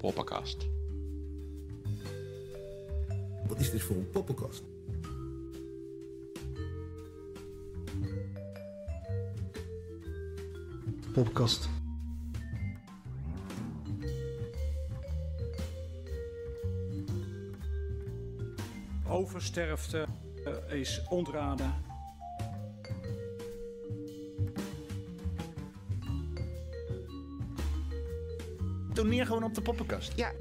poppenkast. Wat is dit voor een poppenkast? Poppenkast. Oversterfte eh, is ontraden. Toneer gewoon op de poppenkast. Ja,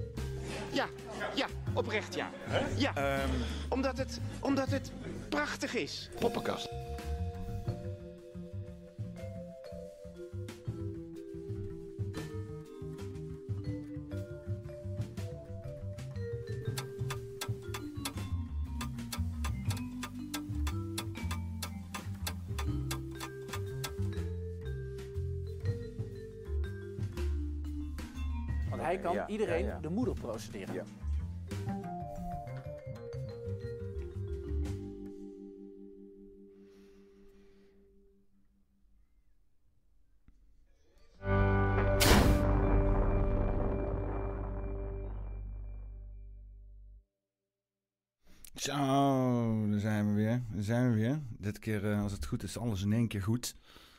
ja, ja, oprecht ja. Ja, omdat, het, omdat het prachtig is. Poppenkast. Procederen. Ja. Zo, daar zijn we weer. Daar zijn we weer. Dit keer, eh, als het goed is, alles in één keer goed.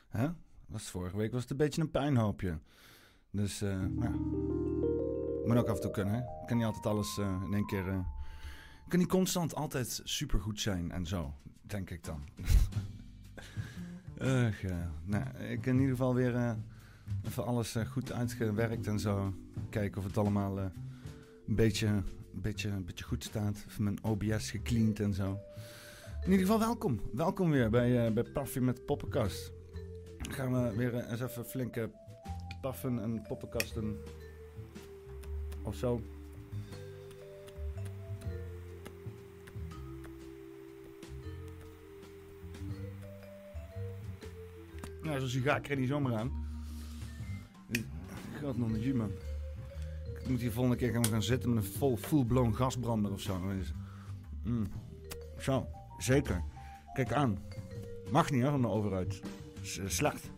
Hè? Was vorige week was het een beetje een puinhoopje. Dus, eh ja. Moet ook af en toe kunnen, hè? Kan niet altijd alles eh, in één keer... eh kan niet constant altijd supergoed zijn en zo, denk ik dan. Ugh, ja. Nou, ik in ieder geval weer eh, even alles goed uitgewerkt en zo. Kijken of het allemaal een beetje, een, beetje, een beetje goed staat. Even mijn OBS gecleaned en zo. In ieder geval welkom. Welkom weer bij, bij Paffy met Poppenkast. Dan gaan we weer eens even flinke paffen en poppenkasten of zo. Nou, zo'n sigaar krijg je niet zomaar aan. God nog een man. Ik moet hier volgende keer gaan, gaan zitten met een vol full-blown gasbrander of zo. Mm. Zo, zeker. Kijk aan. Mag niet hè, van de overheid. Eh, slecht.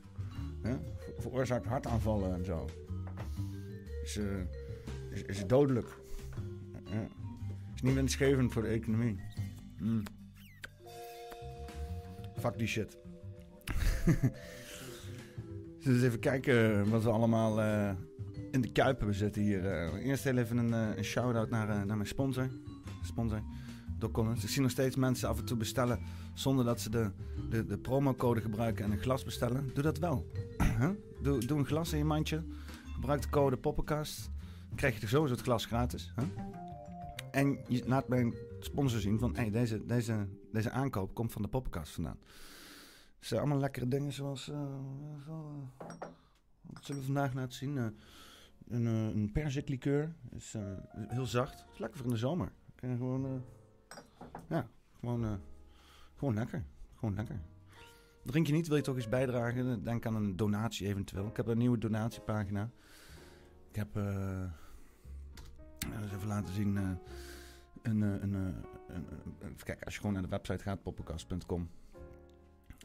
Hè? Ver- Veroorzaakt hartaanvallen en zo. Is, eh, is, is dodelijk. Ja. Is niet winstgevend voor de economie. Mm. Fuck die shit. Dus even kijken wat we allemaal eh, in de kuip hebben zitten hier. Eh, eerst even een, eh, een shout-out naar, naar mijn sponsor. Sponsor. Ik zie nog steeds mensen af en toe bestellen zonder dat ze de, de, de promocode gebruiken en een glas bestellen. Doe dat wel. Doe, doe een glas in je mandje. Gebruik de code Poppenkast. Krijg je er sowieso het glas gratis. Huh? En je laat mijn sponsor zien van hey, deze, deze, deze aankoop komt van de Poppenkast vandaan. Het zijn allemaal lekkere dingen zoals... eh, eh, wat zullen we vandaag laten zien? Eh, een, een perziklikeur. Is heel zacht. Is lekker voor in de zomer. Je gewoon... ja, gewoon, gewoon lekker. Gewoon lekker. Drink je niet, wil je toch eens bijdragen? Denk aan een donatie eventueel. Ik heb een nieuwe donatiepagina. Ik heb... eens even laten zien... eh, een, eh, een, eh, een, een- kijken, als je gewoon naar de website gaat, poppenkast.com.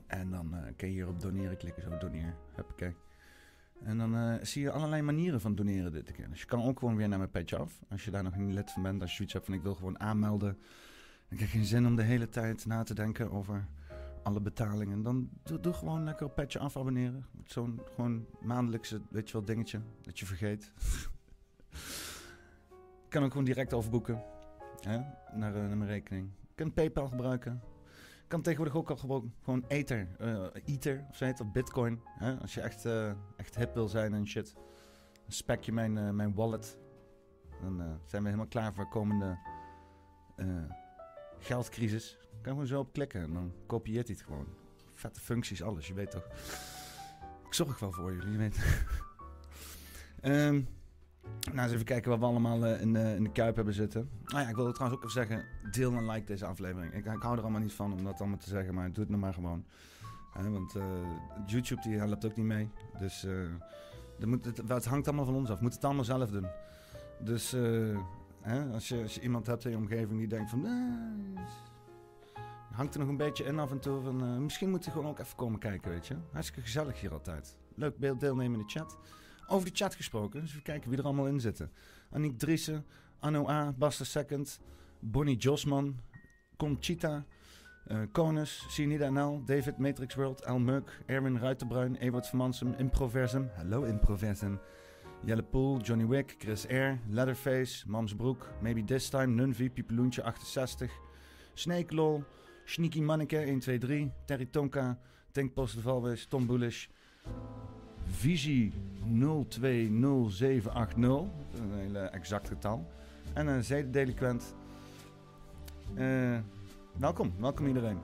En dan kun je hier op doneren klikken, zo doneer. Huppakee. En dan zie je allerlei manieren van doneren dit keer. Dus je kan ook gewoon weer naar mijn petje af. Als je daar nog niet lid van bent, als je zoiets hebt van ik wil gewoon aanmelden. Krijg je geen zin om de hele tijd na te denken over alle betalingen. Dan doe, doe gewoon lekker op petje af abonneren. Zo'n gewoon maandelijkse, weet je wel, dingetje dat je vergeet. Kan ook gewoon direct overboeken hè, naar, eh, naar mijn rekening. Je kunt PayPal gebruiken. Je kan tegenwoordig ook al gewoon, gewoon Ether, eh, Ether of heet dat, Bitcoin. Hè? Als je echt, eh, echt hip wil zijn en shit. Dan spek je mijn, mijn wallet. Dan zijn we helemaal klaar voor komende geldcrisis. Je kan gewoon zo op klikken en dan kopieert hij het gewoon. Vette functies, alles, je weet toch. Ik zorg wel voor jullie, je weet. Ehm, nou, eens even kijken wat we allemaal eh, in, de, in de kuip hebben zitten. Nou ja, ik wilde trouwens ook even zeggen, deel en like deze aflevering. Ik, ik hou er allemaal niet van om dat allemaal te zeggen, maar doe het nou maar gewoon. Want eh, YouTube die helpt ook niet mee. Dus er moet, het, hangt allemaal van ons af. We moeten het allemaal zelf doen. Dus eh, als, je, als je iemand hebt in je omgeving die denkt van... "Eh, hangt er nog een beetje in af en toe van... misschien moet je gewoon ook even komen kijken, weet je. Hartstikke gezellig hier altijd. Leuk deelnemen in de chat. Over de chat gesproken, dus even kijken wie er allemaal in zitten. Aniek Driessen, Anno A, Basta Second, Bonnie Josman, Conchita, uh, Konus, Sinida NL, David Matrix World, Al Muk, Erwin Ruitenbruin, Ewart Vermansum, Improversum, hallo Improversum, Jelle Poel, Johnny Wick, Chris R, Leatherface, Mamsbroek, Maybe This Time, Nunvi, Pipeloentje 68, Snake Lol, Sneaky Manneke 123, Terry Tonka, Tankpost de Valwees, Tom Bullish, Visie 020780, een hele exact getal, en een zedendeliquent. Uh, welkom, welkom iedereen.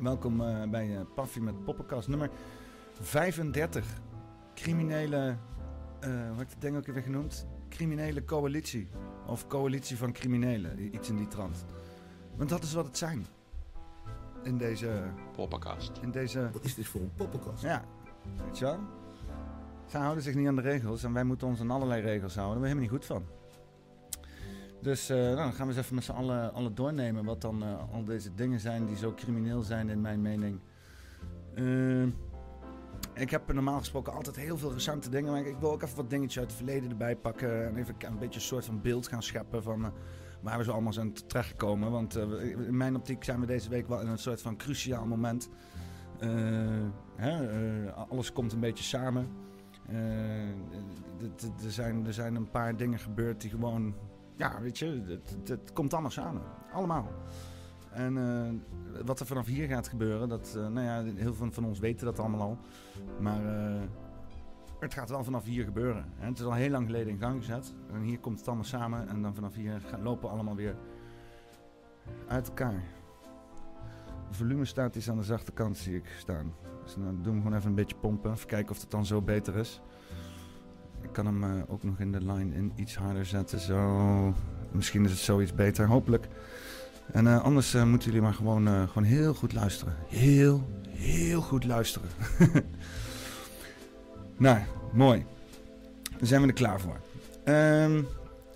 Welkom uh, bij uh, Paffy met Poppenkast nummer 35. Criminele, uh, hoe heb ik het ding ook weer genoemd? Criminele coalitie. Of coalitie van criminelen, iets in die trant. Want dat is wat het zijn. In deze... Poppenkast. In deze... Wat is dit voor een poppenkast? Ja, weet je wel? Zij houden zich niet aan de regels en wij moeten ons aan allerlei regels houden. Daar ben we helemaal niet goed van. Dus uh, nou, dan gaan we eens even met z'n allen, doornemen wat dan uh, al deze dingen zijn die zo crimineel zijn in mijn mening. Uh, ik heb normaal gesproken altijd heel veel recente dingen, maar ik wil ook even wat dingetjes uit het verleden erbij pakken. En even een beetje een soort van beeld gaan scheppen van waar we zo allemaal zijn terechtgekomen. Want in mijn optiek zijn we deze week wel in een soort van cruciaal moment. Hè, alles komt een beetje samen. Er, zijn, er zijn een paar dingen gebeurd die gewoon ja, weet je, het, komt allemaal samen. Allemaal. En uh, wat er vanaf hier gaat gebeuren, dat, uh, nou ja, heel veel van ons weten dat allemaal al. Maar het gaat wel vanaf hier gebeuren. En het is al heel lang geleden in gang gezet. En hier komt het allemaal samen. En dan vanaf hier lopen we allemaal weer uit elkaar. De volume staat iets aan de zachte kant, zie ik staan. Dus dan doen we gewoon even een beetje pompen. Even kijken of het dan zo beter is. Ik kan hem uh, ook nog in de line in iets harder zetten. Zo. Misschien is het zoiets beter, hopelijk. En uh, anders uh, moeten jullie maar gewoon, gewoon heel goed luisteren. Heel, heel goed luisteren. nou, mooi. Dan zijn we er klaar voor. Um,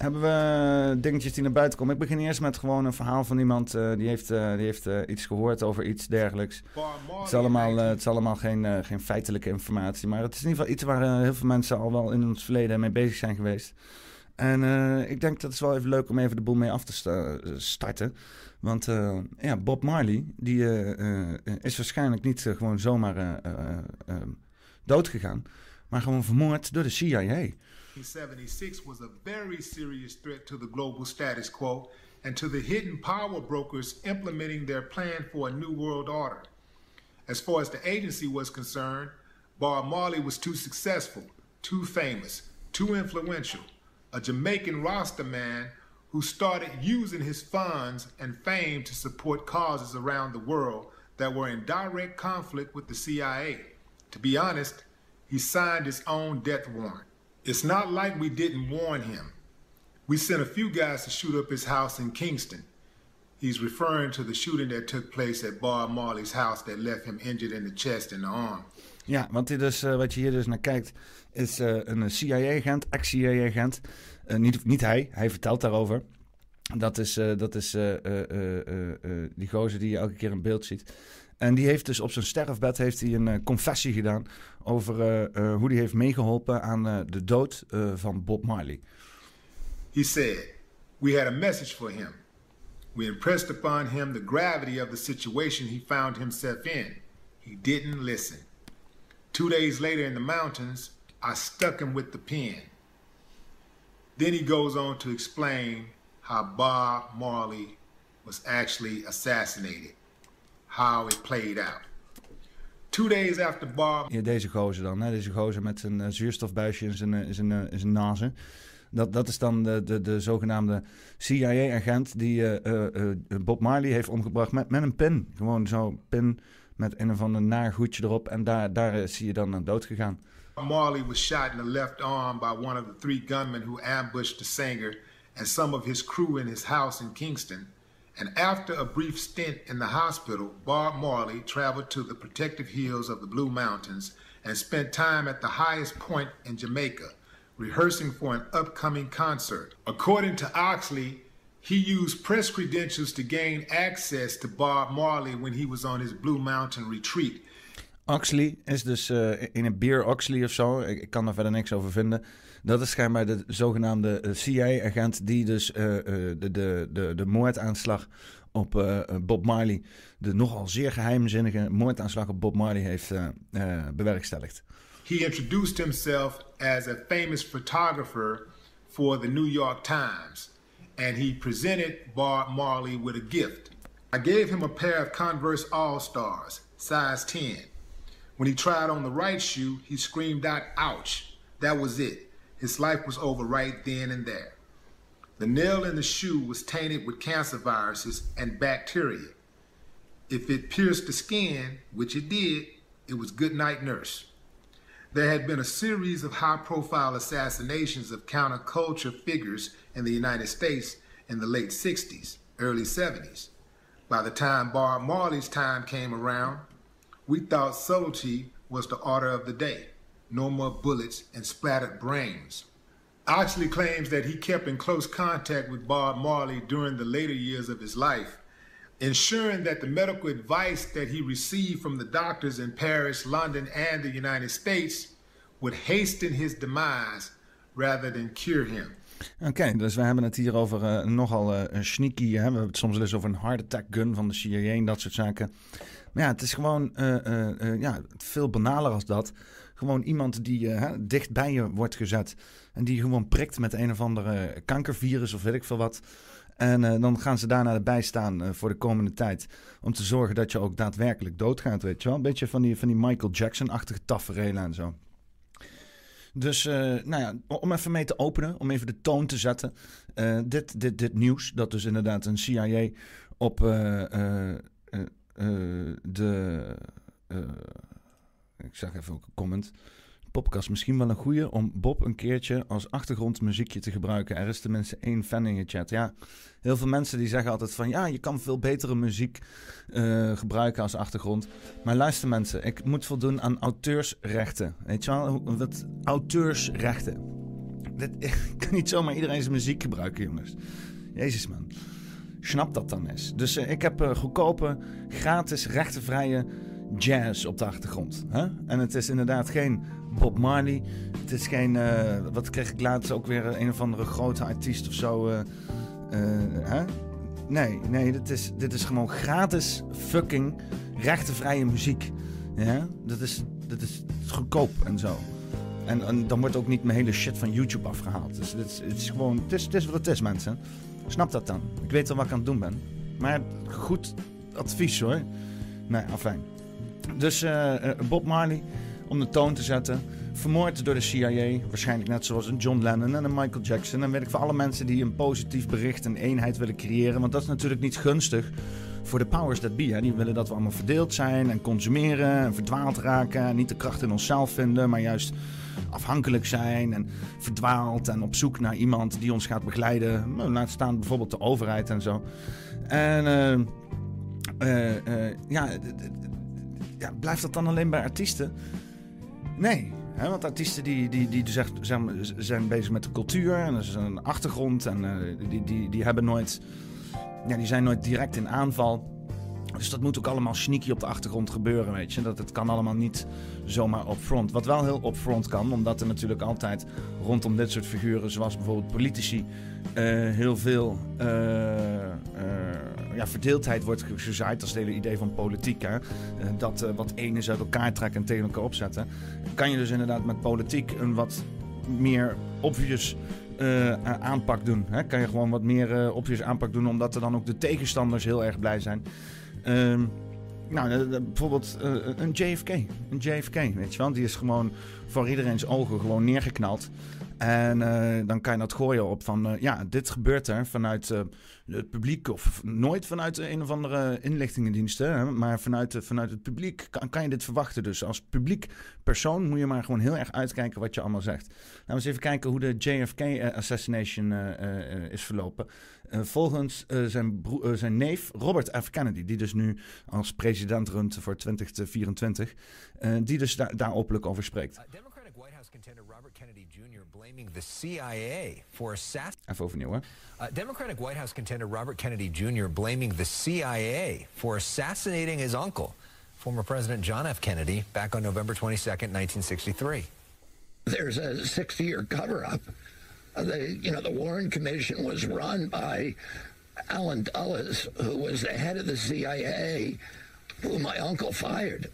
hebben we dingetjes die naar buiten komen. Ik begin eerst met gewoon een verhaal van iemand uh, die heeft, uh, die heeft iets gehoord over iets dergelijks. Het is allemaal, het is allemaal geen, geen feitelijke informatie, maar het is in ieder geval iets waar heel veel mensen al wel in ons verleden mee bezig zijn geweest. En ik denk dat het wel even leuk om even de boel mee af te sta starten. Want ja, Bob Marley die, is waarschijnlijk niet gewoon zomaar dood gegaan, maar gewoon vermoord door de CIA. 1976 was a very serious threat to the global status quo and to the hidden power brokers implementing their plan for a new world order. As far as the agency was concerned, Bob Marley was too successful, too famous, too influential, a Jamaican Rasta man who started using his funds and fame to support causes around the world that were in direct conflict with the CIA. To be honest, he signed his own death warrant. It's not like we didn't warn him. We sent a few guys to shoot up his house in Kingston. He's referring to the shooting that took place at Bob Marley's house that left him injured in the chest and the arm. Ja, want dit uh, wat je hier dus naar kijkt, is uh, een CIA-agent, ex-CIA-agent. Uh, niet, niet hij, hij vertelt daarover. Dat is, dat is die gozer die je elke keer in beeld ziet. En die heeft dus op zijn sterfbed heeft hij een uh, confessie gedaan over uh, uh, hoe hij heeft meegeholpen aan de dood van Bob Marley. He said, "We had a message for him. We impressed upon him the gravity of the situation he found himself in. He didn't listen. Two days later in the mountains, I stuck him with the pen. Then he goes on to explain how Bob Marley was actually assassinated." How it played out. Two days after Bob... Ja, deze gozer dan, hè? deze gozer met zijn uh, zuurstofbuisje in zijn, in zijn, in zijn nazen. Dat, dat is dan de, de, de zogenaamde CIA-agent die Bob Marley heeft omgebracht met, met een pin. Gewoon zo'n pin met een of ander naar goedje erop. En daar, daar zie je dan dood gegaan. Marley was shot in the left arm by one of the three gunmen who ambushed the singer and some of his crew in his house in Kingston. And after a brief stint in the hospital, Bob Marley traveled to the protective hills of the Blue Mountains and spent time at the highest point in Jamaica, rehearsing for an upcoming concert. According to Oxley, he used press credentials to gain access to Bob Marley when he was on his Blue Mountain retreat. Oxley is dus uh, in een Beer Oxley of zo. Ik, kan daar verder niks over vinden. Dat is schijnbaar de zogenaamde eh, CIA-agent die dus uh, de, de, de, de moordaanslag op Bob Marley, de nogal zeer geheimzinnige moordaanslag op Bob Marley, heeft bewerkstelligd. He introduced himself as a famous photographer for the New York Times, and he presented Bob Marley with a gift. I gave him a pair of Converse All Stars, size 10. When he tried on the right shoe, he screamed out, ouch. That was it. His life was over right then and there. The nail in the shoe was tainted with cancer viruses and bacteria. If it pierced the skin, which it did, it was good night nurse. There had been a series of high profile assassinations of counterculture figures in the United States in the late 60s, early 70s. By the time Bob Marley's time came around, we thought subtlety was the order of the day. No more bullets and splattered brains. Oxley claims that he kept in close contact with Bob Marley during the later years of his life, ensuring that the medical advice that he received from the doctors in Paris, London, and the United States would hasten his demise rather than cure him. Oké, dus we hebben het hier over uh, nogal uh, sneaky. Hè? We hebben het soms wel eens over een heart attack gun van de CIA en dat soort zaken. Maar ja, het is gewoon uh, ja, veel banaler als dat. Gewoon iemand die dicht bij je wordt gezet. En die gewoon prikt met een of andere kankervirus of weet ik veel wat. En dan gaan ze daarna erbij staan voor de komende tijd. Om te zorgen dat je ook daadwerkelijk doodgaat, weet je wel. Een beetje van die, van die Michael Jackson-achtige tafereelen en zo. Dus uh, nou ja, om even mee te openen, om even de toon te zetten. Uh, dit, dit, dit nieuws, dat dus inderdaad een CIA op uh, de. Ik zeg even ook een comment. Popcast misschien wel een goede om Bob een keertje als achtergrondmuziekje te gebruiken. Er is tenminste één fan in je chat. Ja, heel veel mensen die zeggen altijd van ja, je kan veel betere muziek uh, gebruiken als achtergrond. Maar luister mensen, ik moet voldoen aan auteursrechten. Weet je wel, wat auteursrechten. Dat, ik kan niet zomaar iedereen zijn muziek gebruiken, jongens. Jezus man. Snap dat dan eens. Dus uh, ik heb uh, goedkope, gratis, rechtenvrije jazz op de achtergrond. Hè? En het is inderdaad geen Bob Marley. Het is geen, uh, wat kreeg ik laatst ook weer een of andere grote artiest of zo. Uh, hè? Nee, nee, dit is, dit is gewoon gratis fucking rechtenvrije muziek. Ja? Dat, is, dat is goedkoop en zo. En, en, dan wordt ook niet mijn hele shit van YouTube afgehaald. Dus het is, het is gewoon, het is wat het is, mensen. Snap dat dan. Ik weet wel wat ik aan het doen ben. Maar goed advies hoor. Nee, afijn. Dus uh, Bob Marley, om de toon te zetten. Vermoord door de CIA, waarschijnlijk net zoals een John Lennon en een Michael Jackson. En weet ik voor alle mensen die een positief bericht en eenheid willen creëren. Want dat is natuurlijk niet gunstig voor de powers that be. Die willen dat we allemaal verdeeld zijn en consumeren en verdwaald raken. En niet de kracht in onszelf vinden, maar juist afhankelijk zijn en verdwaald. En op zoek naar iemand die ons gaat begeleiden. Nou, laat staan bijvoorbeeld de overheid en zo. En uh, uh, ja ja, blijft dat dan alleen bij artiesten? Nee, want artiesten die, die, die dus zijn, zijn bezig met de cultuur en dat is een achtergrond en uh, die, die, die hebben nooit, ja, die zijn nooit direct in aanval. Dus dat moet ook allemaal sneaky op de achtergrond gebeuren, weet je. Dat het kan allemaal niet zomaar op front. Wat wel heel op front kan, omdat er natuurlijk altijd rondom dit soort figuren, zoals bijvoorbeeld politici, heel veel uh, ja, verdeeldheid wordt gezaaid. Dat is het hele idee van politiek. Hè? dat wat ene uit elkaar trekken en tegen elkaar opzetten. Kan je dus inderdaad met politiek een wat meer obvious aanpak doen. Hè? Kan je gewoon wat meer obvious aanpak doen, omdat er dan ook de tegenstanders heel erg blij zijn. Um, nou, bijvoorbeeld uh, een JFK. Een JFK, weet je wel. Die is gewoon voor iedereen's ogen gewoon neergeknald. En uh, dan kan je dat gooien op van... Uh, ja, dit gebeurt er vanuit het publiek... of nooit vanuit een of andere inlichtingendiensten... Maar vanuit, vanuit het publiek kan, kan, je dit verwachten. Dus als publiek persoon moet je maar gewoon heel erg uitkijken... wat je allemaal zegt. Laten we eens even kijken hoe de JFK-assassination is verlopen. Volgens zijn, zijn, neef Robert F. Kennedy, die dus nu als president runt voor 2024, die dus daar, daar openlijk over spreekt. Blaming the CIA for assassinating. Even overnieuw, hè? Uh, Democratic White House contender Robert Kennedy Jr. blaming the CIA for assassinating his uncle. former President John F. Kennedy back on November 22nd, 1963. There's a 60 year cover up. Uh, the, you know, the Warren Commission was run by Alan Dulles, who was the head of the CIA, who my uncle fired.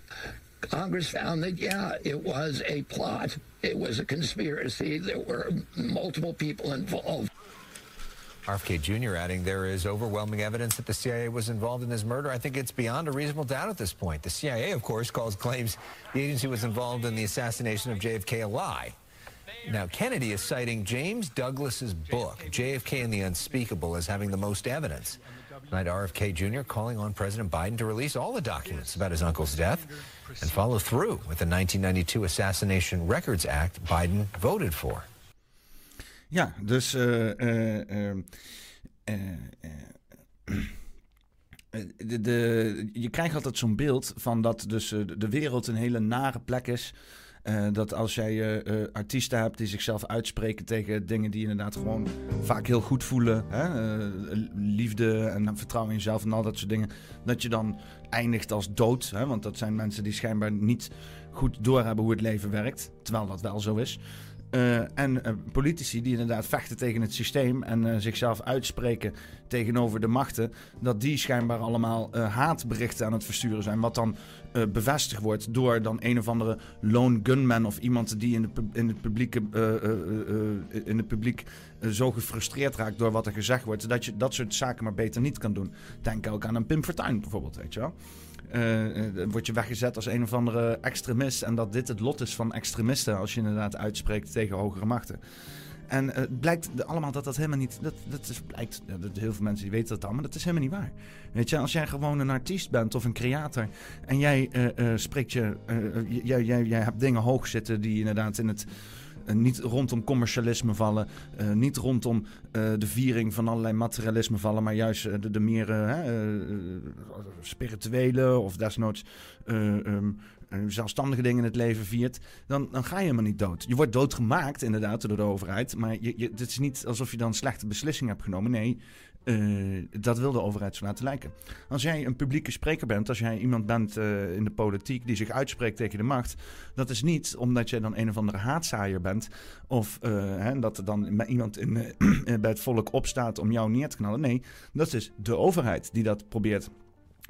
Congress found that, yeah, it was a plot. It was a conspiracy. There were multiple people involved. RFK Jr. adding there is overwhelming evidence that the CIA was involved in this murder. I think it's beyond a reasonable doubt at this point. The CIA, of course, calls claims the agency was involved in the assassination of JFK a lie. Now, Kennedy is citing James Douglas's book, JFK and the Unspeakable, as having the most evidence. Tonight, RFK Jr. calling on President Biden to release all the documents about his uncle's death and follow through with the 1992 Assassination Records Act Biden voted for. Ja, dus uh, uh, de, de, je krijgt altijd zo'n beeld van dat dus de wereld een hele nare plek is. dat als jij artiesten hebt die zichzelf uitspreken tegen dingen die inderdaad gewoon vaak heel goed voelen, hè? liefde en vertrouwen in jezelf en al dat soort dingen, dat je dan eindigt als dood. Hè? Want dat zijn mensen die schijnbaar niet goed doorhebben hoe het leven werkt, terwijl dat wel zo is. Uh, en uh, politici die inderdaad vechten tegen het systeem en uh, zichzelf uitspreken tegenover de machten, dat die schijnbaar allemaal haatberichten aan het versturen zijn. Wat dan bevestigd wordt door dan een of andere lone gunman of iemand die in, de, in het publieke, in het publiek zo gefrustreerd raakt door wat er gezegd wordt, dat je dat soort zaken maar beter niet kan doen. Denk ook aan een Pim Fortuyn bijvoorbeeld, weet je wel. Uh, word je weggezet als een of andere extremist. En dat dit het lot is van extremisten als je inderdaad uitspreekt tegen hogere machten. En uh, het blijkt allemaal dat dat helemaal niet. Dat, dat is, blijkt, dat heel veel mensen die weten dat al, maar dat is helemaal niet waar. Weet je, als jij gewoon een artiest bent of een creator en jij uh, spreekt je. jij, jij, jij hebt dingen hoog zitten die inderdaad in het niet rondom commercialisme vallen. Niet rondom de viering van allerlei materialisme vallen. Maar juist de, de, meer spirituele of desnoods um, zelfstandige dingen in het leven viert. Dan, dan ga je helemaal niet dood. Je wordt doodgemaakt inderdaad door de overheid. Maar je, je, het is niet alsof je dan slechte beslissing hebt genomen. Nee, uh, dat wil de overheid zo laten lijken. Als jij een publieke spreker bent, als jij iemand bent uh, in de politiek die zich uitspreekt tegen de macht, dat is niet omdat je dan een of andere haatzaaier bent of uh, hè, dat er dan iemand in, bij het volk opstaat om jou neer te knallen. Nee, dat is de overheid die dat probeert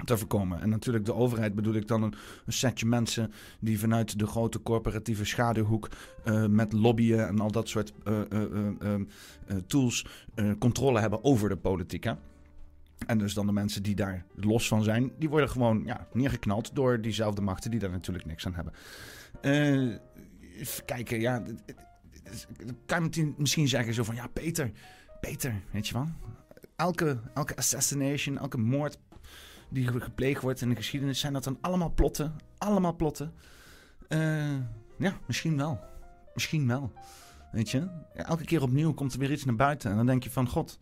te voorkomen. En natuurlijk de overheid bedoel ik dan een, een setje mensen die vanuit de grote corporatieve schaduwhoek uh, met lobbyen en al dat soort uh, uh, tools controle hebben over de politiek. Hè? En dus dan de mensen die daar los van zijn, die worden gewoon ja, neergeknald door diezelfde machten die daar natuurlijk niks aan hebben. even kijken, ja, kan je misschien zeggen zo van ja, Peter, Peter, weet je wel? Elke, elke assassination, elke moord die gepleegd wordt in de geschiedenis, zijn dat dan allemaal plotten? Allemaal plotten? Uh, ja, misschien wel. Misschien wel. Weet je? Elke keer opnieuw komt er weer iets naar buiten. En dan denk je van, god,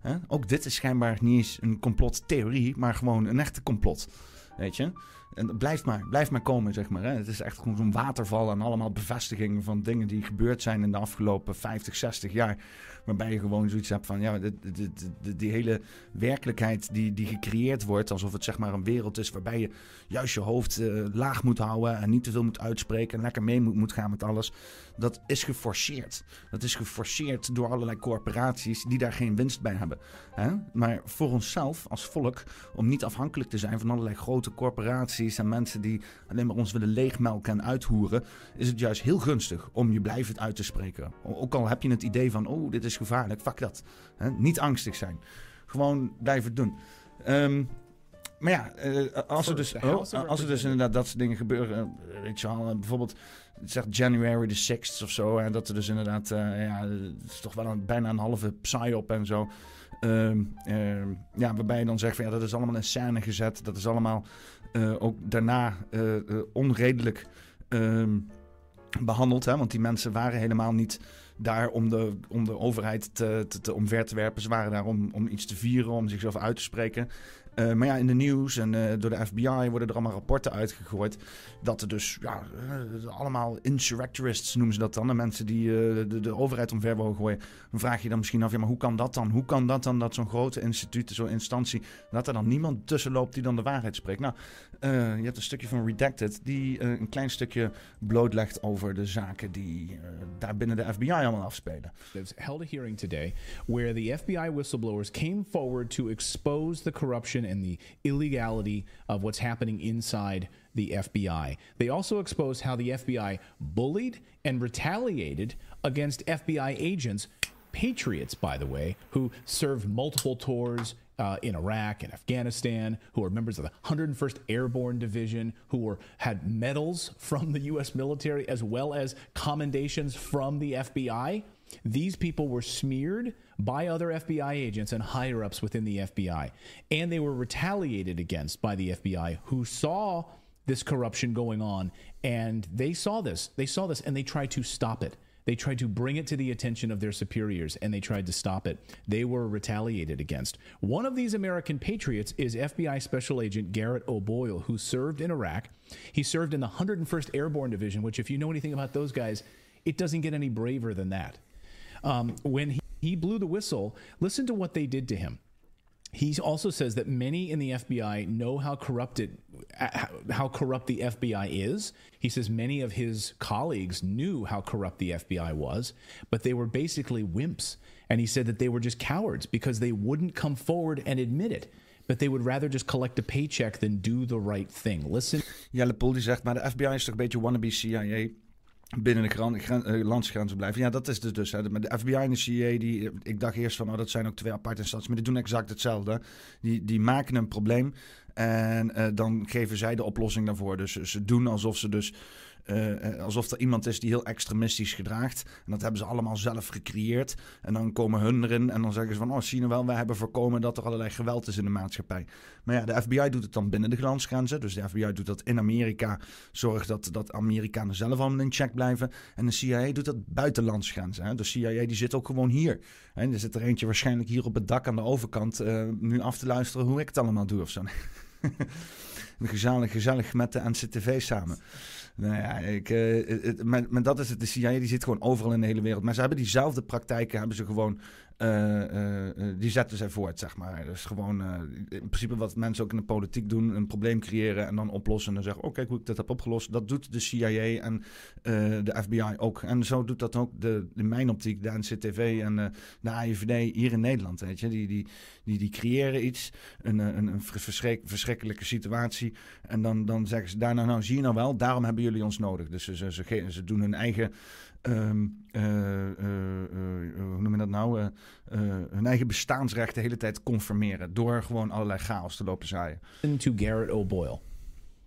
hè? ook dit is schijnbaar niet eens een complottheorie, maar gewoon een echte complot. Weet je? En blijf maar, blijf maar komen, zeg maar. Hè. Het is echt gewoon zo'n waterval aan allemaal bevestigingen van dingen die gebeurd zijn in de afgelopen 50, 60 jaar. Waarbij je gewoon zoiets hebt van, ja, de, de, de, die hele werkelijkheid die, die gecreëerd wordt, alsof het zeg maar een wereld is waarbij je juist je hoofd uh, laag moet houden en niet te veel moet uitspreken en lekker mee moet, moet gaan met alles. Dat is geforceerd. Dat is geforceerd door allerlei corporaties die daar geen winst bij hebben. Hè? Maar voor onszelf als volk, om niet afhankelijk te zijn van allerlei grote corporaties en mensen die alleen maar ons willen leegmelken en uithoeren, is het juist heel gunstig om je blijvend uit te spreken. Ook al heb je het idee van, oh, dit is gevaarlijk, fuck dat. Niet angstig zijn. Gewoon blijven doen. Um, maar ja, uh, als, er dus, oh, als er dus inderdaad dat soort dingen gebeuren, uh, weet je wel, bijvoorbeeld zegt January the 6th of zo, en dat er dus inderdaad, ja, het is toch wel een, bijna een halve psy-op en zo. Uh, ja, waarbij je dan zegt van ja, dat is allemaal in scène gezet, dat is allemaal ook daarna onredelijk ehm, behandeld, hè, want die mensen waren helemaal niet daar om de, om de overheid te, te, te omver te werpen. Ze waren daar om, om iets te vieren, om zichzelf uit te spreken. Eh, maar ja, in de nieuws en uh, door de FBI worden er allemaal rapporten uitgegooid. Dat er dus ja, uh, allemaal insurrectorists noemen ze dat dan. De mensen die de, de, overheid omver willen gooien. Dan vraag je dan misschien af, ja, maar hoe kan dat dan? Hoe kan dat dan dat zo'n grote instituut, zo'n instantie, dat er dan niemand tussen loopt die dan de waarheid spreekt? Nou, je hebt een stukje van Redacted die een klein stukje blootlegt over de zaken die daar binnen de FBI allemaal afspelen. There's held a hearing today where the FBI whistleblowers came forward to expose the corruption and the illegality of what's happening inside the FBI. They also exposed how the FBI bullied and retaliated against FBI agents, patriots, by the way, who served multiple tours uh, in Iraq and Afghanistan, who are members of the 101st Airborne Division, who were had medals from the U.S. military as well as commendations from the FBI. These people were smeared by other FBI agents and higher ups within the FBI. And they were retaliated against by the FBI, who saw this corruption going on. And they saw this. They saw this and they tried to stop it. They tried to bring it to the attention of their superiors and they tried to stop it. They were retaliated against. One of these American patriots is FBI Special Agent Garrett O'Boyle, who served in Iraq. He served in the 101st Airborne Division, which, if you know anything about those guys, it doesn't get any braver than that. Um, when he he blew the whistle. Listen to what they did to him. He also says that many in the FBI know how corrupted how corrupt the FBI is. He says many of his colleagues knew how corrupt the FBI was, but they were basically wimps. And he said that they were just cowards because they wouldn't come forward and admit it. But they would rather just collect a paycheck than do the right thing. Listen. Jelle Poel zegt, maar de FBI is toch een beetje wannabe CIA. Binnen de gren, uh, landsgrenzen blijven. Ja, dat is dus. dus hè. De FBI en de CIA, die, ik dacht eerst van, oh, dat zijn ook twee aparte instanties, maar die doen exact hetzelfde. Die, die maken een probleem en uh, dan geven zij de oplossing daarvoor. Dus ze doen alsof ze dus uh, alsof er iemand is die heel extremistisch gedraagt. En dat hebben ze allemaal zelf gecreëerd. En dan komen hun erin en dan zeggen ze van... oh, zie je wel, wij hebben voorkomen dat er allerlei geweld is in de maatschappij. Maar ja, de FBI doet het dan binnen de glansgrenzen. Dus de FBI doet dat in Amerika. Zorgt dat, dat Amerikanen zelf allemaal in check blijven. En de CIA doet dat buiten landsgrenzen. Hè? De CIA die zit ook gewoon hier. En er zit er eentje waarschijnlijk hier op het dak aan de overkant... Uh, nu af te luisteren hoe ik het allemaal doe of zo. gezellig, gezellig met de NCTV samen. Nou ja, ik, uh, het, maar, maar, dat is het. De CIA die zit gewoon overal in de hele wereld. Maar ze hebben diezelfde praktijken, hebben ze gewoon die zetten zij voort, zeg maar. Dus gewoon in principe wat mensen ook in de politiek doen: een probleem creëren en dan oplossen. En dan zeggen: Oké, kijk hoe ik dat heb opgelost. Dat doet de CIA en de FBI ook. En zo doet dat ook de, in mijn optiek de NCTV en de AIVD hier in Nederland. Weet je? Die, die, die, die creëren iets, een, een, een verschrik, verschrikkelijke situatie. En dan, dan zeggen ze daarna: Nou, zie je nou wel, daarom hebben jullie ons nodig. Dus ze, ze, ze doen hun eigen um, uh, hoe noem je dat nou? hun eigen bestaansrecht de hele tijd confirmeren. Door gewoon allerlei chaos te lopen zaaien. To Garrett O'Boyle.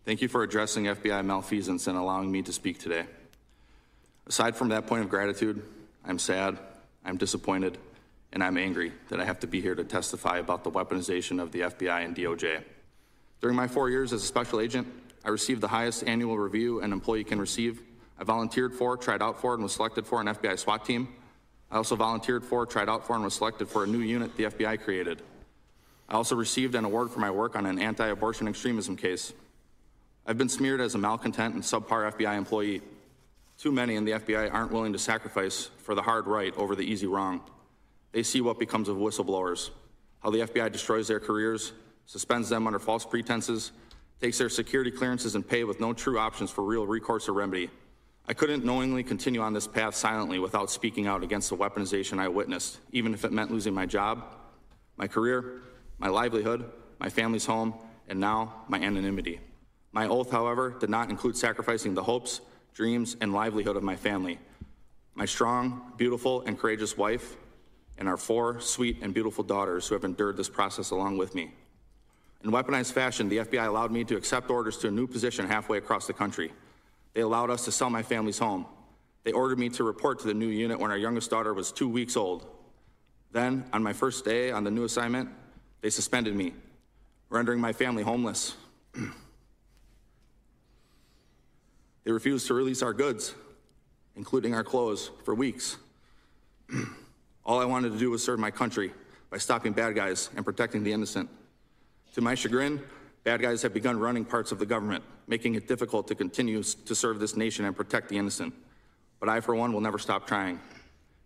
Thank you for addressing FBI malfeasance and allowing me to speak today. Aside from that point of gratitude, I'm sad, I'm disappointed, and I'm angry that I have to be here to testify about the weaponization of the FBI and DOJ. During my four years as a special agent, I received the highest annual review an employee can receive I volunteered for, tried out for, and was selected for an FBI SWAT team. I also volunteered for, tried out for, and was selected for a new unit the FBI created. I also received an award for my work on an anti abortion extremism case. I've been smeared as a malcontent and subpar FBI employee. Too many in the FBI aren't willing to sacrifice for the hard right over the easy wrong. They see what becomes of whistleblowers, how the FBI destroys their careers, suspends them under false pretenses, takes their security clearances and pay with no true options for real recourse or remedy. I couldn't knowingly continue on this path silently without speaking out against the weaponization I witnessed, even if it meant losing my job, my career, my livelihood, my family's home, and now my anonymity. My oath, however, did not include sacrificing the hopes, dreams, and livelihood of my family, my strong, beautiful, and courageous wife, and our four sweet and beautiful daughters who have endured this process along with me. In weaponized fashion, the FBI allowed me to accept orders to a new position halfway across the country. They allowed us to sell my family's home. They ordered me to report to the new unit when our youngest daughter was two weeks old. Then, on my first day on the new assignment, they suspended me, rendering my family homeless. they refused to release our goods, including our clothes, for weeks. All I wanted to do was serve my country by stopping bad guys and protecting the innocent. To my chagrin, bad guys have begun running parts of the government, making it difficult to continue to serve this nation and protect the innocent. But I, for one, will never stop trying.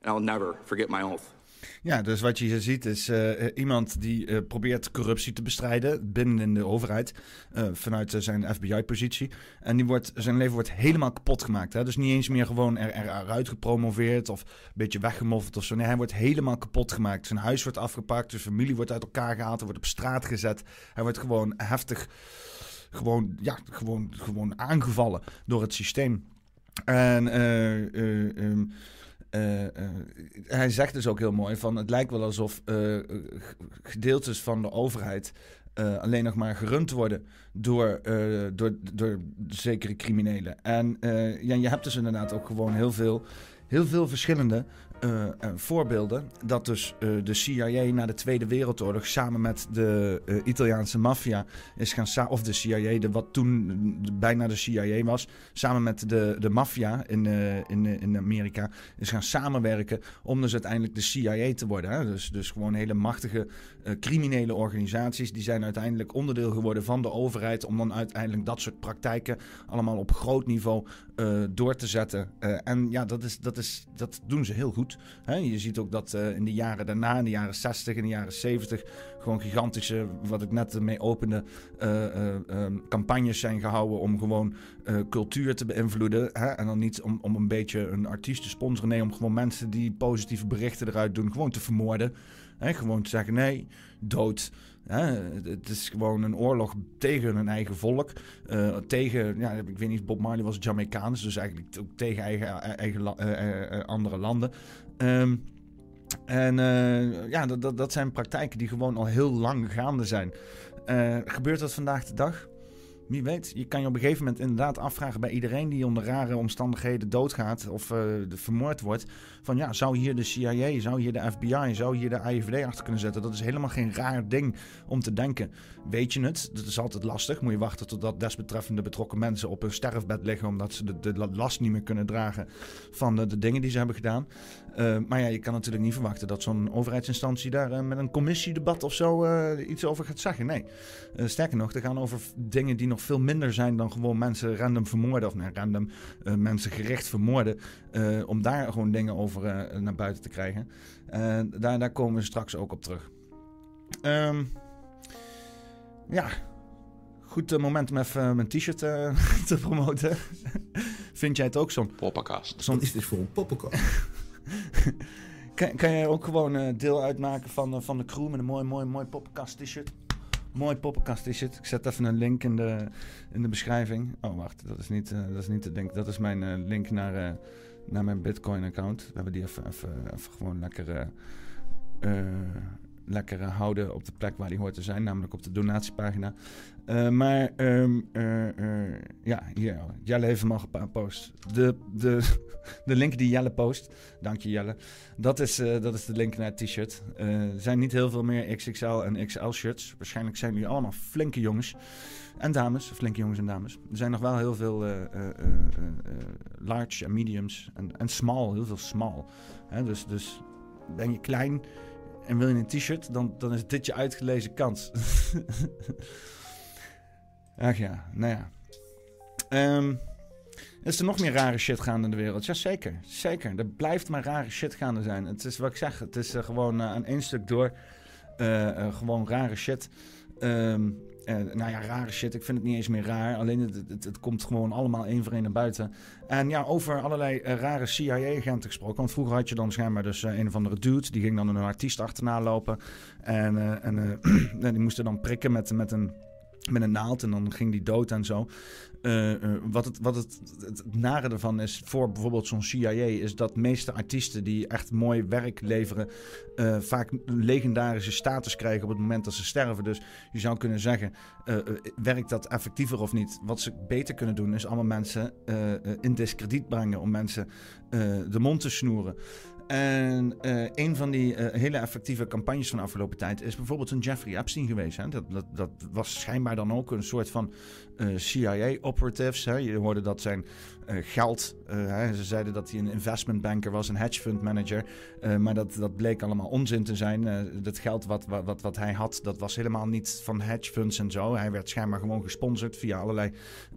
And I'll never forget my oath. Ja, dus wat je hier ziet is uh, iemand die uh, probeert corruptie te bestrijden binnen in de overheid. Uh, vanuit zijn FBI-positie. En die wordt, zijn leven wordt helemaal kapot gemaakt. Hè? Dus niet eens meer gewoon er, eruit gepromoveerd of een beetje weggemoffeld of zo. Nee, hij wordt helemaal kapot gemaakt. Zijn huis wordt afgepakt, zijn familie wordt uit elkaar gehaald, hij wordt op straat gezet. Hij wordt gewoon heftig gewoon, ja, gewoon, gewoon aangevallen door het systeem. En um, uh, uh, hij zegt dus ook heel mooi van het lijkt wel alsof uh, gedeeltes van de overheid alleen nog maar gerund worden door, door, door zekere criminelen. En ja, je hebt dus inderdaad ook gewoon heel veel, heel veel verschillende uh, voorbeelden dat dus uh, de CIA na de Tweede Wereldoorlog samen met de Italiaanse maffia is gaan of de CIA, de, wat toen bijna de CIA was, samen met de, de maffia in, in, in Amerika is gaan samenwerken om dus uiteindelijk de CIA te worden. Hè? Dus, dus gewoon hele machtige criminele organisaties die zijn uiteindelijk onderdeel geworden van de overheid om dan uiteindelijk dat soort praktijken allemaal op groot niveau door te zetten. en ja, dat, is, dat, is, dat doen ze heel goed. Je ziet ook dat uh, in de jaren daarna, in de jaren 60, in de jaren 70, gewoon gigantische, wat ik net mee opende, uh, uh, campagnes zijn gehouden om gewoon cultuur te beïnvloeden. En dan niet om, om een beetje een artiest te sponsoren, nee, om gewoon mensen die positieve berichten eruit doen, gewoon te vermoorden. Hè? Gewoon te zeggen, nee, dood. Het is gewoon een oorlog tegen hun eigen volk. Tegen, ja, ik weet niet, Bob Marley was Jamaicaans, dus eigenlijk ook tegen eigen, eigen andere landen. Um, en ja, dat, dat, dat zijn praktijken die gewoon al heel lang gaande zijn. gebeurt dat vandaag de dag? Wie weet, je kan je op een gegeven moment inderdaad afvragen bij iedereen die onder rare omstandigheden doodgaat of uh, vermoord wordt. Van ja, zou hier de CIA, zou hier de FBI, zou hier de IFD achter kunnen zetten? Dat is helemaal geen raar ding om te denken. Weet je het? Dat is altijd lastig. Moet je wachten totdat desbetreffende betrokken mensen op hun sterfbed liggen omdat ze de, de last niet meer kunnen dragen van de, dingen die ze hebben gedaan. Uh, maar ja, je kan natuurlijk niet verwachten dat zo'n overheidsinstantie daar uh, met een commissiedebat of zo iets over gaat zeggen. Nee. sterker nog, er gaan over dingen die nog veel minder zijn dan gewoon mensen random vermoorden. Of nee, random mensen gericht vermoorden. Om daar gewoon dingen over uh, naar buiten te krijgen. daar, daar komen we straks ook op terug. Um, ja, goed moment om even mijn t-shirt te promoten. Vind jij het ook zo'n poppenkast? Zo'n is dit voor een poppenkast? kan, kan jij ook gewoon deel uitmaken van, van de crew met een mooi, mooi, mooi poppenkast t-shirt? Mooi poppenkast is het. Ik zet even een link in de, in de beschrijving. Oh, wacht. Dat is niet, uh, dat is niet te denken. Dat is mijn uh, link naar, uh, naar mijn Bitcoin-account. We hebben die even, even, gewoon lekker, lekker houden op de plek waar die hoort te zijn. Namelijk op de donatiepagina. Maar um, ja, hier. Jelle heeft hem al gepost. De, de, de link die Jelle post. Dank je Jelle. Dat is, dat is de link naar het t-shirt. Er zijn niet heel veel meer XXL en XL shirts. Waarschijnlijk zijn jullie allemaal flinke jongens. En dames, flinke jongens en dames. Er zijn nog wel heel veel large en mediums en, en small, heel veel small. Hè, dus, dus ben je klein en wil je een t-shirt, dan, dan is dit je uitgelezen kans. Ach ja, nou ja. Um, is er nog meer rare shit gaande in de wereld? Ja, zeker. Er blijft maar rare shit gaande zijn. Het is wat ik zeg. Het is uh, gewoon uh, aan één stuk door. Uh, gewoon rare shit. Um, nou ja, rare shit. Ik vind het niet eens meer raar. Alleen het, het, het komt gewoon allemaal één voor één naar buiten. En ja, over allerlei rare CIA-agenten gesproken. Want vroeger had je dan schijnbaar dus een of andere dude. Die ging dan een artiest achterna lopen. En, en die moesten dan prikken met, met een met een naald en dan ging die dood en zo. Uh, uh, wat het, wat het, nare ervan is voor bijvoorbeeld zo'n CIA... is dat de meeste artiesten die echt mooi werk leveren... Uh, vaak een legendarische status krijgen op het moment dat ze sterven. Dus je zou kunnen zeggen, werkt dat effectiever of niet? Wat ze beter kunnen doen is allemaal mensen in discrediet brengen... om mensen de mond te snoeren. En uh, een van die uh, hele effectieve campagnes van de afgelopen tijd is bijvoorbeeld een Jeffrey Epstein geweest. Hè? Dat, dat, dat was schijnbaar dan ook een soort van uh, CIA-operatives. Je hoorde dat zijn eh, geld. Eh, hè, ze zeiden dat hij een investmentbanker was, een hedge fund manager. Eh, maar dat, dat bleek allemaal onzin te zijn. Dat geld wat, wat, wat hij had, dat was helemaal niet van hedge funds en zo. Hij werd schijnbaar gewoon gesponsord via allerlei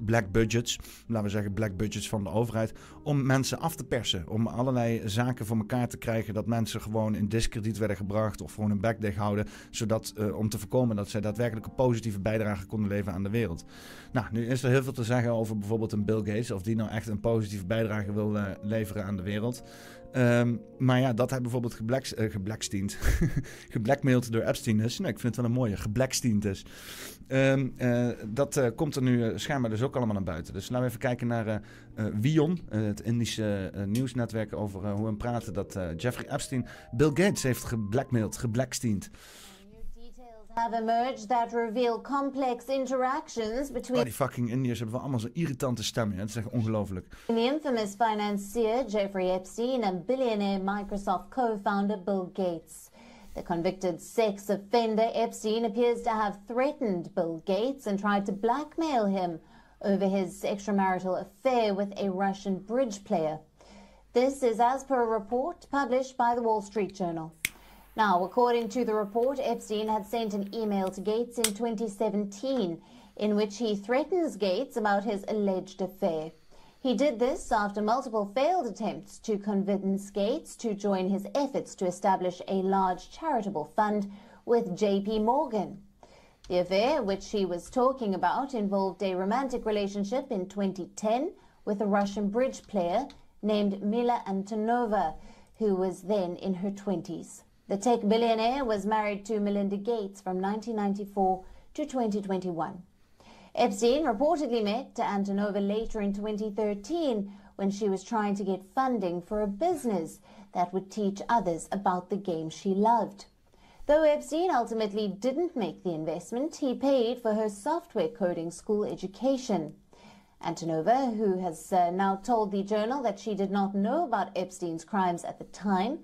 black budgets. Laten we zeggen black budgets van de overheid. Om mensen af te persen. Om allerlei zaken voor elkaar te krijgen. Dat mensen gewoon in discrediet werden gebracht of gewoon een dicht houden. Zodat, om te voorkomen dat zij daadwerkelijk een positieve bijdrage konden leveren aan de wereld. Nou, nu is er heel veel te zeggen over bijvoorbeeld een Bill Gates. Of die nou echt een positieve bijdrage wil uh, leveren aan de wereld. Um, maar ja, dat hij bijvoorbeeld geblacks, uh, geblacksteend, geblackmailed door Epstein is. Nou, ik vind het wel een mooie, geblacksteend is. Um, uh, dat komt er nu schijnbaar dus ook allemaal naar buiten. Dus laten we even kijken naar Wion, het Indische nieuwsnetwerk, over hoe we praten dat Jeffrey Epstein Bill Gates heeft geblackmailed, geblacksteend. Have emerged that reveal complex interactions between. Die fucking Indiërs hebben we allemaal zo'n irritante stem. Het is echt ongelooflijk. The infamous financier Jeffrey Epstein and billionaire Microsoft co-founder Bill Gates. The convicted sex offender Epstein appears to have threatened Bill Gates and tried to blackmail him over his extramarital affair with a Russian bridge player. This is as per a report published by the Wall Street Journal. Now, according to the report, Epstein had sent an email to Gates in 2017 in which he threatens Gates about his alleged affair. He did this after multiple failed attempts to convince Gates to join his efforts to establish a large charitable fund with JP Morgan. The affair, which he was talking about, involved a romantic relationship in 2010 with a Russian bridge player named Mila Antonova, who was then in her 20s. The tech billionaire was married to Melinda Gates from 1994 to 2021. Epstein reportedly met Antonova later in 2013 when she was trying to get funding for a business that would teach others about the game she loved. Though Epstein ultimately didn't make the investment, he paid for her software coding school education. Antonova, who has uh, now told the Journal that she did not know about Epstein's crimes at the time,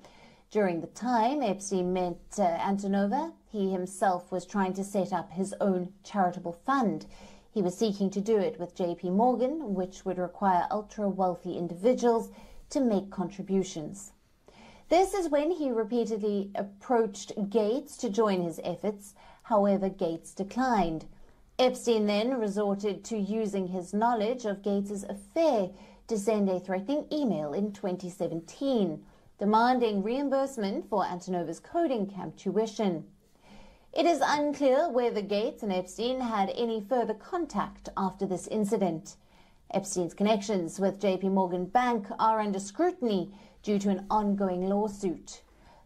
during the time Epstein met uh, Antonova, he himself was trying to set up his own charitable fund. He was seeking to do it with JP Morgan, which would require ultra wealthy individuals to make contributions. This is when he repeatedly approached Gates to join his efforts. However, Gates declined. Epstein then resorted to using his knowledge of Gates's affair to send a threatening email in 2017 demanding reimbursement for Antonova's coding camp tuition. It is unclear whether Gates and Epstein had any further contact after this incident. Epstein's connections with JP Morgan Bank are under scrutiny due to an ongoing lawsuit.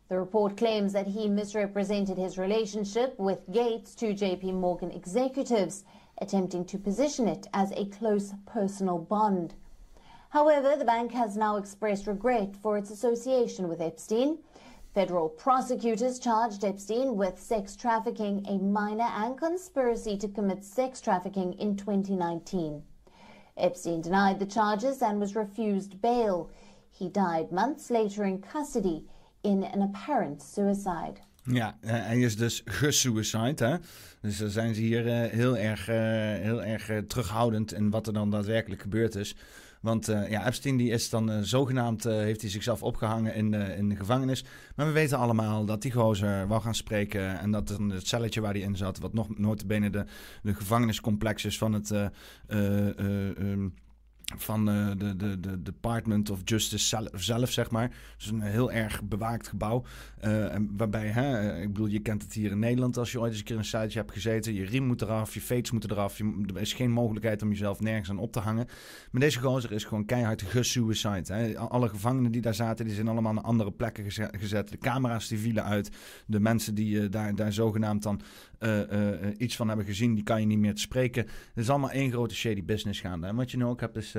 The report claims that he misrepresented his relationship with Gates to JP Morgan executives, attempting to position it as a close personal bond. However, the bank has now expressed regret for its association with Epstein. Federal prosecutors charged Epstein with sex trafficking, a minor, and conspiracy to commit sex trafficking in 2019. Epstein denied the charges and was refused bail. He died months later in custody in an apparent suicide. Ja, eh, hij is dus gesuicide. Hè? Dus dan zijn ze hier uh, heel erg, uh, heel erg terughoudend in wat er dan daadwerkelijk gebeurd is. Want uh, ja, Epstein die is dan uh, zogenaamd, uh, heeft hij zichzelf opgehangen in, in de gevangenis. Maar we weten allemaal dat die gozer wou gaan spreken. En dat het celletje waar hij in zat, wat nog nooit de, de gevangeniscomplex is van het... Um, van uh, de, de, de Department of Justice zelf, zeg maar. Dus een heel erg bewaakt gebouw. Uh, waarbij, hè, eh, ik bedoel, je kent het hier in Nederland als je ooit eens een keer een siteje hebt gezeten. Je riem moet eraf, je fates moeten eraf. Je, er is geen mogelijkheid om jezelf nergens aan op te hangen. Maar deze gozer is gewoon keihard gesuicide. Hè. Alle gevangenen die daar zaten, die zijn allemaal naar andere plekken gezet. De camera's die vielen uit. De mensen die uh, daar, daar zogenaamd dan iets van hebben gezien, die kan je niet meer te spreken. Het is allemaal één grote shady business gaande. En wat je nu ook hebt is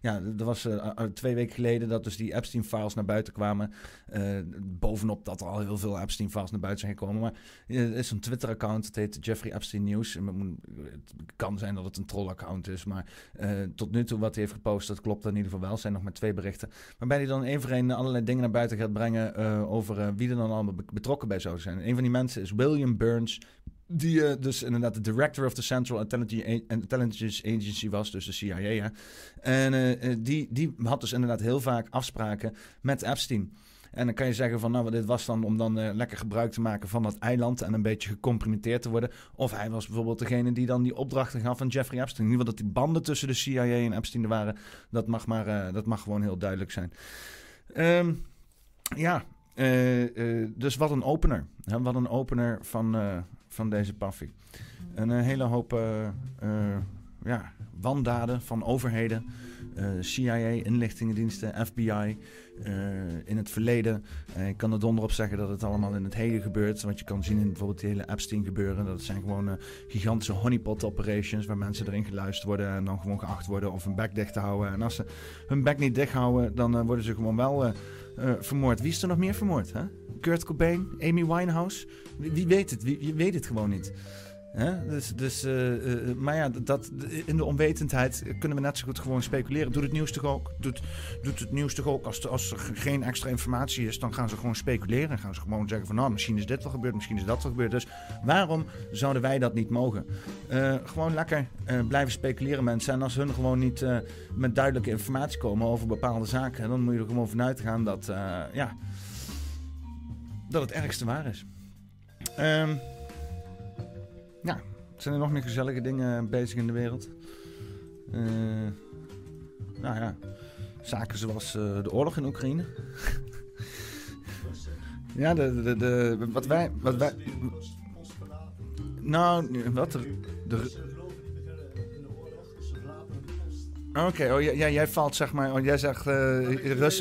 ja, er was twee weken geleden dat dus die Epstein-files naar buiten kwamen. Bovenop dat er al heel veel Epstein-files naar buiten zijn gekomen. Maar er is een Twitter-account, het heet Jeffrey Epstein News. Het kan zijn dat het een troll-account is, maar tot nu toe wat hij heeft gepost, dat klopt in ieder geval wel. Zijn nog maar twee berichten. Waarbij hij dan één voor één allerlei dingen naar buiten gaat brengen over wie er dan allemaal betrokken bij zou zijn. Een van die mensen is William Burns Die uh, dus inderdaad de director of the Central Intelligence Agency was, dus de CIA. Hè? En uh, die, die had dus inderdaad heel vaak afspraken met Epstein. En dan kan je zeggen van, nou, dit was dan om dan lekker gebruik te maken van dat eiland en een beetje gecomprimenteerd te worden. Of hij was bijvoorbeeld degene die dan die opdrachten gaf van Jeffrey Epstein. In ieder dat die banden tussen de CIA en Epstein er waren, dat mag, maar, dat mag gewoon heel duidelijk zijn. Um, ja, dus wat een opener. Hè? Wat een opener van, van deze paffie. Een hele hoop ja, wandaden van overheden. CIA, inlichtingendiensten, FBI, uh, in het verleden. Uh, ik kan er donder op zeggen dat het allemaal in het heden gebeurt. Wat je kan zien in bijvoorbeeld die hele Epstein gebeuren. Dat zijn gewoon uh, gigantische honeypot operations waar mensen erin geluisterd worden en dan gewoon geacht worden om hun bek dicht te houden. En als ze hun bek niet dicht houden, dan worden ze gewoon wel vermoord. Wie is er nog meer vermoord? Hè? Kurt Cobain, Amy Winehouse? Wie, weet het? Wie, weet het gewoon niet. Dus, dus, uh, uh, maar ja, dat, in de onwetendheid kunnen we net zo goed gewoon speculeren. Doet het nieuws toch ook? Doet, doet het nieuws toch ook? Als, er geen extra informatie is, dan gaan ze gewoon speculeren. En gaan ze gewoon zeggen van nou, misschien is dit wel gebeurd, misschien is dat wel gebeurd. Dus waarom zouden wij dat niet mogen? Uh, gewoon lekker blijven speculeren mensen. En als hun gewoon niet met duidelijke informatie komen over bepaalde zaken, dan moet je er gewoon vanuit gaan dat, ja, dat het ergste waar is. Um, ja, zijn er nog meer gezellige dingen bezig in de wereld? Uh, nou ja, zaken zoals uh, de oorlog in Oekraïne. ja, de, de, de, wat wij... Wat wij nou, wat er... De, Oké, okay, oh, ja, jij valt zeg maar... Oh, jij zegt uh.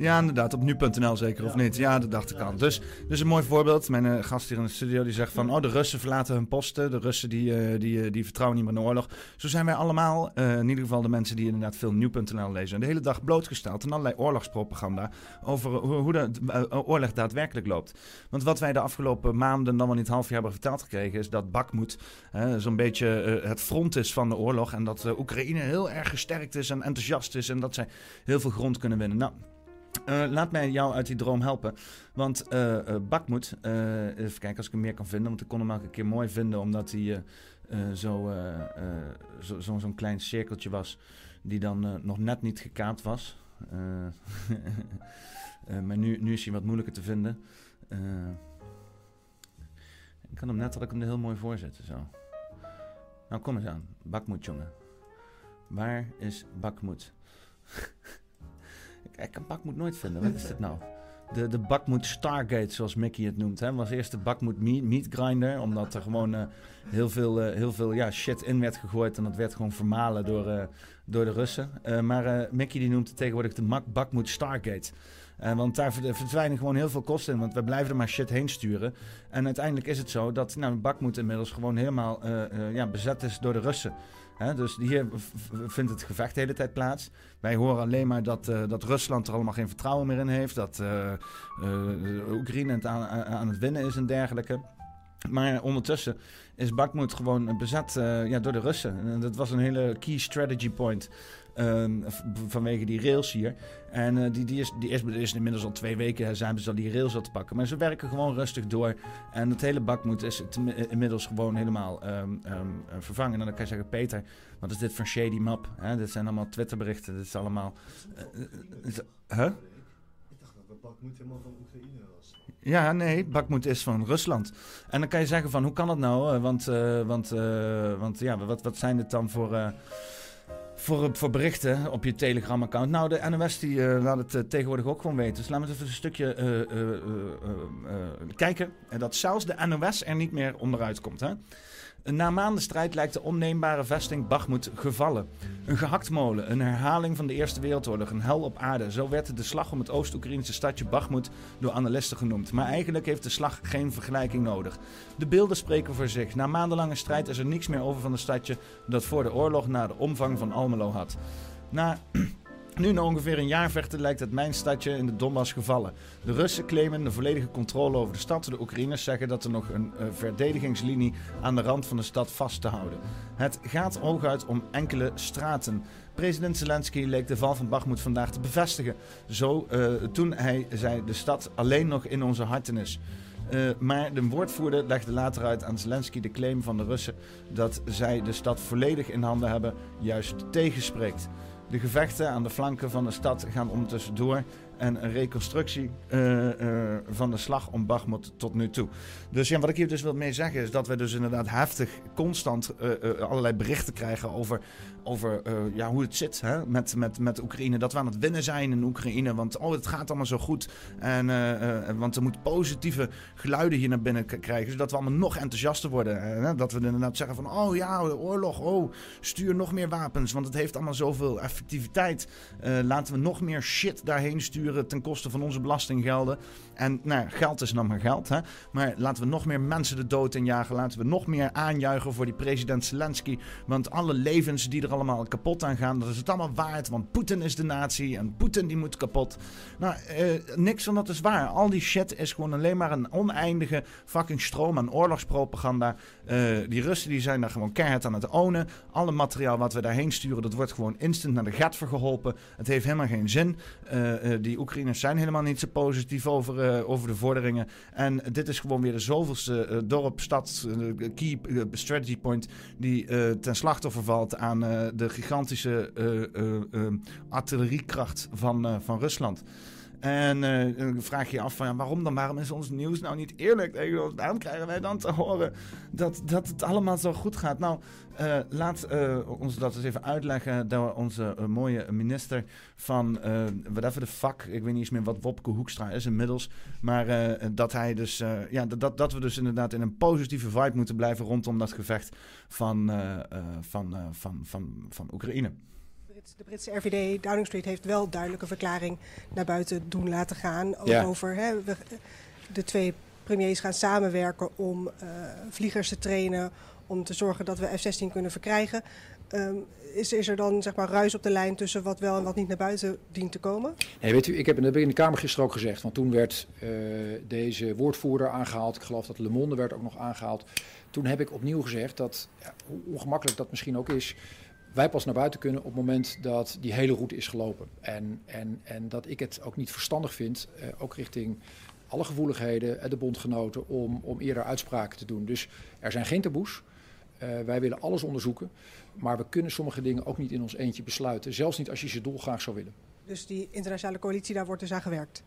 Ja, inderdaad. Op nu.nl zeker, of niet? Ja, dat dacht ik al. Dus, dus een mooi voorbeeld. Mijn uh, gast hier in de studio die zegt van... Oh, de Russen verlaten hun posten. De Russen die, uh, die, uh, die vertrouwen niet meer in de oorlog. Zo zijn wij allemaal, in ieder geval de mensen die inderdaad veel nu.nl lezen... de hele dag blootgesteld aan allerlei oorlogspropaganda... over hoe, hoe de oorlog daadwerkelijk loopt. Want wat wij de afgelopen maanden dan wel niet half jaar hebben verteld gekregen... is dat Bakhmut zo'n beetje het front is van de oorlog... en dat Oekraïne heel erg gesterkt is en enthousiast is... en dat zij heel veel grond kunnen winnen. Nou... Uh, laat mij jou uit die droom helpen. Want uh, Bakmoed, even kijken als ik hem meer kan vinden. Want ik kon hem elke keer mooi vinden, omdat hij zo, zo'n zo, klein cirkeltje was. Die dan nog net niet gekaapt was. maar nu, nu is hij wat moeilijker te vinden. ik kan hem net dat ik hem er heel mooi voor zetten. Zo. Nou, kom eens aan. Bakmoed, jongen. Waar is Bakmoed? Ik kan Bakmoed nooit vinden. Wat is dit nou? De, de Bakmoed Stargate, zoals Mickey het noemt. Hè, was eerst de Bakmoed meat, meat Grinder. Omdat er gewoon uh, heel veel, uh, heel veel ja, shit in werd gegooid. En dat werd gewoon vermalen door, uh, door de Russen. maar Mickey die noemt het tegenwoordig de Bakmoed Stargate. want daar verdwijnen gewoon heel veel kosten in. Want we blijven er maar shit heen sturen. En uiteindelijk is het zo dat nou, Bakmoed inmiddels gewoon helemaal ja, bezet is door de Russen dus hier vindt het gevecht de hele tijd plaats. Wij horen alleen maar dat, uh, dat Rusland er allemaal geen vertrouwen meer in heeft. Dat uh, uh, Oekraïne het aan, aan, het winnen is en dergelijke. Maar ondertussen is Bakhmut gewoon bezet ja, door de Russen. En dat was een hele key strategy point. Um, vanwege die rails hier. En uh, die, die, is, die is, is, inmiddels al twee weken zijn ze al die rails al te pakken. Maar ze werken gewoon rustig door. En het hele bakmoed is inmiddels gewoon helemaal um, um, vervangen. En dan kan je zeggen, Peter, wat is dit voor shady map? Hè? Dit zijn allemaal Twitterberichten. Dit is allemaal... Uh, uh, huh? Ik dacht dat Bakmoed helemaal van Oekraïne was. Ja, nee, Bakmoed is van Rusland. En dan kan je zeggen van, hoe kan dat nou? Want, want, want ja, wat, wat zijn dit dan voor voor, voor berichten op je Telegram-account. Nou, de NOS die, uh, laat het uh, tegenwoordig ook gewoon weten. Dus laten we even een stukje uh, kijken. En dat zelfs de NOS er niet meer onderuit komt. Hè? Na maanden strijd lijkt de onneembare vesting Bakhmut gevallen. Een gehaktmolen, een herhaling van de Eerste Wereldoorlog, een hel op aarde. Zo werd de slag om het Oost-Oekraïnse stadje Bakhmut door analisten genoemd. Maar eigenlijk heeft de slag geen vergelijking nodig. De beelden spreken voor zich. Na maandenlange strijd is er niks meer over van het stadje dat voor de oorlog na de omvang van Almelo had. Na nu na ongeveer een jaar vechten lijkt het mijnstadje in de Donbass gevallen. De Russen claimen de volledige controle over de stad. De Oekraïners zeggen dat er nog een uh, verdedigingslinie aan de rand van de stad vast te houden. Het gaat hooguit om enkele straten. President Zelensky leek de val van Bakhmut vandaag te bevestigen. Zo uh, toen hij zei de stad alleen nog in onze harten is. Uh, maar de woordvoerder legde later uit aan Zelensky de claim van de Russen dat zij de stad volledig in handen hebben, juist tegenspreekt. De gevechten aan de flanken van de stad gaan ondertussen door en een reconstructie uh, uh, van de slag om Bakhmut tot nu toe. Dus ja, wat ik hier dus wil mee zeggen is dat we dus inderdaad heftig, constant uh, allerlei berichten krijgen over, over ja, hoe het zit hè, met, met, met Oekraïne. Dat we aan het winnen zijn in Oekraïne, want oh, het gaat allemaal zo goed. En, want er moet positieve geluiden hier naar binnen krijgen, zodat we allemaal nog enthousiaster worden. dat we inderdaad zeggen van, oh ja, oorlog, oh, stuur nog meer wapens, want het heeft allemaal zoveel effectiviteit. laten we nog meer shit daarheen sturen ten koste van onze belastinggelden. En nou, geld is nog maar geld. Hè? Maar laten we nog meer mensen de dood injagen. Laten we nog meer aanjuichen voor die president Zelensky. Want alle levens die er allemaal kapot aan gaan, dat is het allemaal waard. Want Poetin is de natie en Poetin die moet kapot. Nou, eh, niks van dat is waar. Al die shit is gewoon alleen maar een oneindige fucking stroom aan oorlogspropaganda. Uh, die Russen die zijn daar gewoon keihard aan het ownen. Alle materiaal wat we daarheen sturen, dat wordt gewoon instant naar de gat vergeholpen. Het heeft helemaal geen zin. Uh, die Oekraïners zijn helemaal niet zo positief over over de vorderingen. En dit is gewoon weer de zoveelste dorp, stad, key strategy point die ten slachtoffer valt aan de gigantische artilleriekracht van, van Rusland. En dan vraag je je af van ja, waarom dan? Waarom is ons nieuws nou niet eerlijk? Waarom krijgen wij dan te horen dat, dat het allemaal zo goed gaat? Nou, uh, laat uh, ons dat eens even uitleggen door onze mooie minister van whatever the fuck. Ik weet niet eens meer wat Wopke Hoekstra is inmiddels. Maar dat hij dus, ja, dat, dat we dus inderdaad in een positieve vibe moeten blijven rondom dat gevecht van, van, van, van, van Oekraïne. De Britse RVD, Downing Street, heeft wel duidelijke verklaring naar buiten doen laten gaan. Ja. Over hè, de twee premiers gaan samenwerken om vliegers te trainen om te zorgen dat we F-16 kunnen verkrijgen. Um, is, is, er dan zeg maar ruis op de lijn tussen wat wel en wat niet naar buiten dient te komen? Nee, weet u, ik heb in de, in de Kamer gisteren ook gezegd, want toen werd uh, deze woordvoerder aangehaald. Ik geloof dat Le Monde werd ook nog aangehaald. Toen heb ik opnieuw gezegd dat, ja, hoe ongemakkelijk dat misschien ook is, wij pas naar buiten kunnen op het moment dat die hele route is gelopen. En, en, en dat ik het ook niet verstandig vind, uh, ook richting alle gevoeligheden en de bondgenoten, om, om eerder uitspraken te doen. Dus er zijn geen taboes. Uh, wij willen alles onderzoeken, maar we kunnen sommige dingen ook niet in ons eentje besluiten. Zelfs niet als je ze dolgraag zou willen. Dus die internationale coalitie, daar wordt dus aan gewerkt?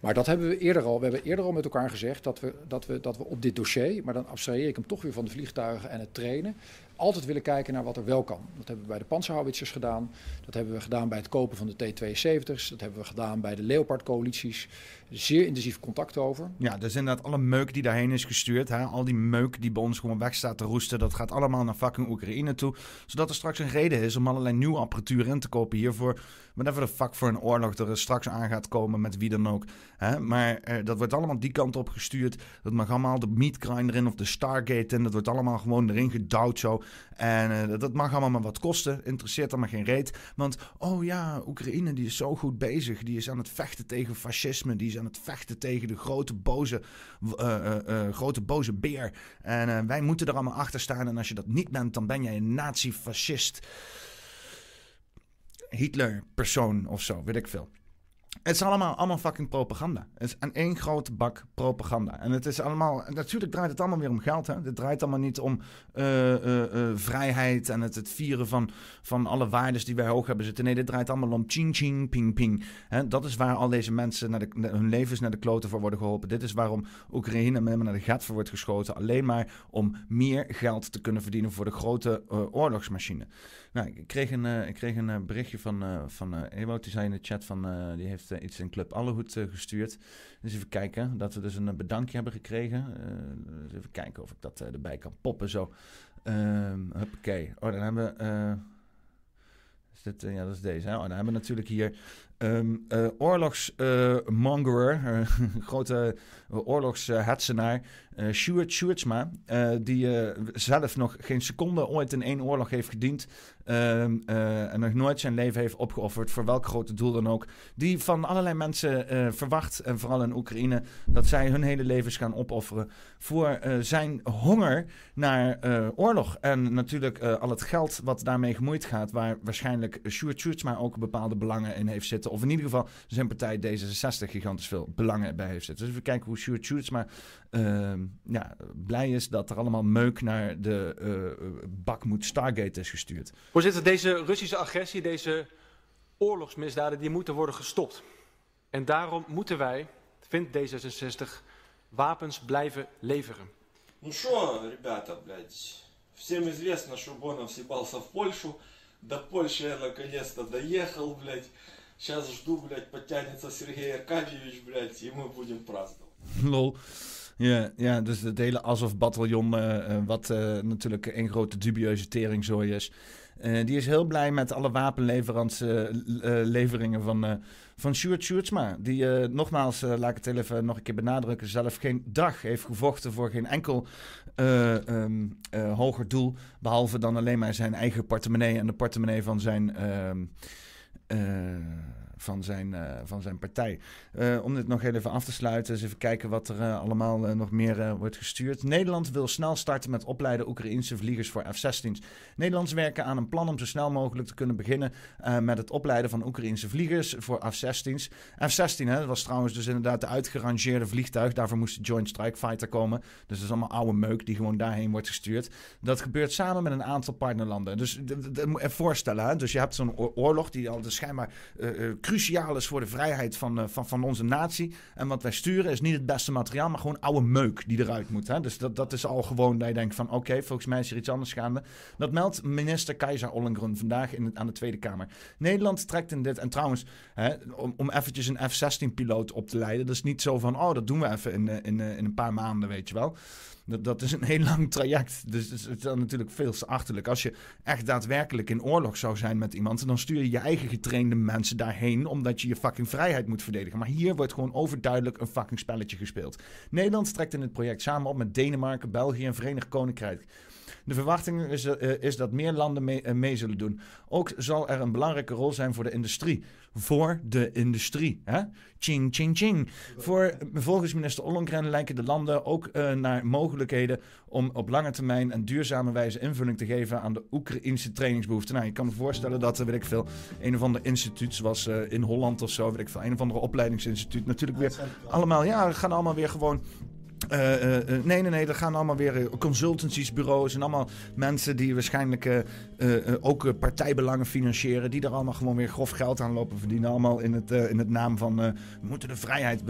Maar dat hebben we eerder al. We hebben eerder al met elkaar gezegd dat we, dat we, dat we op dit dossier, maar dan abstraheer ik hem toch weer van de vliegtuigen en het trainen, altijd willen kijken naar wat er wel kan. Dat hebben we bij de panzerhouwitsers gedaan. Dat hebben we gedaan bij het kopen van de T-72's. Dat hebben we gedaan bij de Leopard-coalities. Zeer intensief contact over. Ja, dus inderdaad alle meuk die daarheen is gestuurd. Hè? Al die meuk die bij ons gewoon weg staat te roesten. Dat gaat allemaal naar fucking Oekraïne toe. Zodat er straks een reden is om allerlei nieuwe apparatuur in te kopen hiervoor. Whatever de fuck voor een oorlog er straks aan gaat komen met wie dan ook. Hè? Maar eh, dat wordt allemaal die kant op gestuurd. Dat mag allemaal de meatgrinder in of de Stargate in. Dat wordt allemaal gewoon erin gedouwd zo. En uh, dat mag allemaal maar wat kosten. Interesseert allemaal geen reet. Want, oh ja, Oekraïne die is zo goed bezig. Die is aan het vechten tegen fascisme. Die is aan het vechten tegen de grote boze, uh, uh, grote boze beer. En wij moeten er allemaal achter staan. En als je dat niet bent, dan ben jij een nazi-fascist. Hitler-persoon of zo, weet ik veel. Het is allemaal, allemaal fucking propaganda. Het is een één grote bak propaganda. En het is allemaal. Natuurlijk draait het allemaal weer om geld. Hè? Het draait allemaal niet om uh, uh, uh, vrijheid en het, het vieren van, van alle waarden die wij hoog hebben zitten. Nee, dit draait allemaal om ching ching ping ping. Hè? Dat is waar al deze mensen naar hun levens naar de kloten voor worden geholpen. Dit is waarom Oekraïne met naar de gat voor wordt geschoten. Alleen maar om meer geld te kunnen verdienen voor de grote oorlogsmachine. Nou, ik kreeg een, ik kreeg een berichtje van, van Ewout. Die zei in de chat van. die heeft iets in Club Allehoed gestuurd. Dus even kijken, dat we dus een bedankje hebben gekregen. dus even kijken of ik dat erbij kan poppen zo. Oké, oh, dan hebben we... is dit, ja, dat is deze. Oh, dan hebben we natuurlijk hier um, uh, oorlogsmongerer, uh, grote oorlogshetsenaar, uh, Stuart Schuurtsma, die zelf nog geen seconde ooit in één oorlog heeft gediend, ehm, eh, en nog nooit zijn leven heeft opgeofferd voor welk grote doel dan ook. Die van allerlei mensen eh, verwacht, en vooral in Oekraïne, dat zij hun hele levens gaan opofferen voor eh, zijn honger naar eh, oorlog. En natuurlijk eh, al het geld wat daarmee gemoeid gaat, waar waarschijnlijk Sjoerdsma ook bepaalde belangen in heeft zitten. Of in ieder geval zijn partij D66 gigantisch veel belangen bij heeft zitten. Dus we kijken hoe Sjoerd Sjoerdsma ehm, ja, blij is dat er allemaal meuk naar de uh, Bakmoed Stargate is gestuurd. Voorzitter, deze Russische agressie, deze oorlogsmisdaden, die moeten worden gestopt. En daarom moeten wij, vindt D66, wapens blijven leveren. Ну что, ребята, блядь, всем известно, что Бонов съебался в Польшу. До Польши я наконец-то доехал, блядь. Сейчас жду, блядь, подтянется Сергей Аркадьевич, блядь, и мы будем праздновать. Lol. Ja, ja, dus het hele Azov-bataljon, uh, wat uh, natuurlijk een grote dubieuze teringzooi is. Uh, die is heel blij met alle wapenleveringen van, van Sjoerd Sjoerdsma. Die nogmaals, laat ik het even nog een keer benadrukken, zelf geen dag heeft gevochten voor geen enkel um, hoger doel. Behalve dan alleen maar zijn eigen portemonnee en de portemonnee van zijn ehm, van zijn, uh, van zijn partij. Uh, om dit nog even af te sluiten, eens even kijken wat er uh, allemaal nog meer wordt gestuurd. Nederland wil snel starten met opleiden Oekraïnse vliegers voor F-16's. Nederlanders werken aan een plan om zo snel mogelijk te kunnen beginnen met het opleiden van Oekraïnse vliegers voor F-16's. F-16, hè, dat was trouwens dus inderdaad de uitgerangeerde vliegtuig. Daarvoor moest de Joint Strike Fighter komen. Dus dat is allemaal oude meuk die gewoon daarheen wordt gestuurd. Dat gebeurt samen met een aantal partnerlanden. Dus voorstellen, dus je hebt zo'n oorlog die al de schijnbaar cruciaal is voor de vrijheid van, uh, van, van onze natie. En wat wij sturen is niet het beste materiaal, maar gewoon oude meuk die eruit moet. Hè? Dus dat, dat is al gewoon dat je denkt van oké, volgens mij is er iets anders gaande. Dat meldt minister Keizer Ollengren vandaag in aan de Tweede Kamer. Nederland trekt in dit, en trouwens, hè, om, om eventjes een F-16-piloot op te leiden. Dat is niet zo van, oh, dat doen we even in, in, in, in een paar maanden, weet je wel. Dat, is een heel lang traject. Dus het is dan natuurlijk veel te achterlijk. Als je echt daadwerkelijk in oorlog zou zijn met iemand, dan stuur je je eigen getrainde mensen daarheen, omdat je je fucking vrijheid moet verdedigen. Maar hier wordt gewoon overduidelijk een fucking spelletje gespeeld. Nederland trekt in het project samen op met Denemarken, België en Verenigd Koninkrijk. De verwachting is, uh, is dat meer landen mee, uh, mee, zullen doen. Ook zal er een belangrijke rol zijn voor de industrie. Voor de industrie. Hè? Ching, ching, ching. Voor, volgens minister Ollongren lijken de landen ook uh, naar mogelijkheden om op lange termijn en duurzame wijze invulling te geven aan de Oekraïnse trainingsbehoeften. Nou, je kan me voorstellen dat, weet ik veel, een of ander instituut zoals in Holland of zo, weet ik veel, een of andere opleidingsinstituut natuurlijk weer allemaal, ja, gaan allemaal weer gewoon uh, uh, nee, nee, nee. Er gaan allemaal weer consultancies, bureaus en allemaal mensen die waarschijnlijk ook partijbelangen financieren. Die er allemaal gewoon weer grof geld aan lopen verdienen. Allemaal in het, in het naam van we moeten de vrijheid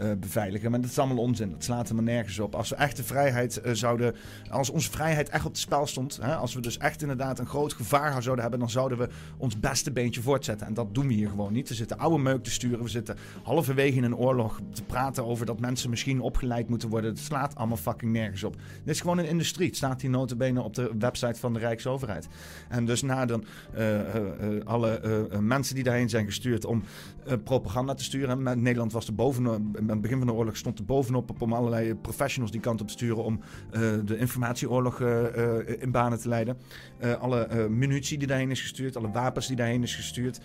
uh, beveiligen. Maar dat is allemaal onzin. Dat slaat helemaal nergens op. Als we echt de vrijheid uh, zouden. Als onze vrijheid echt op het spel stond. Hè, als we dus echt inderdaad een groot gevaar zouden hebben. dan zouden we ons beste beentje voortzetten. En dat doen we hier gewoon niet. We zitten oude meuk te sturen. We zitten halverwege in een oorlog te praten over dat mensen misschien opgeleid moeten worden. Het slaat allemaal fucking nergens op. Dit is gewoon een industrie. Het staat hier notabene op de website van de Rijksoverheid. En dus na dan uh, alle mensen die daarheen zijn gestuurd om propaganda te sturen. En Nederland was er bovenop aan het begin van de oorlog stond er bovenop op om allerlei professionals die kant op te sturen om uh, de informatieoorlog uh, uh, in banen te leiden. alle munitie die daarheen is gestuurd, alle wapens die daarheen is gestuurd,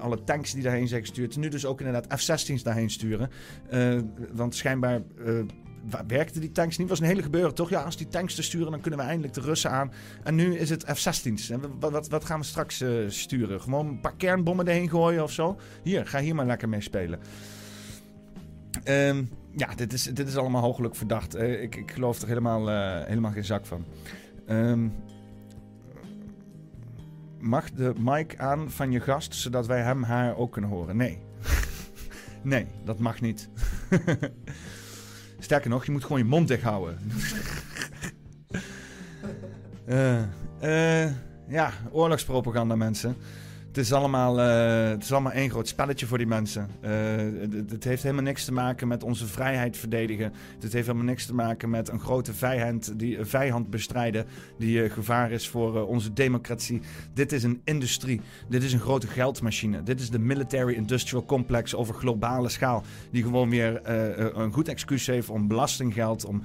alle tanks die daarheen zijn gestuurd. Nu dus ook inderdaad F-16's daarheen sturen. want schijnbaar werkten die tanks niet. was een hele gebeuren, toch? Ja, als die tanks te sturen, dan kunnen we eindelijk de Russen aan. En nu is het F-16's. En wat, wat, wat, gaan we straks sturen? Gewoon een paar kernbommen erheen gooien of zo? Hier, ga hier maar lekker mee spelen. Um, ja, dit is, dit is allemaal hooglijk verdacht. Uh, ik, ik geloof er helemaal, uh, helemaal geen zak van. Um, mag de mic aan van je gast, zodat wij hem haar ook kunnen horen? Nee. nee, dat mag niet. Sterker nog, je moet gewoon je mond dicht houden. uh, ja, oorlogspropaganda mensen. Het is, allemaal, uh, het is allemaal één groot spelletje voor die mensen. Het, het, heeft helemaal niks te maken met onze vrijheid verdedigen. Het heeft helemaal niks te maken met een grote vijand, die, vijand bestrijden die uh, gevaar is voor onze democratie. Dit is een industrie. Dit is een grote geldmachine. Dit is de military industrial complex over globale schaal. Die gewoon weer een goed excuus heeft om belastinggeld, om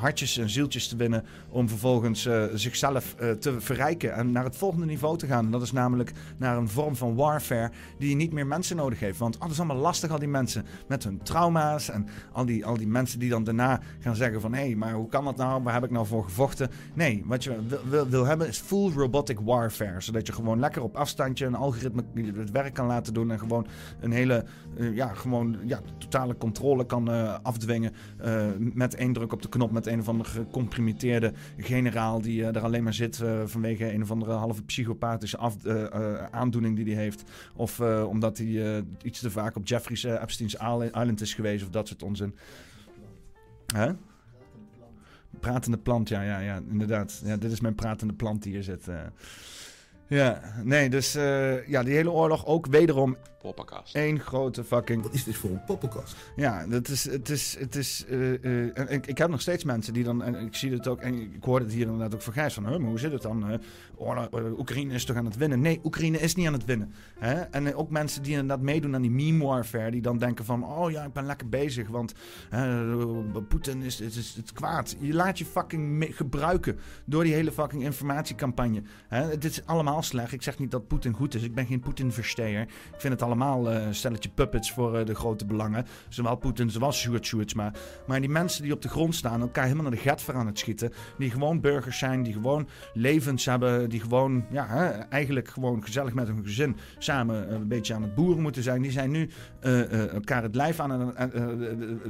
hartjes en zieltjes te winnen. Om vervolgens zichzelf te verrijken en naar het volgende niveau te gaan. Dat is namelijk naar een vorm van warfare die niet meer mensen nodig heeft. Want dat is allemaal lastig, al die mensen met hun trauma's en al die, al die mensen die dan daarna gaan zeggen van hé, hey, maar hoe kan dat nou? Waar heb ik nou voor gevochten? Nee, wat je wil, hebben is full robotic warfare. Zodat je gewoon lekker op afstandje een algoritme het werk kan laten doen en gewoon een hele, ja, gewoon ja, totale controle kan afdwingen met één druk op de knop met een of andere gecomprimeerde generaal die er alleen maar zit vanwege een of andere halve psychopathische af, aandoening die hij heeft. Of omdat hij iets te vaak op Jeffrey's Epstein's Island is geweest of dat soort onzin. Hè? Pratende plant, ja, ja, ja, inderdaad. Ja, dit is mijn pratende plant die hier zit. Ja, nee, dus ja, die hele oorlog ook wederom poppenkast. Eén grote fucking... Wat is dit voor een poppenkast? Ja, dat is, het is, het is, uh, ik, ik, heb nog steeds mensen die dan, en ik zie het ook, en ik hoorde het hier inderdaad ook van Gijs, van, maar hoe zit het dan? Uh, Oekraïne is toch aan het winnen? Nee, Oekraïne is niet aan het winnen. Hè? En ook mensen die inderdaad meedoen aan die meme warfare, die dan denken van, oh ja, ik ben lekker bezig, want Poetin is, is, is, het kwaad. Je laat je fucking gebruiken door die hele fucking informatiecampagne. Hè? Het is allemaal slecht. Ik zeg niet dat Poetin goed is. Ik ben geen Poetin-versteer. Ik vind het allemaal uh, een stelletje puppets voor uh, de grote belangen. Zowel Poetin, zowel Sjoerd maar, die mensen die op de grond staan, elkaar helemaal naar de gat aan het schieten. Die gewoon burgers zijn, die gewoon levens hebben, die gewoon, ja, hè, eigenlijk gewoon gezellig met hun gezin samen uh, een beetje aan het boeren moeten zijn. Die zijn nu elkaar het lijf aan het,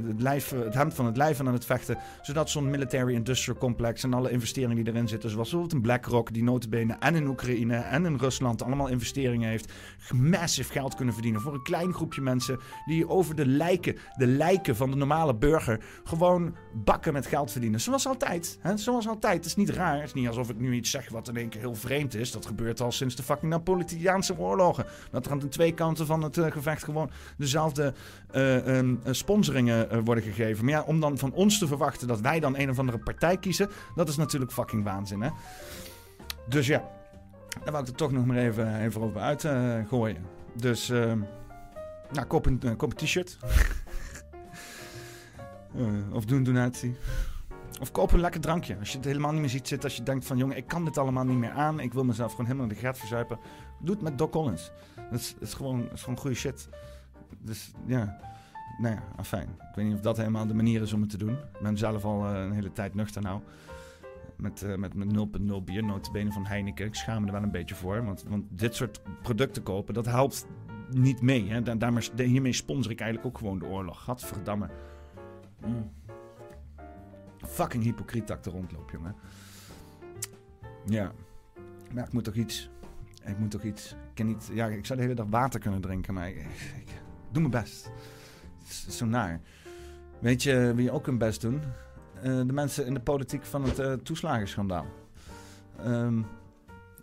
het, lijf, het hemd van het lijf aan het vechten. Zodat zo'n military industrial complex en alle investeringen die erin zitten, zoals bijvoorbeeld een BlackRock, die notabene en in Oekraïne en in Rusland allemaal investeringen heeft, massief geld kunnen verdienen voor een klein groepje mensen die over de lijken, de lijken van de normale burger, gewoon bakken met geld verdienen. Zoals altijd. Hè? Zoals altijd. Het is niet raar. Het is niet alsof ik nu iets zeg wat in één keer heel vreemd is. Dat gebeurt al sinds de fucking Napolitaanse oorlogen. Dat er aan de twee kanten van het uh, gevecht gewoon dezelfde uh, sponsoringen worden gegeven. Maar ja, om dan van ons te verwachten dat wij dan een of andere partij kiezen, dat is natuurlijk fucking waanzin. Hè? Dus ja, daar wou ik er toch nog maar even, even over uitgooien. Dus, uh, nou, koop een, uh, koop een t-shirt. uh, of doe een donatie. Of koop een lekker drankje. Als je het helemaal niet meer ziet zitten. Als je denkt van, jongen, ik kan dit allemaal niet meer aan. Ik wil mezelf gewoon helemaal in de gat verzuipen. Doe het met Doc Collins. Dat is, gewoon, gewoon goede shit. Dus, ja. Nou ja, fijn. Ik weet niet of dat helemaal de manier is om het te doen. Ik ben zelf al een hele tijd nuchter nou met, uh, met, met 0.0 bier, notabene van Heineken. Ik schaam me er wel een beetje voor, want, want dit soort producten kopen, dat helpt niet mee. Hè? Daar, daarmee, hiermee sponsor ik eigenlijk ook gewoon de oorlog. Gadverdamme. Mm. Fucking hypocriet dat ik er rondloop, jongen. Ja. Maar ik moet toch iets. Ik moet toch iets. Ik kan niet. Ja, ik zou de hele dag water kunnen drinken, maar ik, doe mijn best. Het is zo naar. Weet je wie je ook een best doen? Eh, de mensen in de politiek van het uh, toeslagenschandaal. Um,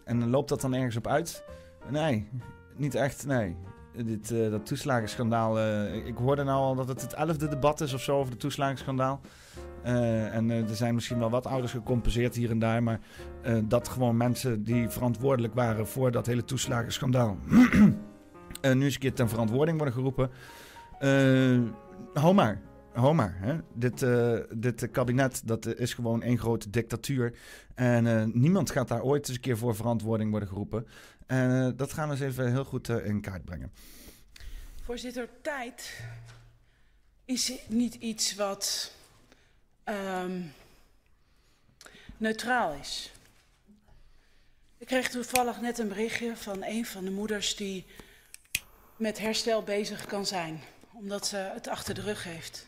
en loopt dat dan ergens op uit? Nee, niet echt, nee. Dit, uh, dat toeslagenschandaal, ik hoorde nou al dat het het elfde debat is of zo over het toeslagenschandaal. en er zijn misschien wel wat ouders gecompenseerd hier en daar, maar dat gewoon mensen die verantwoordelijk waren voor dat hele toeslagenschandaal nu eens een keer ten verantwoording worden geroepen. hou maar. Homer, hè? Dit, uh, dit kabinet dat is gewoon één grote dictatuur. En niemand gaat daar ooit eens een keer voor verantwoording worden geroepen. En dat gaan we eens even heel goed in kaart brengen. Voorzitter, tijd is niet iets wat um, neutraal is. Ik kreeg toevallig net een berichtje van een van de moeders die met herstel bezig kan zijn, omdat ze het achter de rug heeft.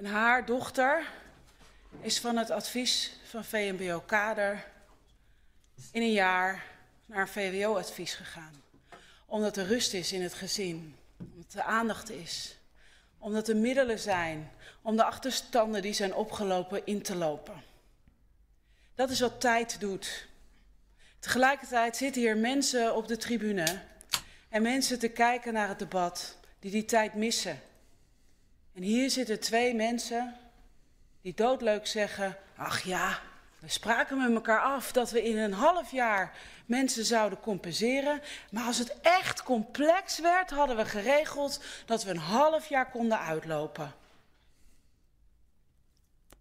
En haar dochter is van het advies van VMBO Kader in een jaar naar VWO-advies gegaan. Omdat er rust is in het gezin, omdat er aandacht is, omdat er middelen zijn om de achterstanden die zijn opgelopen in te lopen. Dat is wat tijd doet. Tegelijkertijd zitten hier mensen op de tribune en mensen te kijken naar het debat die die tijd missen. En hier zitten twee mensen die doodleuk zeggen: Ach ja, we spraken met elkaar af dat we in een half jaar mensen zouden compenseren. Maar als het echt complex werd, hadden we geregeld dat we een half jaar konden uitlopen.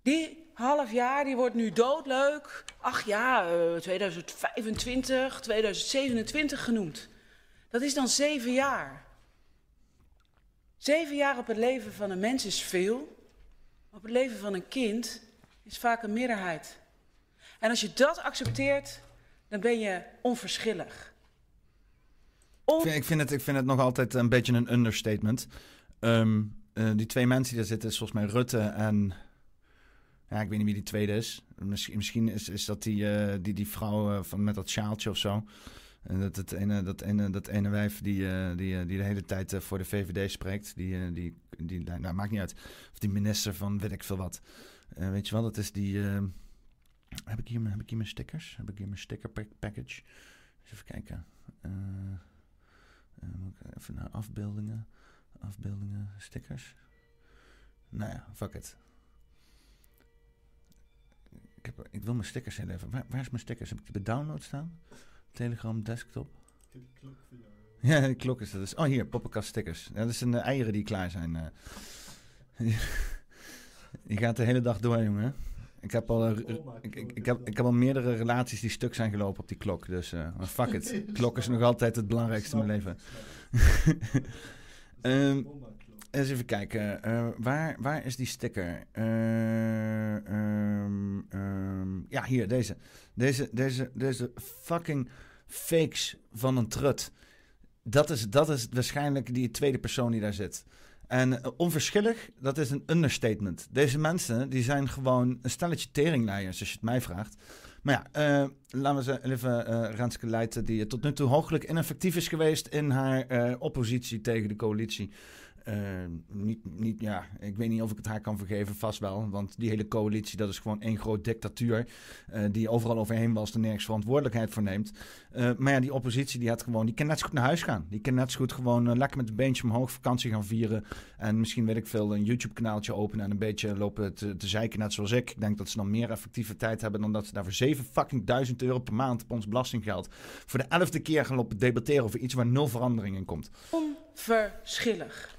Die half jaar die wordt nu doodleuk. Ach ja, uh, 2025, 2027 genoemd. Dat is dan zeven jaar. Zeven jaar op het leven van een mens is veel. Op het leven van een kind is vaak een meerderheid. En als je dat accepteert, dan ben je onverschillig. Ik, vind, het, ik vind het nog altijd een beetje een understatement. Um, uh, die twee mensen die daar zitten, is volgens mij Rutte en. Ja, ik weet niet wie die tweede is. Misschien, misschien is, dat die, uh, die, die vrouw uh, van, met dat sjaaltje of zo. En dat, het ene, dat, ene, dat ene wijf die, uh, die, die de hele tijd voor de VVD spreekt. Die, die, die, nou, maakt niet uit. Of die minister van weet ik veel wat. weet je wel, dat is die. Heb ik, hier, heb ik hier mijn stickers? Heb ik hier mijn sticker package? Even kijken. Even naar afbeeldingen. Afbeeldingen, stickers. Nou ja, fuck it. Ik, heb, ik wil mijn stickers heel even. Waar, waar is mijn stickers? Heb ik die bij download staan? Telegram desktop. Klok voor jou. Ja, die klok is dat. Dus, oh, hier, poppenkast stickers. Ja, dat zijn de eieren die klaar zijn. Uh. je gaat de hele dag door, jongen. Ik heb, al, ik, ik, ik, heb, ik heb al meerdere relaties die stuk zijn gelopen op die klok. Dus uh, fuck it. klok is nog altijd het belangrijkste in mijn leven. um, eens even kijken. Uh, waar, waar is die sticker? Um, um, ja, hier, deze. Deze, deze. deze fucking fakes van een trut. Dat is, dat is waarschijnlijk die tweede persoon die daar zit. En uh, onverschillig, dat is een understatement. Deze mensen die zijn gewoon een stelletje teringleiers, als je het mij vraagt. Maar ja, laten we ze even uh, Renske Leijten, die tot nu toe hooglijk ineffectief is geweest in haar oppositie tegen de coalitie. Uh, niet, niet, ja, ik weet niet of ik het haar kan vergeven, vast wel. Want die hele coalitie, dat is gewoon één groot dictatuur. Uh, die overal overheen was en nergens verantwoordelijkheid voor neemt. Uh, maar ja, die oppositie die had gewoon, die kan net zo goed naar huis gaan. Die kan net zo goed gewoon lekker met een beentje omhoog vakantie gaan vieren. En misschien weet ik veel, een YouTube-kanaaltje openen en een beetje lopen te, zeiken, net zoals ik. Ik denk dat ze dan meer effectieve tijd hebben dan dat ze daar voor 7 fucking duizend euro per maand op ons belastinggeld voor de elfde keer gaan lopen debatteren over iets waar nul verandering in komt. Onverschillig.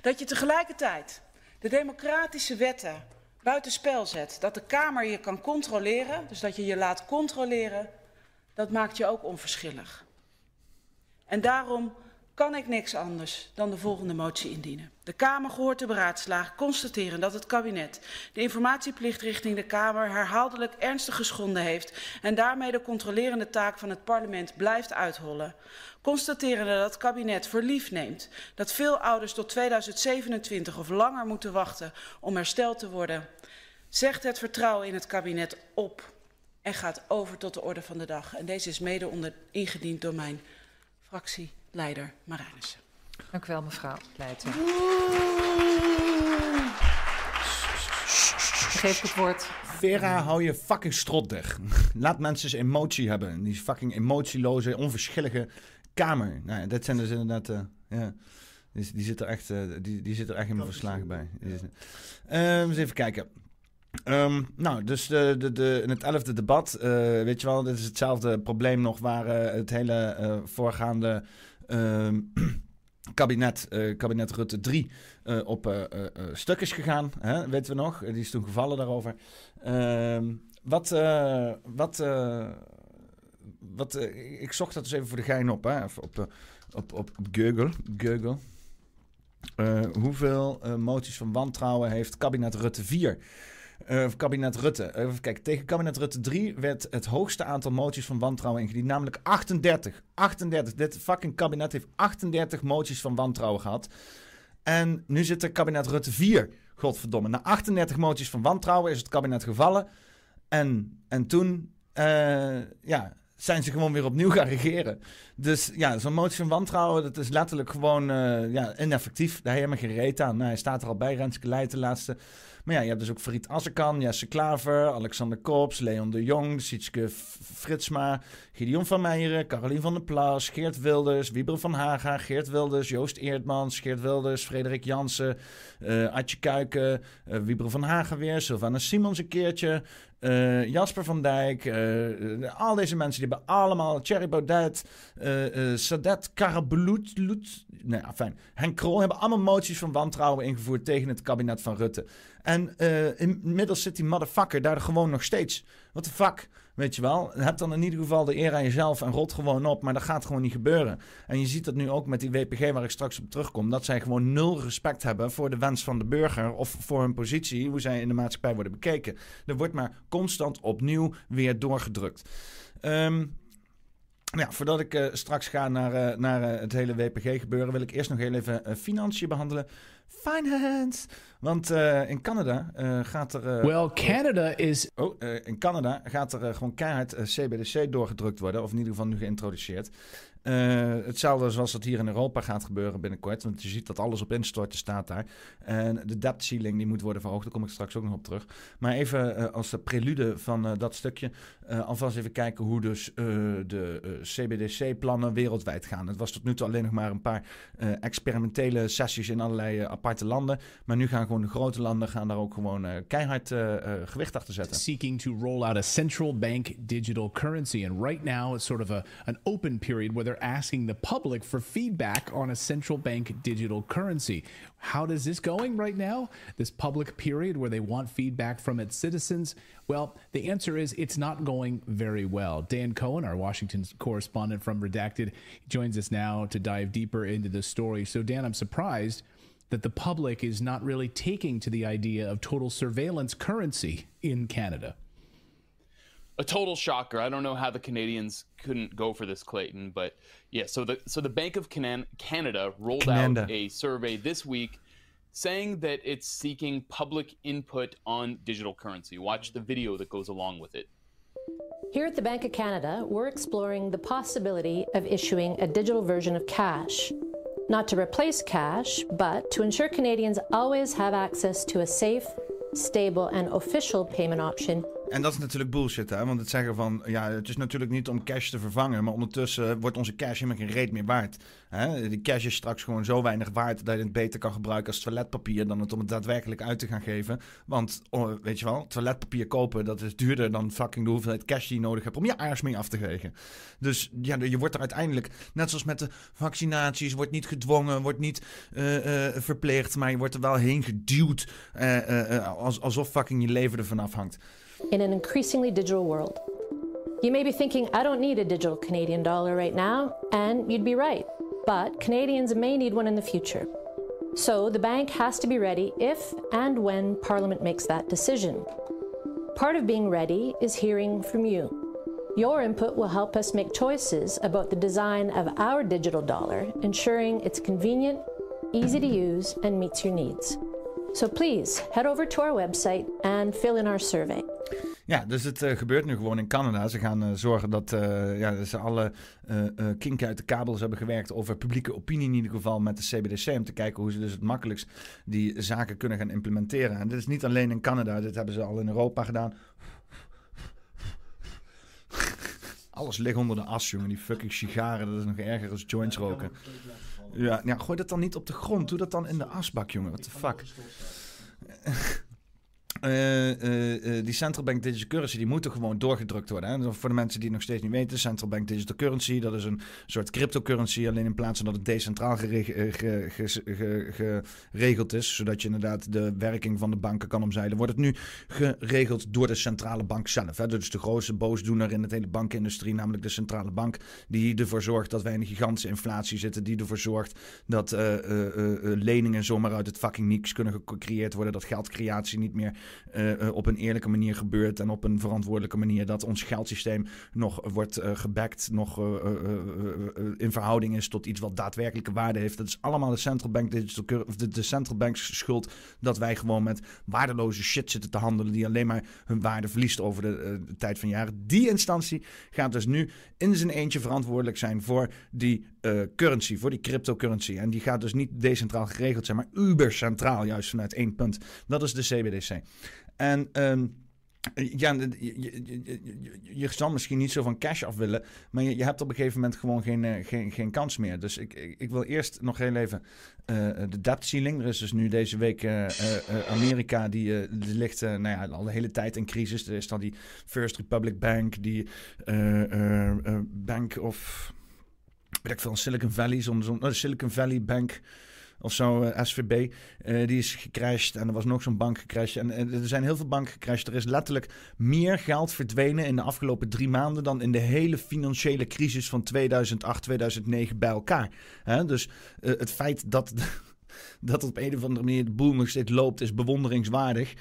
Dat je tegelijkertijd de democratische wetten buitenspel zet, dat de Kamer je kan controleren, dus dat je je laat controleren, dat maakt je ook onverschillig. En daarom kan ik niks anders dan de volgende motie indienen. De Kamer gehoord te beraadslagen constateren dat het kabinet de informatieplicht richting de Kamer herhaaldelijk ernstig geschonden heeft en daarmee de controlerende taak van het parlement blijft uithollen. Constateren dat het kabinet voor lief neemt dat veel ouders tot 2027 of langer moeten wachten om hersteld te worden. Zegt het vertrouwen in het kabinet op en gaat over tot de orde van de dag. En deze is mede onder, ingediend door mijn fractieleider Marijnissen. Dank u wel, mevrouw Leijten. Geef het woord. Vera, hou je fucking strot weg. Laat mensen eens emotie hebben. Die fucking emotieloze, onverschillige kamer. Nou, ja, dat zijn dus inderdaad... Uh, ja. Die, die, zit er echt, uh, die, die zit er echt helemaal verslagen bij. Uh, eens even kijken. Um, nou, dus de, de, de, in het elfde debat, uh, weet je wel, dit is hetzelfde probleem nog waar uh, het hele uh, voorgaande ehm, kabinet, kabinet Rutte 3 op stuk is gegaan. Hè, weten we nog? Die is toen gevallen daarover. Ehm, wat, wat, wat ik zocht dat dus even voor de gein op, hè, op, op, op, op Google. Google. hoeveel moties van wantrouwen heeft kabinet Rutte 4 uh, kabinet Rutte. Even kijken. Tegen kabinet Rutte 3 werd het hoogste aantal moties van wantrouwen ingediend. Namelijk 38. 38. Dit fucking kabinet heeft 38 moties van wantrouwen gehad. En nu zit er kabinet Rutte 4. Godverdomme. Na 38 moties van wantrouwen is het kabinet gevallen. En, en toen uh, ja, zijn ze gewoon weer opnieuw gaan regeren. Dus ja, zo'n motie van wantrouwen, dat is letterlijk gewoon uh, ja, ineffectief. Daar heb je helemaal geen reet aan. Nou, hij staat er al bij, Renske Leijten, laatste Maar ja, je hebt dus ook Farid Azarkan, Jesse Klaver, Alexander Kops, Leon de Jong, Sietske Fritsma, Gideon van Meijeren, Carolien van der Plas, Geert Wilders, Wieber van Haga, Geert Wilders, Joost Eerdmans, Geert Wilders, Frederik Jansen, uh, Adje Kuiken, uh, Wieber van Haga weer, Sylvana Simons een keertje, uh, Jasper van Dijk, al deze mensen die hebben allemaal Thierry Baudet, uh, Sadet Karabulut, nee, fijn. Henk Krol hebben allemaal moties van wantrouwen ingevoerd tegen het kabinet van Rutte. En inmiddels zit die motherfucker daar gewoon nog steeds. Wat de fuck? Weet je wel, heb dan in ieder geval de eer aan jezelf en rot gewoon op. Maar dat gaat gewoon niet gebeuren. En je ziet dat nu ook met die WPG waar ik straks op terugkom. Dat zij gewoon nul respect hebben voor de wens van de burger. Of voor hun positie, hoe zij in de maatschappij worden bekeken. Er wordt maar constant opnieuw weer doorgedrukt. Um, ja, voordat ik uh, straks ga naar, uh, naar uh, het hele WPG gebeuren, wil ik eerst nog heel even financiën behandelen. Finance. Want uh, in Canada uh, gaat er. Uh, well, Canada is. Oh, in Canada gaat er gewoon keihard CBDC doorgedrukt worden, of in ieder geval nu geïntroduceerd. Uh, hetzelfde zoals dat hier in Europa gaat gebeuren binnenkort. Want je ziet dat alles op instorten staat daar. En de debt ceiling die moet worden verhoogd. Daar kom ik straks ook nog op terug. Maar even uh, als prelude van uh, dat stukje. alvast even kijken hoe dus de CBDC-plannen wereldwijd gaan. Het was tot nu toe alleen nog maar een paar experimentele sessies in allerlei aparte landen. Maar nu gaan gewoon de grote landen gaan daar ook gewoon keihard gewicht achter zetten. Seeking to roll out a central bank digital currency. And right now it's sort of a, an open period where they're asking the public for feedback on a central bank digital currency. How is this going right now? This public period where they want feedback from its citizens? Well, the answer is it's not going very well. Dan Cohen, our Washington correspondent from Redacted, joins us now to dive deeper into the story. So, Dan, I'm surprised that the public is not really taking to the idea of total surveillance currency in Canada a total shocker. I don't know how the Canadians couldn't go for this, Clayton, but yeah. So the so the Bank of Canan- Canada rolled Canada. out a survey this week saying that it's seeking public input on digital currency. Watch the video that goes along with it. Here at the Bank of Canada, we're exploring the possibility of issuing a digital version of cash. Not to replace cash, but to ensure Canadians always have access to a safe, stable, and official payment option En dat is natuurlijk bullshit, hè? Want het zeggen van, ja, het is natuurlijk niet om cash te vervangen, maar ondertussen wordt onze cash helemaal geen reet meer waard. Hè? Die cash is straks gewoon zo weinig waard dat je het beter kan gebruiken als toiletpapier dan het om het daadwerkelijk uit te gaan geven. Want, oh, weet je wel, toiletpapier kopen, dat is duurder dan fucking de hoeveelheid cash die je nodig hebt om je aars mee af te geven. Dus ja, je wordt er uiteindelijk, net zoals met de vaccinaties, wordt niet gedwongen, wordt niet uh, verplicht, maar je wordt er wel heen geduwd, uh, alsof fucking je leven ervan afhangt. In an increasingly digital world. You may be thinking, I don't need a digital Canadian dollar right now, and you'd be right. But Canadians may need one in the future. So the bank has to be ready if and when Parliament makes that decision. Part of being ready is hearing from you. Your input will help us make choices about the design of our digital dollar, ensuring it's convenient, easy to use, and meets your needs. So please head over to our website and fill in our survey. Ja, dus het uh, gebeurt nu gewoon in Canada. Ze gaan uh, zorgen dat uh, ja, ze alle kinken uit de kabels hebben gewerkt over publieke opinie in ieder geval met de CBDC. Om te kijken hoe ze dus het makkelijkst die zaken kunnen gaan implementeren. En dit is niet alleen in Canada, dit hebben ze al in Europa gedaan. Alles ligt onder de as, jongen. Die fucking sigaren, dat is nog erger als joints roken. Ja, gooi dat dan niet op de grond. Doe dat dan in de asbak, jongen. What the fuck. Uh, die central bank digital currency die moeten gewoon doorgedrukt worden. Hè? Voor de mensen die nog steeds niet weten, central bank digital currency, dat is een soort cryptocurrency, alleen in plaats van dat het decentraal geregeld is, zodat je inderdaad de werking van de banken kan omzeilen, wordt het nu geregeld door de centrale bank zelf. Hè? Dus de grootste boosdoener in het hele bankenindustrie, namelijk de centrale bank, die ervoor zorgt dat wij in een gigantische inflatie zitten, die ervoor zorgt dat leningen zomaar uit het fucking niks kunnen gecreëerd worden, dat geldcreatie niet meer op een eerlijke manier gebeurt en op een verantwoordelijke manier. Dat ons geldsysteem nog wordt gebackt, nog in verhouding is tot iets wat daadwerkelijke waarde heeft. Dat is allemaal de central bank digital de, de central banks schuld dat wij gewoon met waardeloze shit zitten te handelen die alleen maar hun waarde verliest over de, de tijd van jaren. Die instantie gaat dus nu in zijn eentje verantwoordelijk zijn voor die uh, currency, voor die cryptocurrency. En die gaat dus niet decentraal geregeld zijn, maar uber centraal, juist vanuit één punt. Dat is de CBDC. En. Um, ja, je, je, zal misschien niet zo van cash af willen, maar je, hebt op een gegeven moment gewoon geen, uh, geen, geen kans meer. Dus ik, ik, wil eerst nog heel even uh, de debt ceiling. Er is dus nu deze week uh, Amerika, die, ligt nou ja, al de hele tijd in crisis. Er is dan die First Republic Bank, die Bank of, weet ik veel, Silicon Valley, zo'n zo, Silicon Valley Bank of zo, eh, SVB, uh, die is gecrashed. En er was nog zo'n bank gecrashed. En, er zijn heel veel banken gecrashed. Er is letterlijk meer geld verdwenen in de afgelopen drie maanden dan in de hele financiële crisis van 2008, 2009 bij elkaar. Dus uh, het feit dat. dat op een of andere manier de boel steeds loopt, is bewonderingswaardig.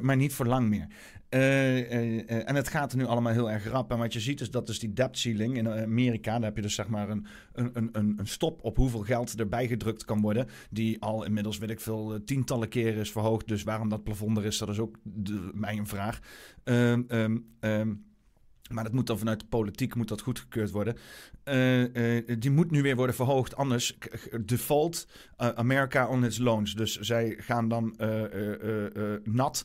maar niet voor lang meer. Uh, uh, en het gaat er nu allemaal heel erg rap. En wat je ziet is dat dus die debt ceiling in Amerika, daar heb je dus zeg maar een, een, een, een stop op hoeveel geld erbij gedrukt kan worden. Die al inmiddels, weet ik veel, tientallen keren is verhoogd. Dus waarom dat plafond er is, dat is ook de, mij een vraag. Um, um, maar dat moet dan vanuit de politiek moet dat goedgekeurd worden. Die moet nu weer worden verhoogd. Anders default uh, America on its loans. Dus zij gaan dan nat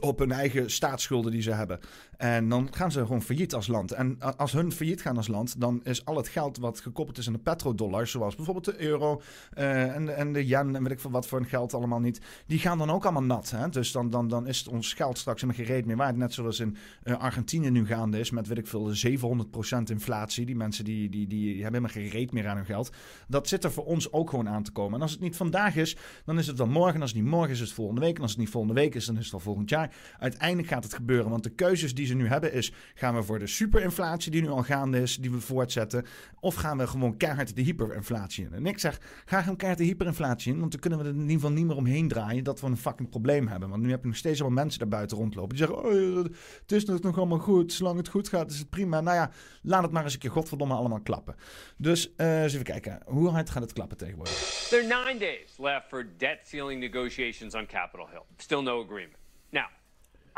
op hun eigen staatsschulden die ze hebben. En dan gaan ze gewoon failliet als land. En als hun failliet gaan als land, dan is al het geld wat gekoppeld is aan de petrodollars, zoals bijvoorbeeld de euro uh, en, en de yen en weet ik veel wat voor een geld allemaal niet, die gaan dan ook allemaal nat. Hè? Dus dan, dan, dan is ons geld straks helemaal gereed meer waard. Net zoals in uh, Argentinië nu gaande is met weet ik veel 700% inflatie. Die mensen die, die, die hebben helemaal gereed meer aan hun geld. Dat zit er voor ons ook gewoon aan te komen. En als het niet vandaag is, dan is het dan morgen. En als het niet morgen is, is het volgende week. En als het niet volgende week is, dan is het al volgend jaar. Uiteindelijk gaat het gebeuren. Want de keuzes die ze nu hebben is... gaan we voor de superinflatie die nu al gaande is... die we voortzetten... of gaan we gewoon keihard de hyperinflatie in? En ik zeg, ga gewoon keihard de hyperinflatie in... want dan kunnen we er in ieder geval niet meer omheen draaien... dat we een fucking probleem hebben. Want nu heb je nog steeds allemaal mensen daar buiten rondlopen... die zeggen, oh, het is nog allemaal goed. Zolang het goed gaat is het prima. Nou ja, laat het maar eens een keer godverdomme allemaal klappen. Dus uh, eens even kijken. Hoe hard gaat het klappen tegenwoordig? There are nine days left for debt ceiling negotiations on Capitol Hill. Still no agreement.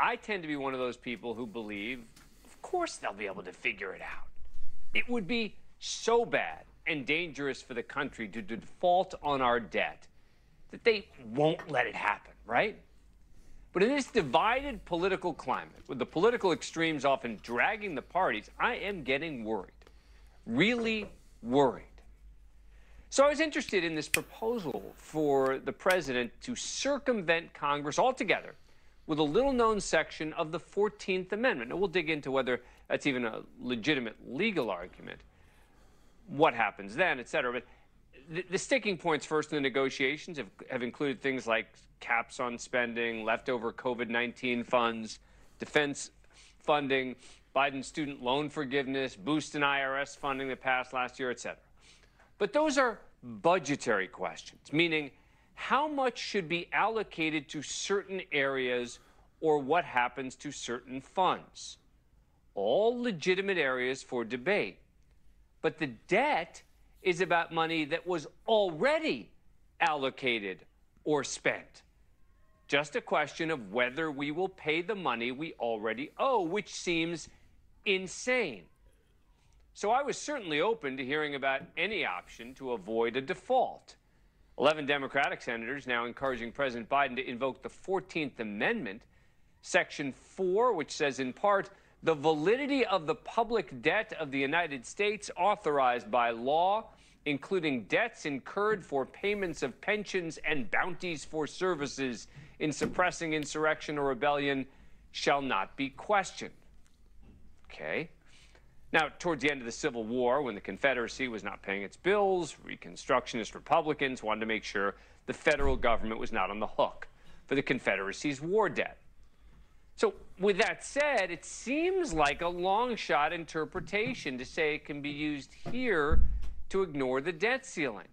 I tend to be one of those people who believe, of course, they'll be able to figure it out. It would be so bad and dangerous for the country to default on our debt that they won't let it happen, right? But in this divided political climate, with the political extremes often dragging the parties, I am getting worried. Really worried. So I was interested in this proposal for the president to circumvent Congress altogether with a little known section of the 14th Amendment. And we'll dig into whether that's even a legitimate legal argument, what happens then, et cetera. But the, the sticking points first in the negotiations have, have included things like caps on spending, leftover COVID 19 funds, defense funding, Biden student loan forgiveness, boost in IRS funding that passed last year, et cetera. But those are budgetary questions, meaning how much should be allocated to certain areas or what happens to certain funds. All legitimate areas for debate. But the debt is about money that was already allocated or spent. Just a question of whether we will pay the money we already owe, which seems insane. So I was certainly open to hearing about any option to avoid a default. 11 Democratic senators now encouraging President Biden to invoke the 14th Amendment, Section 4, which says in part, the validity of the public debt of the United States authorized by law, including debts incurred for payments of pensions and bounties for services in suppressing insurrection or rebellion, shall not be questioned. Okay. Now, towards the end of the Civil War, when the Confederacy was not paying its bills, Reconstructionist Republicans wanted to make sure the federal government was not on the hook for the Confederacy's war debt. So, with that said, it seems like a long shot interpretation to say it can be used here to ignore the debt ceiling.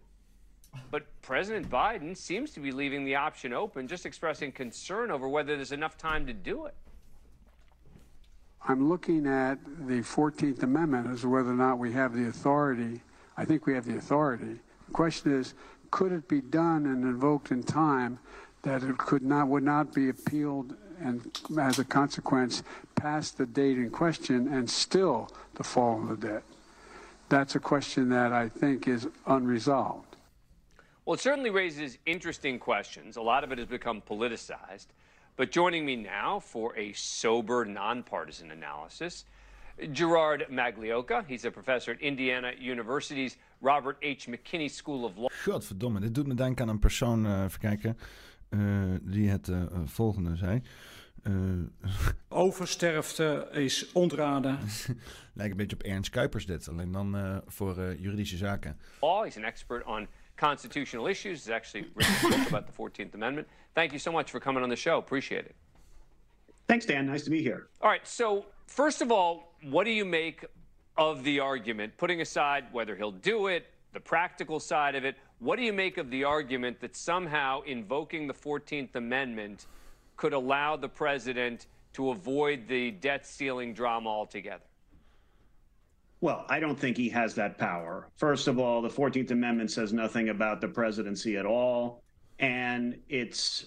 But President Biden seems to be leaving the option open, just expressing concern over whether there's enough time to do it. I'm looking at the 14th Amendment as to whether or not we have the authority. I think we have the authority. The question is, could it be done and invoked in time that it could not would not be appealed and as a consequence past the date in question and still the fall of the debt? That's a question that I think is unresolved. Well, it certainly raises interesting questions. A lot of it has become politicized. But joining me now for a sober, nonpartisan analysis, Gerard Maglioka. He's a professor at Indiana University's Robert H. McKinney School of Law. Godverdomme, dit doet me denken aan een persoon, uh, even kijken, uh, die het uh, volgende zei. Oversterfte is ontraden. Lijkt een beetje op Ernst Kuipers dit, alleen dan voor juridische zaken. Law, he's an expert on constitutional issues. He's actually written a book about the 14th Amendment. Thank you so much for coming on the show. Appreciate it. Thanks, Dan. Nice to be here. All right. So, first of all, what do you make of the argument, putting aside whether he'll do it, the practical side of it? What do you make of the argument that somehow invoking the 14th Amendment could allow the president to avoid the debt ceiling drama altogether? Well, I don't think he has that power. First of all, the 14th Amendment says nothing about the presidency at all. And it's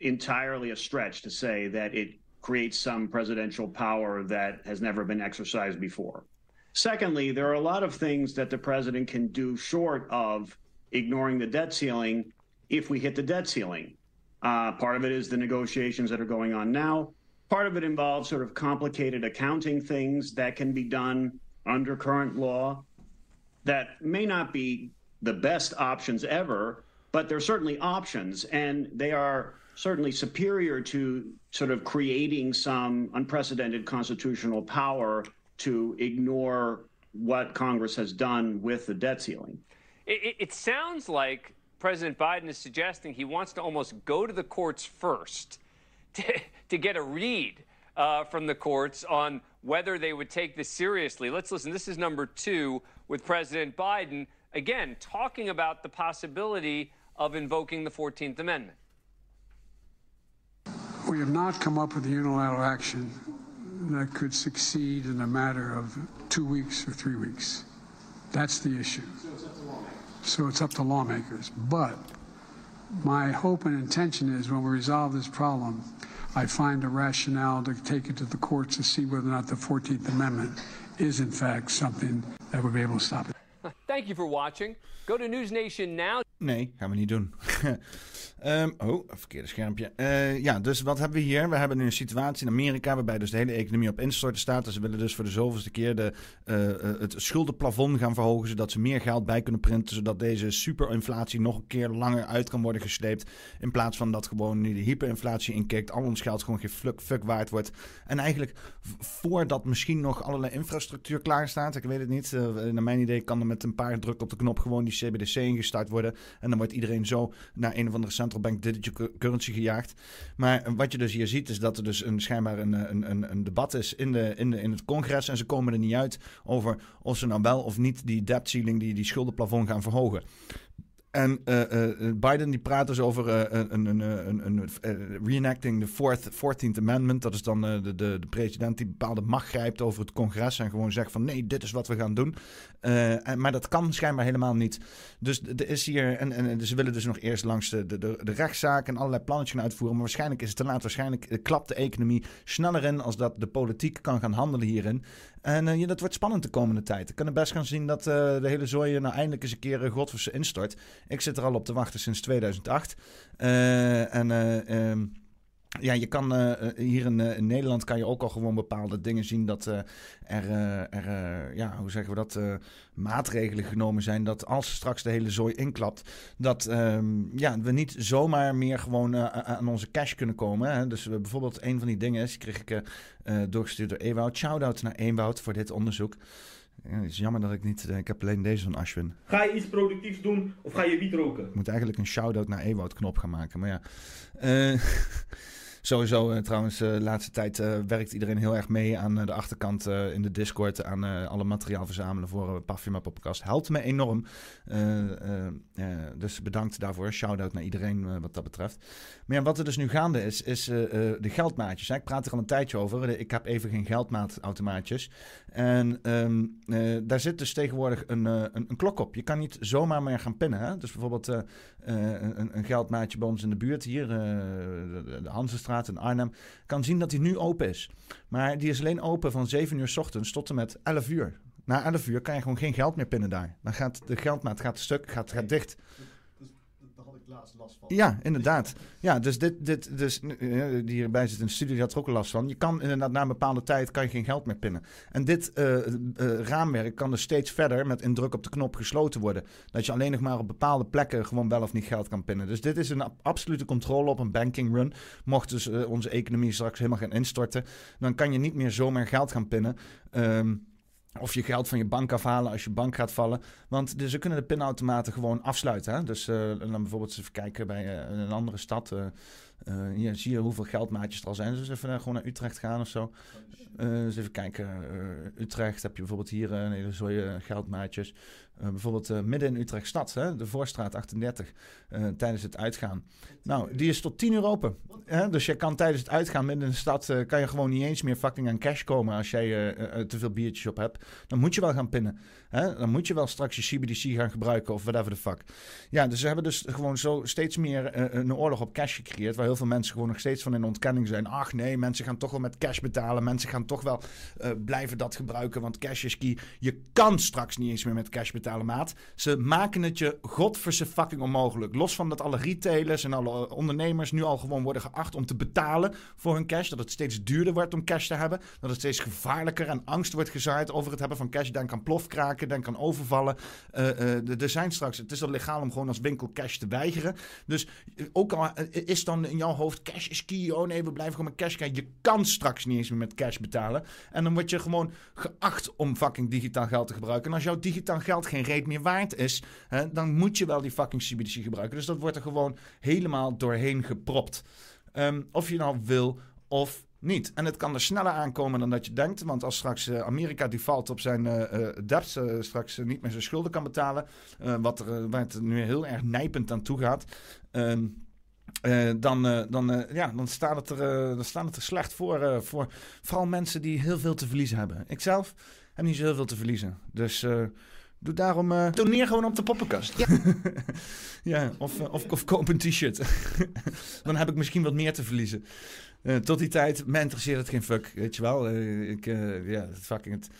entirely a stretch to say that it creates some presidential power that has never been exercised before. Secondly, there are a lot of things that the president can do short of ignoring the debt ceiling if we hit the debt ceiling. Uh, part of it is the negotiations that are going on now. Part of it involves sort of complicated accounting things that can be done under current law that may not be the best options ever, but they're certainly options, and they are certainly superior to sort of creating some unprecedented constitutional power to ignore what Congress has done with the debt ceiling. It, it, sounds like President Biden is suggesting he wants to almost go to the courts first to, to get a read uh, from the courts on whether they would take this seriously. Let's listen. This is number two with President Biden, again, talking about the possibility of invoking the 14th Amendment. We have not come up with a unilateral action that could succeed in a matter of two weeks or three weeks. That's the issue. So it's up to lawmakers. But my hope and intention is when we resolve this problem, I find a rationale to take it to the courts to see whether or not the 14th Amendment is, in fact, something that would be able to stop it. Thank you for watching. Go to News Nation now. Nee, gaan we niet doen. um, oh, verkeerde schermpje. Uh, ja, dus wat hebben we hier? We hebben nu een situatie in Amerika waarbij dus de hele economie op instorten staat. Dus ze willen dus voor de zoveelste keer de, uh, het schuldenplafond gaan verhogen, zodat ze meer geld bij kunnen printen, zodat deze superinflatie nog een keer langer uit kan worden gesleept. In plaats van dat gewoon nu de hyperinflatie inkikt, al ons geld gewoon geen fuck, fuck waard wordt. En eigenlijk voordat misschien nog allerlei infrastructuur klaar staat, ik weet het niet. Uh, naar mijn idee kan er met een paar druk op de knop gewoon die CBDC ingestart worden. En dan wordt iedereen zo naar een of andere central bank digital currency gejaagd. Maar wat je dus hier ziet is dat er dus een, schijnbaar een, een, een debat is in, de, in, de, in het congres. En ze komen er niet uit over of ze nou wel of niet die debt ceiling, die, die schuldenplafond gaan verhogen. En uh, uh, Biden die praat dus over een, een, een, een reenacting the fourth, 14th Amendment. Dat is dan de, de, de president die bepaalde macht grijpt over het congres en gewoon zegt van nee, dit is wat we gaan doen. En, maar dat kan schijnbaar helemaal niet. Dus er is hier, en, en ze willen dus nog eerst langs de, de, de rechtszaak en allerlei plannetjes gaan uitvoeren. Maar waarschijnlijk is het te laat. Waarschijnlijk klapt de economie sneller in als dat de politiek kan gaan handelen hierin. En uh, dat wordt spannend de komende tijd. Ik kan er best gaan zien dat uh, de hele zooi nou eindelijk eens een keer uh, godverse instort. Ik zit er al op te wachten sinds 2008. en... Ehm, ja, je kan hier in, in, Nederland kan je ook al gewoon bepaalde dingen zien dat er, er ja, hoe zeggen we dat, maatregelen genomen zijn. Dat als straks de hele zooi inklapt, dat um, ja, we niet zomaar meer gewoon aan onze cash kunnen komen. Hè. Dus bijvoorbeeld een van die dingen is, kreeg ik doorgestuurd door Ewout. Shout-out naar Ewout voor dit onderzoek. Ja, het is jammer dat ik niet... Ik heb alleen deze van Ashwin. Ga je iets productiefs doen of ga je wiet roken? Ik moet eigenlijk een shout-out naar Ewout knop gaan maken. Maar ja... Uh, Sowieso trouwens, de laatste tijd werkt iedereen heel erg mee aan de achterkant in de Discord. Aan alle materiaal verzamelen voor Parfuma Podcast. Helpt me enorm. dus bedankt daarvoor. Shout-out naar iedereen wat dat betreft. Maar ja, wat er dus nu gaande is, is de geldmaatjes. Ik praat er al een tijdje over. Ik heb even geen geldmaatautomaatjes. En ehm, daar zit dus tegenwoordig een, een, een, klok op. Je kan niet zomaar meer gaan pinnen. Hè? Dus bijvoorbeeld een, een geldmaatje bij ons in de buurt hier, de, Hansenstraat in Arnhem, kan zien dat hij nu open is. Maar die is alleen open van 7 uur s ochtends tot en met 11 uur. Na 11 uur kan je gewoon geen geld meer pinnen daar. Dan gaat de geldmaat gaat stuk, gaat, gaat dicht Ja, inderdaad. Ja, dus dit, dit dus, die hierbij zit in de studio, die had er ook last van. Je kan inderdaad na een bepaalde tijd kan je geen geld meer pinnen. En dit uh, uh, raamwerk kan dus steeds verder met een druk op de knop gesloten worden. Dat je alleen nog maar op bepaalde plekken gewoon wel of niet geld kan pinnen. Dus dit is een absolute controle op een banking run. Mocht dus onze economie straks helemaal gaan instorten, dan kan je niet meer zomaar geld gaan pinnen. Um, of je geld van je bank afhalen als je bank gaat vallen. Want dus ze kunnen de pinautomaten gewoon afsluiten. Hè? Dus uh, dan bijvoorbeeld even kijken bij uh, een andere stad. Uh, hier zie je hoeveel geldmaatjes er al zijn. Dus even gewoon naar Utrecht gaan of zo. dus even kijken. Utrecht heb je bijvoorbeeld hier een zooi geldmaatjes. Bijvoorbeeld midden in Utrecht stad, hè? de Voorstraat 38, tijdens het uitgaan. Nou, die is tot 10 uur open. Hè? Dus je kan tijdens het uitgaan midden in de stad... kan je gewoon niet eens meer fucking aan cash komen... als jij te veel biertjes op hebt. Dan moet je wel gaan pinnen. Hè? Dan moet je wel straks je CBDC gaan gebruiken of whatever the fuck. Ja, dus ze hebben dus gewoon zo steeds meer een oorlog op cash gecreëerd... waar heel veel mensen gewoon nog steeds van in ontkenning zijn. Ach nee, mensen gaan toch wel met cash betalen. Mensen gaan toch wel blijven dat gebruiken, want cash is key. Je kan straks niet eens meer met cash betalen, maat. Ze maken het je godverse fucking onmogelijk. Los van dat alle retailers en alle ondernemers nu al gewoon worden geacht om te betalen voor hun cash. Dat het steeds duurder wordt om cash te hebben. Dat het steeds gevaarlijker en angst wordt gezaaid over het hebben van cash. Denk aan plofkraken, denk aan overvallen. er zijn straks, het is al legaal om gewoon als winkel cash te weigeren. Dus ook al is dan in jouw hoofd cash is key. Oh nee, we blijven gewoon met cash kijken. Je kan straks niet eens meer met cash betalen. En dan word je gewoon geacht om fucking digitaal geld te gebruiken. En als jouw digitaal geld geen reet meer waard is, hè, dan moet je wel die fucking CBDC gebruiken. Dus dat wordt er gewoon helemaal doorheen gepropt. Um, of je nou wil of niet. En het kan er sneller aankomen dan dat je denkt. Want als straks uh, Amerika default op zijn uh, straks niet meer zijn schulden kan betalen, wat er, waar nu heel erg nijpend aan toe gaat. Uh, dan, uh, dan, ja, dan, staat het er, dan staat het er slecht voor, voor vooral mensen die heel veel te verliezen hebben. Ik zelf heb niet zo heel veel te verliezen. Dus doe daarom... Doneer gewoon op de poppenkast. Ja, ja of, of, of, koop een t-shirt. dan heb ik misschien wat meer te verliezen. tot die tijd, me interesseert het geen fuck, weet je wel. ik, ja, fucking het...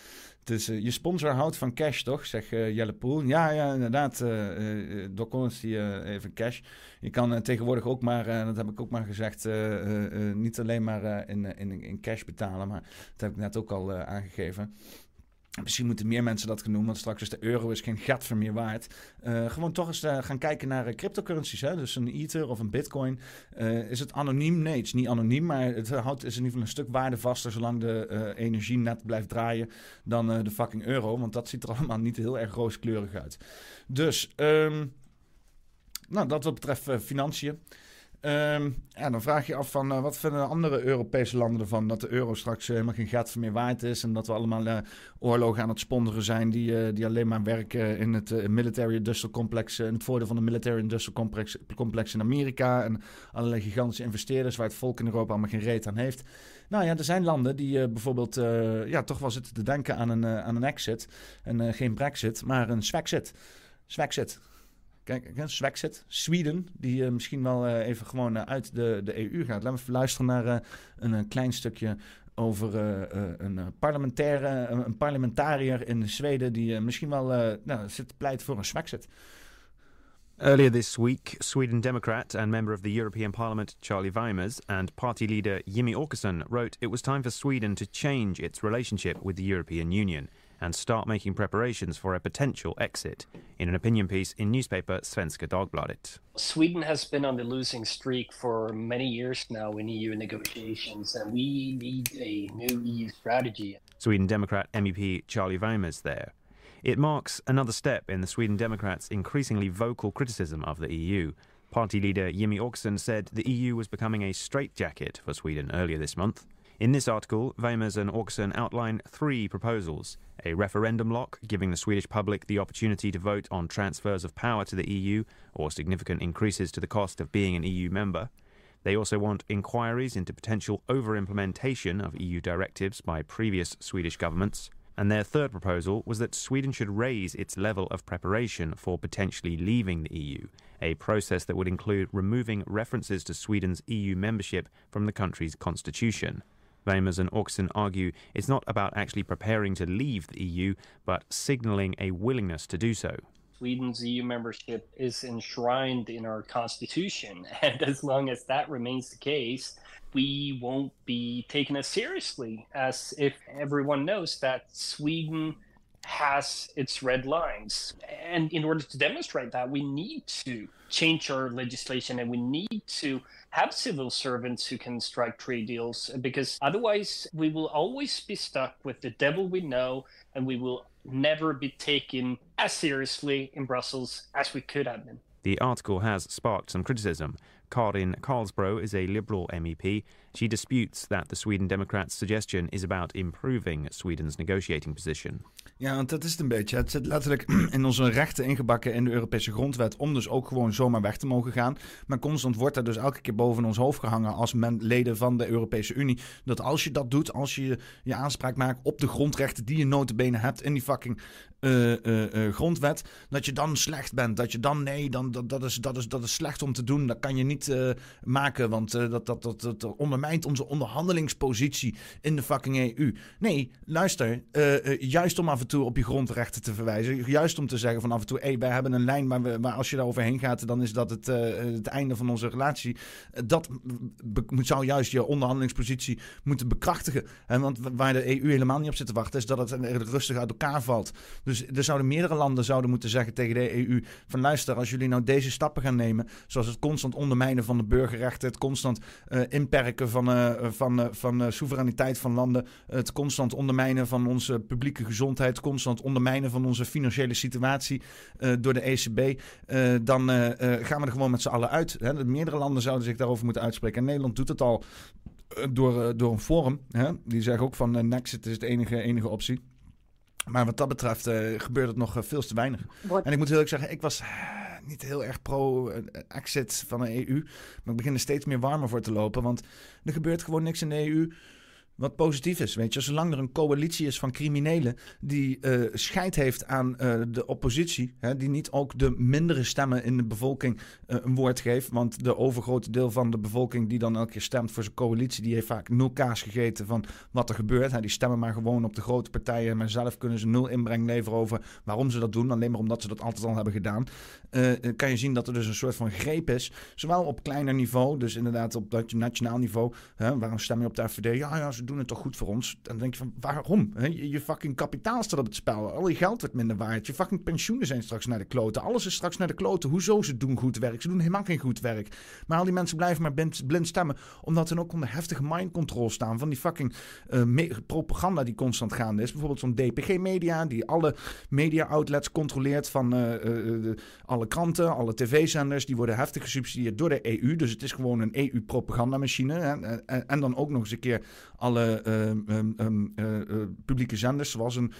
Dus uh, je sponsor houdt van cash, toch? Zeg uh, Jelle Poel. Ja, ja, inderdaad. Uh, Doc Collins die even cash. Je kan tegenwoordig ook maar, dat heb ik ook maar gezegd, niet alleen maar in, in, in cash betalen. Maar dat heb ik net ook al aangegeven. Misschien moeten meer mensen dat gaan doen, want straks is de euro is geen gat voor meer waard. Uh, gewoon toch eens uh, gaan kijken naar uh, cryptocurrencies. Hè? Dus een Ether of een Bitcoin. is het anoniem? Nee, het is niet anoniem, maar het houdt is in ieder geval een stuk waardevaster zolang de energie net blijft draaien dan de fucking euro. Want dat ziet er allemaal niet heel erg rooskleurig uit. Dus, um, nou, dat wat betreft financiën. Um, ja, dan vraag je af van uh, wat vinden andere Europese landen ervan dat de euro straks helemaal geen gat meer waard is en dat we allemaal uh, oorlogen aan het sponsoren zijn die, die alleen maar werken in het military industrial complex, in het voordeel van de military industrial complex, complex in Amerika en allerlei gigantische investeerders waar het volk in Europa allemaal geen reet aan heeft. Nou ja, er zijn landen die bijvoorbeeld ja, toch wel zitten te denken aan een, aan een exit en geen brexit, maar een swexit. Swexit. Kijk, Swexit, Sweden, die uh, misschien wel uh, even gewoon uh, uit de, de EU gaat. Laten we even luisteren naar een klein stukje over een parlementaire, een parlementariër in Zweden die misschien wel nou, zit pleit voor een Swexit. Earlier this week, Sweden Democrat and member of the European Parliament Charlie Weimers and party leader Jimmy Åkesson wrote it was time for Sweden to change its relationship with the European Union. And start making preparations for a potential exit, in an opinion piece in newspaper Svenska Dagbladet. Sweden has been on the losing streak for many years now in EU negotiations, and we need a new EU strategy. Sweden Democrat MEP Charlie Weimers there. It marks another step in the Sweden Democrats' increasingly vocal criticism of the EU. Party leader Jimmy Åkesson said the EU was becoming a straitjacket for Sweden earlier this month. In this article, Weimers and Åkesson outline three proposals a referendum lock, giving the Swedish public the opportunity to vote on transfers of power to the EU or significant increases to the cost of being an EU member. They also want inquiries into potential over implementation of EU directives by previous Swedish governments. And their third proposal was that Sweden should raise its level of preparation for potentially leaving the EU, a process that would include removing references to Sweden's EU membership from the country's constitution. Weimers and Åkesson argue it's not about actually preparing to leave the EU, but signalling a willingness to do so. Sweden's EU membership is enshrined in our constitution, and as long as that remains the case, we won't be taken as seriously as if everyone knows that Sweden has its red lines. And in order to demonstrate that, we need to change our legislation and we need to have civil servants who can strike trade deals because otherwise we will always be stuck with the devil we know and we will never be taken as seriously in Brussels as we could have been. The article has sparked some criticism. Karin Karlsbro is a Liberal MEP. She disputes that the Sweden Democrats' suggestion is about improving Sweden's negotiating position. Ja, want dat is het een beetje. Het zit letterlijk in onze rechten ingebakken in de Europese grondwet om dus ook gewoon zomaar weg te mogen gaan. Maar constant wordt er dus elke keer boven ons hoofd gehangen als men, leden van de Europese Unie. Dat als je dat doet, als je je aanspraak maakt op de grondrechten die je notabene hebt in die fucking uh, uh, uh, grondwet, dat je dan slecht bent. Dat je dan, nee, dan, dat, dat, is, dat, is, dat is slecht om te doen. Dat kan je niet maken, want dat, dat, dat, dat ondermijnt onze onderhandelingspositie in de fucking EU. Nee, luister, juist om af en toe op je grondrechten te verwijzen, juist om te zeggen van af en toe, hey, wij hebben een lijn waar, we, waar als je daar overheen gaat, dan is dat het, het einde van onze relatie. dat zou juist je onderhandelingspositie moeten bekrachtigen. En want waar de EU helemaal niet op zit te wachten, is dat het rustig uit elkaar valt. Dus er zouden meerdere landen zouden moeten zeggen tegen de EU: van luister, als jullie nou deze stappen gaan nemen, zoals het constant ondermijnen van de burgerrechten, het constant uh, inperken van, uh, van, uh, van soevereiniteit van landen, het constant ondermijnen van onze publieke gezondheid, constant ondermijnen van onze financiële situatie door de ECB, dan gaan we er gewoon met z'n allen uit. Hè? Meerdere landen zouden zich daarover moeten uitspreken. En Nederland doet het al door, door een forum. Hè? Die zeggen ook van Nexit is de enige, enige optie. Maar wat dat betreft uh, gebeurt het nog uh, veel te weinig. En ik moet heel eerlijk zeggen, ik was uh, niet heel erg pro-exit van de EU. Maar ik begin er steeds meer warmer voor te lopen. Want er gebeurt gewoon niks in de EU wat positief is. Weet je, zolang er een coalitie is van criminelen die uh, scheid heeft aan uh, de oppositie, hè, die niet ook de mindere stemmen in de bevolking uh, een woord geeft. Want de overgrote deel van de bevolking die dan elke keer stemt voor zijn coalitie, die heeft vaak nul kaas gegeten van wat er gebeurt. Die stemmen maar gewoon op de grote partijen, maar zelf kunnen ze nul inbreng leveren over waarom ze dat doen. Alleen maar omdat ze dat altijd al hebben gedaan. Kan je zien dat er dus een soort van greep is, zowel op kleiner niveau, dus inderdaad op dat nationaal niveau. Hè, waarom stem je op de FVD? Ja, ja, ze doen het toch goed voor ons. Dan denk je van, waarom? Je, je, fucking kapitaal staat op het spel. Al je geld wordt minder waard. Je fucking pensioenen zijn straks naar de kloten. Alles is straks naar de kloten. Hoezo? Ze doen goed werk. Ze doen helemaal geen goed werk. Maar al die mensen blijven maar blind, stemmen. Omdat ze ook onder heftige mind control staan. Van die fucking uh, propaganda die constant gaande is. Bijvoorbeeld zo'n DPG-media. Die alle media-outlets controleert. Van uh, uh, kranten, alle tv-zenders. Die worden heftig gesubsidieerd door de EU. Dus het is gewoon een EU-propagandamachine. En, en, dan ook nog eens een keer alle um, uh, publieke zenders, zoals een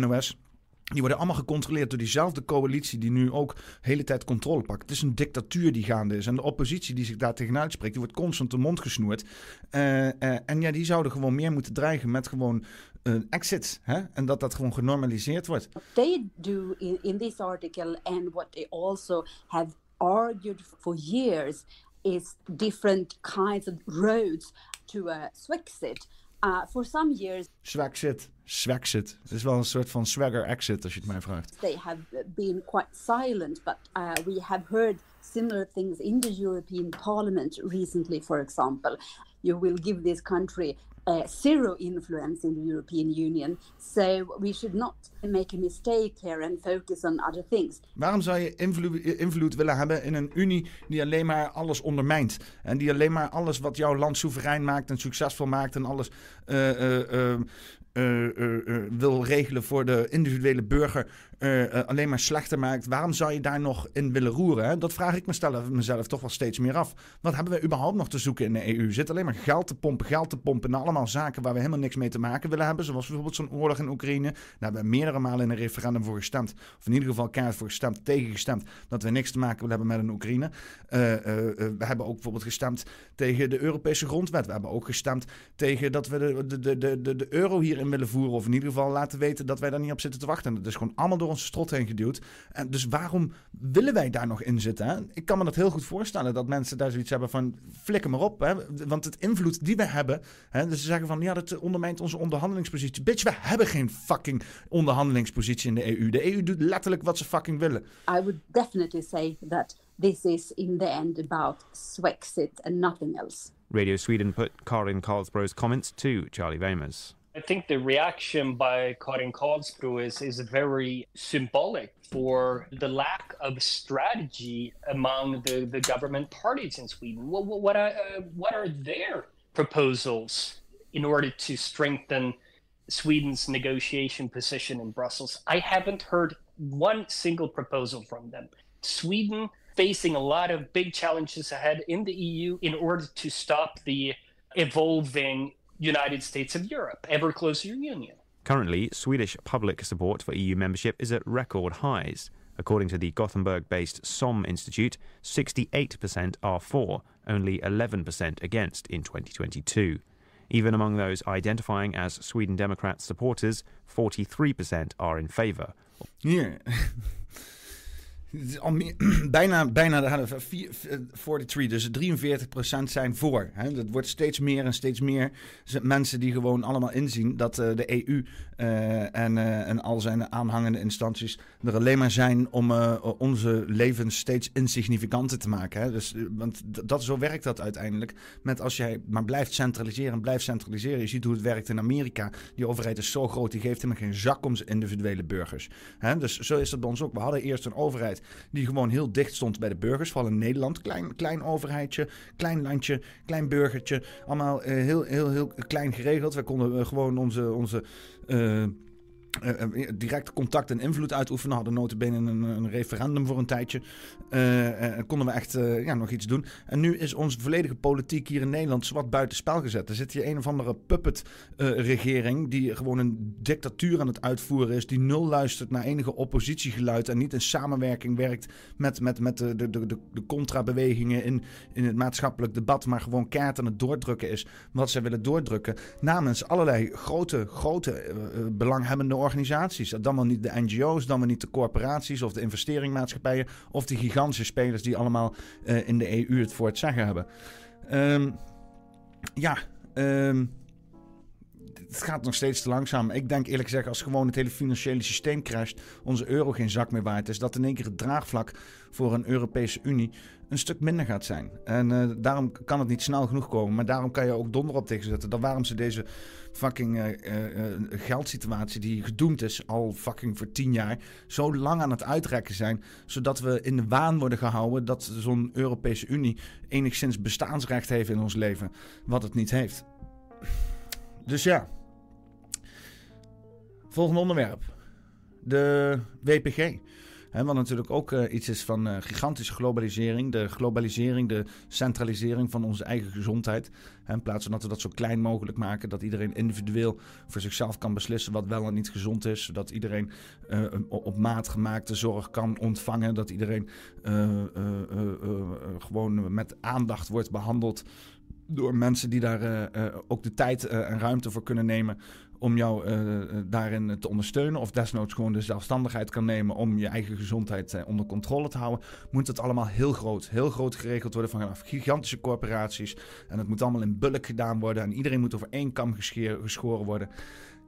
NOS. Die worden allemaal gecontroleerd door diezelfde coalitie die nu ook de hele tijd controle pakt. Het is een dictatuur die gaande is. En de oppositie die zich daar tegenuit spreekt, die wordt constant de mond gesnoerd. En ja, die zouden gewoon meer moeten dreigen met gewoon een exit. Hè? En dat dat gewoon genormaliseerd wordt. They do in, in this article and what they also have argued for years is different kinds of roads to uh, Swexit. Uh, for some years. Swexit. Swexit. Het is wel een soort van swagger exit als je het mij vraagt. They have been quite silent, but uh, we have heard similar things in the European Parliament recently, for example. You will give this country uh, zero influence in the European Union. So we should not make a mistake here and focus on other things. Waarom zou je invloed, willen hebben in een Unie die alleen maar alles ondermijnt? En die alleen maar alles wat jouw land soeverein maakt en succesvol maakt en alles uh, uh, uh, wil regelen voor de individuele burger uh, alleen maar slechter maakt. Waarom zou je daar nog in willen roeren? Dat vraag ik mezelf, mezelf toch wel steeds meer af. Wat hebben we überhaupt nog te zoeken in de EU? Zit alleen maar geld te pompen, geld te pompen naar allemaal zaken waar we helemaal niks mee te maken willen hebben. Zoals bijvoorbeeld zo'n oorlog in Oekraïne. Daar hebben we meerdere malen in een referendum voor gestemd. Of in ieder geval kaart voor gestemd, tegengestemd. Dat we niks te maken willen hebben met een Oekraïne. we hebben ook bijvoorbeeld gestemd tegen de Europese grondwet. We hebben ook gestemd tegen dat we de, de, de, de, de euro hierin willen voeren. Of in ieder geval laten weten dat wij daar niet op zitten te wachten. Dat is gewoon allemaal door onze strot heen geduwd. En dus waarom willen wij daar nog in zitten? Hè? Ik kan me dat heel goed voorstellen dat mensen daar zoiets hebben van flikker maar op. Hè? Want het invloed die we hebben. Hè? Dus ze zeggen van ja, dat ondermijnt onze onderhandelingspositie. Bitch, we hebben geen fucking onderhandelingspositie in de EU. De EU doet letterlijk wat ze fucking willen. I would definitely say that this is in the end about Swexit and nothing else. Radio Sweden put Karin Karlsbro's comments to Charlie Weymers. I think the reaction by Karin Karlsbro is, is very symbolic for the lack of strategy among the, the government parties in Sweden. What, what, uh, what are their proposals in order to strengthen Sweden's negotiation position in Brussels? I haven't heard one single proposal from them. Sweden facing a lot of big challenges ahead in the EU in order to stop the evolving United States of Europe, ever closer union. Currently, Swedish public support for EU membership is at record highs. According to the Gothenburg based SOM Institute, 68% are for, only 11% against in 2022. Even among those identifying as Sweden Democrats supporters, 43% are in favour. Yeah. Al meer, bijna, bijna 43, dus 43% zijn voor. Hè. Dat wordt steeds meer en steeds meer mensen die gewoon allemaal inzien dat uh, de EU uh, en, en al zijn aanhangende instanties er alleen maar zijn om onze levens steeds insignificanter te maken. Hè. Dus, want dat, zo werkt dat uiteindelijk. Met als jij maar blijft centraliseren en blijft centraliseren. Je ziet hoe het werkt in Amerika. Die overheid is zo groot, die geeft helemaal geen zak om zijn individuele burgers. Hè. Dus zo is het bij ons ook. We hadden eerst een overheid die gewoon heel dicht stond bij de burgers. Vooral in Nederland. Klein, klein overheidje, klein landje, klein burgertje. Allemaal uh, heel, heel, heel klein geregeld. We konden uh, gewoon onze... onze uh, uh, direct contact en invloed uitoefenen. Hadden notabene een, een referendum voor een tijdje. Uh, konden we echt ja, nog iets doen. En nu is onze volledige politiek hier in Nederland zwart buiten spel gezet. Er zit hier een of andere puppet-regering die gewoon een dictatuur aan het uitvoeren is. Die nul luistert naar enige oppositiegeluid en niet in samenwerking werkt met, met, met de, de, de, de contrabewegingen in, in het maatschappelijk debat. Maar gewoon kaart aan het doordrukken is wat zij willen doordrukken. Namens allerlei grote, grote belanghebbende organisaties. Dan wel niet de NGO's, dan wel niet de corporaties of de investeringsmaatschappijen of die gigantische spelers die allemaal uh, in de EU het voor het zeggen hebben. Um, ja, um, het gaat nog steeds te langzaam. Ik denk eerlijk gezegd, als gewoon het hele financiële systeem crasht, onze euro geen zak meer waard is, dat in één keer het draagvlak voor een Europese Unie een stuk minder gaat zijn. En uh, daarom kan het niet snel genoeg komen. Maar daarom kan je ook donder op tegenzetten. Dat waarom ze deze fucking uh, uh, geldsituatie die gedoemd is al fucking voor tien jaar zo lang aan het uitrekken zijn. Zodat we in de waan worden gehouden dat zo'n Europese Unie enigszins bestaansrecht heeft in ons leven. Wat het niet heeft. Dus ja. Volgende onderwerp. De WPG. He, wat natuurlijk ook uh, iets is van uh, gigantische globalisering. De globalisering, de centralisering van onze eigen gezondheid. He, in plaats van dat we dat zo klein mogelijk maken. Dat iedereen individueel voor zichzelf kan beslissen wat wel en niet gezond is. Dat iedereen uh, op maat gemaakte zorg kan ontvangen. Dat iedereen gewoon met aandacht wordt behandeld door mensen die daar ook de tijd en ruimte voor kunnen nemen om jou daarin te ondersteunen. Of desnoods gewoon de zelfstandigheid kan nemen om je eigen gezondheid onder controle te houden. Moet het allemaal heel groot, heel groot geregeld worden vanaf gigantische corporaties. En het moet allemaal in bulk gedaan worden. En iedereen moet over één kam geschoren worden.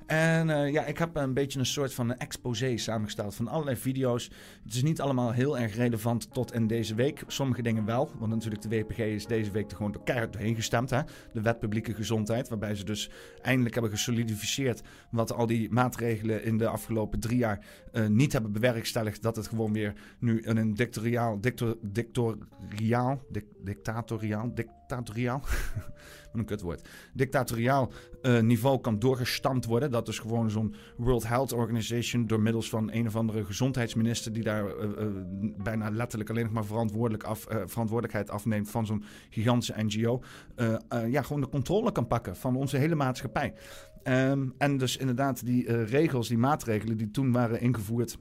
En uh, ja, ik heb een beetje een soort van exposé samengesteld van allerlei video's. Het is niet allemaal heel erg relevant tot in deze week. Sommige dingen wel, want natuurlijk de WPG is deze week er gewoon door keihard doorheen gestemd. Hè? De wet publieke gezondheid, waarbij ze dus eindelijk hebben gesolidificeerd wat al die maatregelen in de afgelopen drie jaar uh, niet hebben bewerkstelligd. Dat het gewoon weer nu in een dictatoriaal, dictor, dictatoriaal, dic, dictatoriaal, dictatoriaal een kutwoord, dictatoriaal uh, niveau kan doorgestampt worden. Dat is gewoon zo'n World Health Organization door middels van een of andere gezondheidsminister die daar uh, uh, bijna letterlijk alleen nog maar verantwoordelijk af, verantwoordelijkheid afneemt van zo'n gigantische NGO. ja, gewoon de controle kan pakken van onze hele maatschappij. Um, en dus inderdaad die regels, die maatregelen die toen waren ingevoerd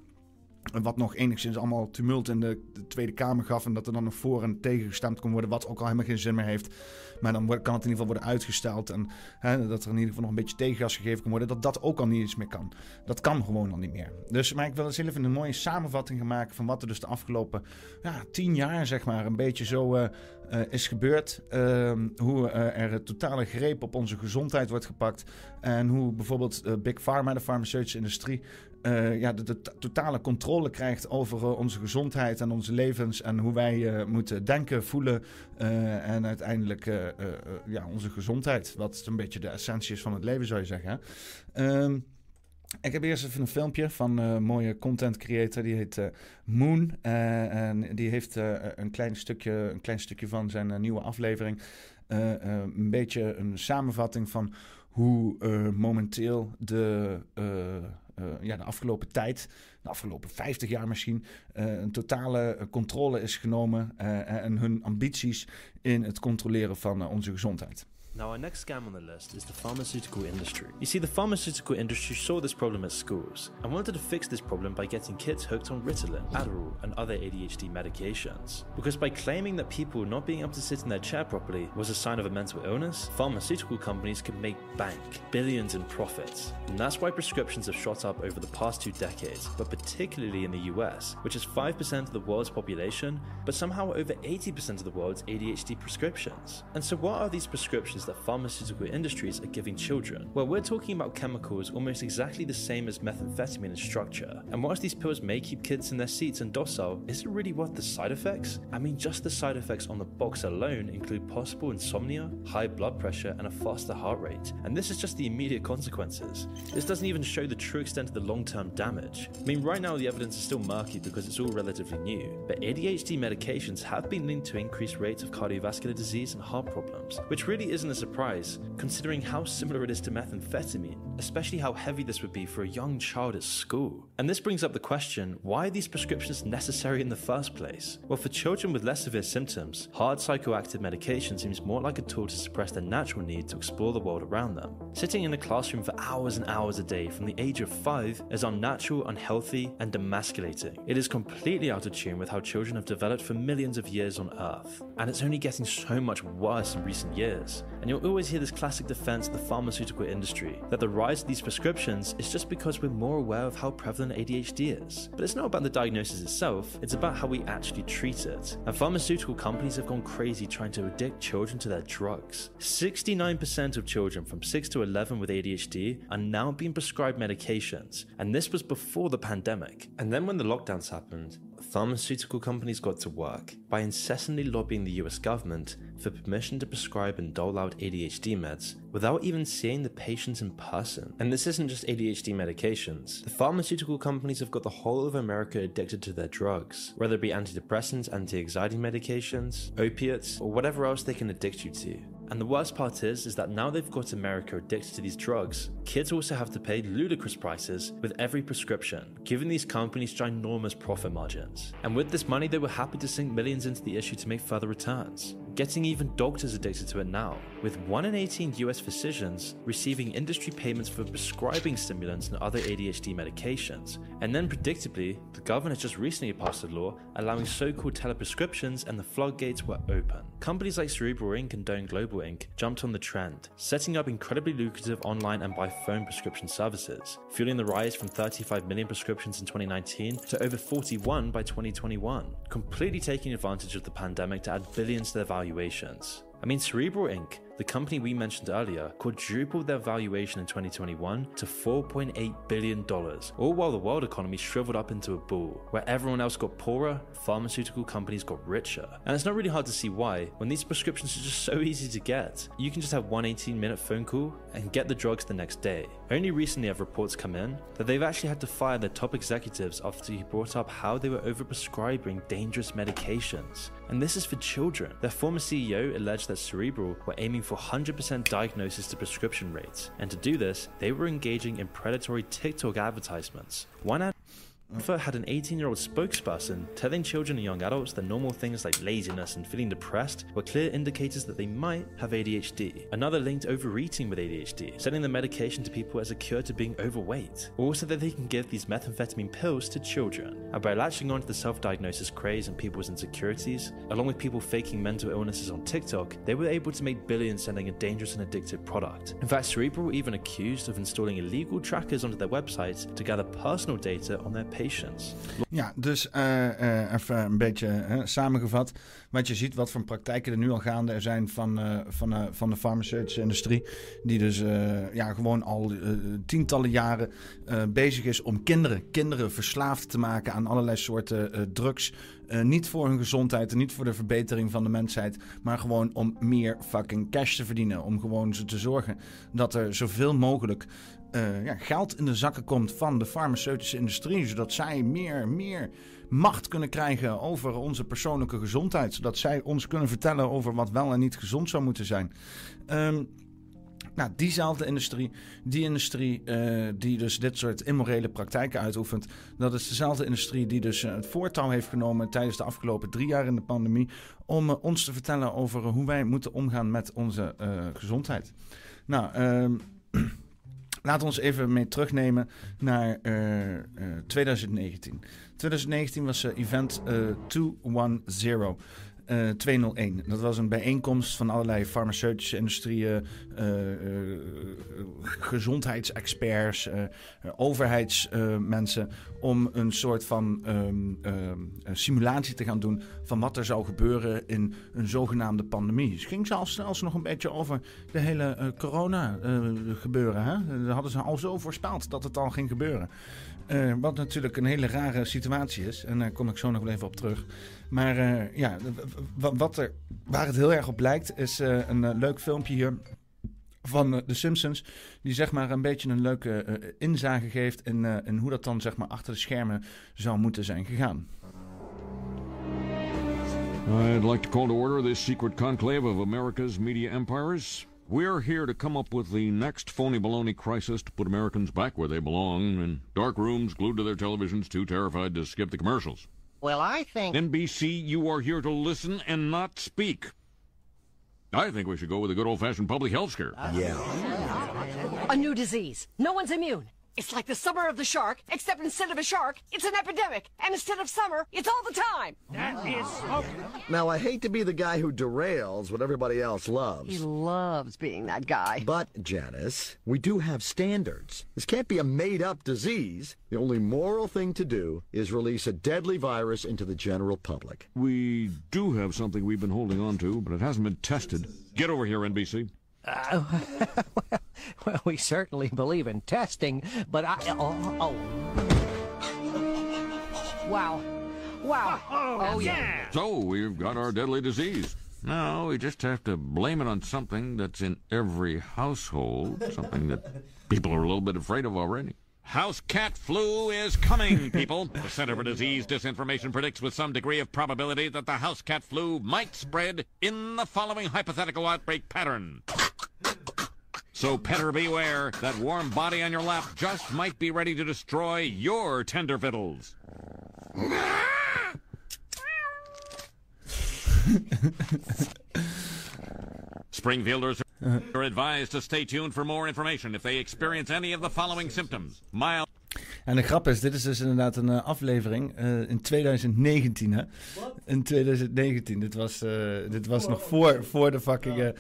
wat nog enigszins allemaal tumult in de, de, Tweede Kamer gaf. En dat er dan nog voor en tegen gestemd kon worden. Wat ook al helemaal geen zin meer heeft. Maar dan kan het in ieder geval worden uitgesteld. En hè, dat er in ieder geval nog een beetje tegengas gegeven kan worden. Dat dat ook al niet eens meer kan. Dat kan gewoon al niet meer. Dus, maar ik wil eens even een mooie samenvatting maken. Van wat er dus de afgelopen ja, tien jaar, zeg maar, een beetje zo uh, uh, is gebeurd. Uh, hoe er een totale greep op onze gezondheid wordt gepakt. En hoe bijvoorbeeld Big Pharma, de farmaceutische industrie uh, ja, de, de, totale controle krijgt over uh, onze gezondheid en onze levens en hoe wij uh, moeten denken, voelen en uiteindelijk ja, onze gezondheid. Wat een beetje de essentie is van het leven, zou je zeggen. Hè? Ik heb eerst even een filmpje van een mooie content creator. Die heet Moon. en die heeft een, klein stukje, een klein stukje van zijn nieuwe aflevering. een beetje een samenvatting van hoe momenteel de ja, de afgelopen tijd, de afgelopen 50 jaar misschien, uh, een totale controle is genomen en hun ambities in het controleren van onze gezondheid. Now, our next scam on the list is the pharmaceutical industry. You see, the pharmaceutical industry saw this problem at schools and wanted to fix this problem by getting kids hooked on Ritalin, Adderall, and other ADHD medications. Because by claiming that people not being able to sit in their chair properly was a sign of a mental illness, pharmaceutical companies could make bank, billions in profits. And that's why prescriptions have shot up over the past two decades, but particularly in the US, which is 5% of the world's population, but somehow over 80% of the world's ADHD prescriptions. And so, what are these prescriptions? That pharmaceutical industries are giving children? Well, we're talking about chemicals almost exactly the same as methamphetamine in structure. And whilst these pills may keep kids in their seats and docile, is it really worth the side effects? I mean, just the side effects on the box alone include possible insomnia, high blood pressure, and a faster heart rate. And this is just the immediate consequences. This doesn't even show the true extent of the long term damage. I mean, right now the evidence is still murky because it's all relatively new, but ADHD medications have been linked to increased rates of cardiovascular disease and heart problems, which really isn't a surprise, considering how similar it is to methamphetamine, especially how heavy this would be for a young child at school. And this brings up the question why are these prescriptions necessary in the first place? Well, for children with less severe symptoms, hard psychoactive medication seems more like a tool to suppress their natural need to explore the world around them. Sitting in a classroom for hours and hours a day from the age of five is unnatural, unhealthy, and demasculating. It is completely out of tune with how children have developed for millions of years on Earth, and it's only getting so much worse in recent years. And you'll always hear this classic defense of the pharmaceutical industry that the rise of these prescriptions is just because we're more aware of how prevalent ADHD is. But it's not about the diagnosis itself, it's about how we actually treat it. And pharmaceutical companies have gone crazy trying to addict children to their drugs. 69% of children from 6 to 11 with ADHD are now being prescribed medications, and this was before the pandemic. And then when the lockdowns happened, pharmaceutical companies got to work by incessantly lobbying the US government for permission to prescribe and dole out ADHD meds without even seeing the patients in person. And this isn't just ADHD medications. The pharmaceutical companies have got the whole of America addicted to their drugs, whether it be antidepressants, anti anxiety medications, opiates, or whatever else they can addict you to. And the worst part is, is that now they've got America addicted to these drugs, kids also have to pay ludicrous prices with every prescription, giving these companies ginormous profit margins. And with this money, they were happy to sink millions into the issue to make further returns getting even doctors addicted to it now, with 1 in 18 US physicians receiving industry payments for prescribing stimulants and other ADHD medications. And then, predictably, the government just recently passed a law allowing so called teleprescriptions, and the floodgates were open. Companies like Cerebral Inc. and Doan Global Inc. jumped on the trend, setting up incredibly lucrative online and by phone prescription services, fueling the rise from 35 million prescriptions in 2019 to over 41 by 2021, completely taking advantage of the pandemic to add billions to their value valuations. I mean, Cerebral Inc., the company we mentioned earlier, quadrupled their valuation in 2021 to $4.8 billion, all while the world economy shriveled up into a ball. Where everyone else got poorer, pharmaceutical companies got richer. And it's not really hard to see why, when these prescriptions are just so easy to get. You can just have one 18 minute phone call and get the drugs the next day. Only recently have reports come in that they've actually had to fire their top executives after he brought up how they were overprescribing dangerous medications. And this is for children. Their former CEO alleged that Cerebral were aiming for 100% diagnosis to prescription rates. And to do this, they were engaging in predatory TikTok advertisements. One ad Alpha had an 18 year old spokesperson telling children and young adults that normal things like laziness and feeling depressed were clear indicators that they might have ADHD. Another linked overeating with ADHD, selling the medication to people as a cure to being overweight. Also, that they can give these methamphetamine pills to children. And by latching onto the self diagnosis craze and people's insecurities, along with people faking mental illnesses on TikTok, they were able to make billions selling a dangerous and addictive product. In fact, Cerebral were even accused of installing illegal trackers onto their websites to gather personal data on their patients. Ja, dus uh, uh, even een beetje samengevat. Wat je ziet, wat voor praktijken er nu al gaande zijn van, van, van de farmaceutische industrie. Die dus ja, gewoon al tientallen jaren bezig is om kinderen, kinderen verslaafd te maken aan allerlei soorten drugs. niet voor hun gezondheid en niet voor de verbetering van de mensheid. Maar gewoon om meer fucking cash te verdienen. Om gewoon te zorgen dat er zoveel mogelijk uh, ja, geld in de zakken komt van de farmaceutische industrie. Zodat zij meer, meer macht kunnen krijgen over onze persoonlijke gezondheid. Zodat zij ons kunnen vertellen over wat wel en niet gezond zou moeten zijn. Um, nou, diezelfde industrie, die industrie uh, die dus dit soort immorele praktijken uitoefent, dat is dezelfde industrie die dus uh, het voortouw heeft genomen tijdens de afgelopen drie jaar in de pandemie om ons te vertellen over hoe wij moeten omgaan met onze gezondheid. Nou, we ons even mee terugnemen naar uh, uh, 2019. 2019 was uh, event 210. 201. Dat was een bijeenkomst van allerlei farmaceutische industrieën, gezondheidsexperts, overheidsmensen. om een soort van um, um, simulatie te gaan doen van wat er zou gebeuren in een zogenaamde pandemie. Het ging zelfs, zelfs nog een beetje over de hele corona gebeuren. Hè? Daar hadden ze al zo voorspeld dat het al ging gebeuren. Wat natuurlijk een hele rare situatie is. En daar kom ik zo nog wel even op terug. Maar uh, ja, wat er, waar het heel erg op lijkt, is uh, een leuk filmpje hier van The Simpsons. Die zeg maar een beetje een leuke inzage geeft in, in hoe dat dan zeg maar achter de schermen zou moeten zijn gegaan. I'd like to call to order this secret conclave of America's media empires. We're here to come up with the next phony baloney crisis to put Americans back where they belong in dark rooms glued to their televisions, too terrified to skip the commercials. Well, I think. NBC, you are here to listen and not speak. I think we should go with a good old fashioned public health scare. Uh, yeah. A new disease. No one's immune. It's like the summer of the shark, except instead of a shark, it's an epidemic. And instead of summer, it's all the time. That is Now, I hate to be the guy who derails what everybody else loves. He loves being that guy. But, Janice, we do have standards. This can't be a made-up disease. The only moral thing to do is release a deadly virus into the general public. We do have something we've been holding on to, but it hasn't been tested. Get over here, NBC. Uh, well, we certainly believe in testing, but I. Oh. oh. Wow. Wow. Oh, yeah. So, we've got our deadly disease. Now, we just have to blame it on something that's in every household, something that people are a little bit afraid of already. House cat flu is coming, people. the Center for Disease Disinformation predicts with some degree of probability that the house cat flu might spread in the following hypothetical outbreak pattern. So, petter beware, that warm body on your lap just might be ready to destroy your tender fiddles. Springfielders are advised to stay tuned for more information if they experience any of the following symptoms. Mild. En de grap is, dit is dus inderdaad een uh, aflevering uh, in 2019, hè? In 2019. Dit was, uh, dit was nog voor, voor de fucking...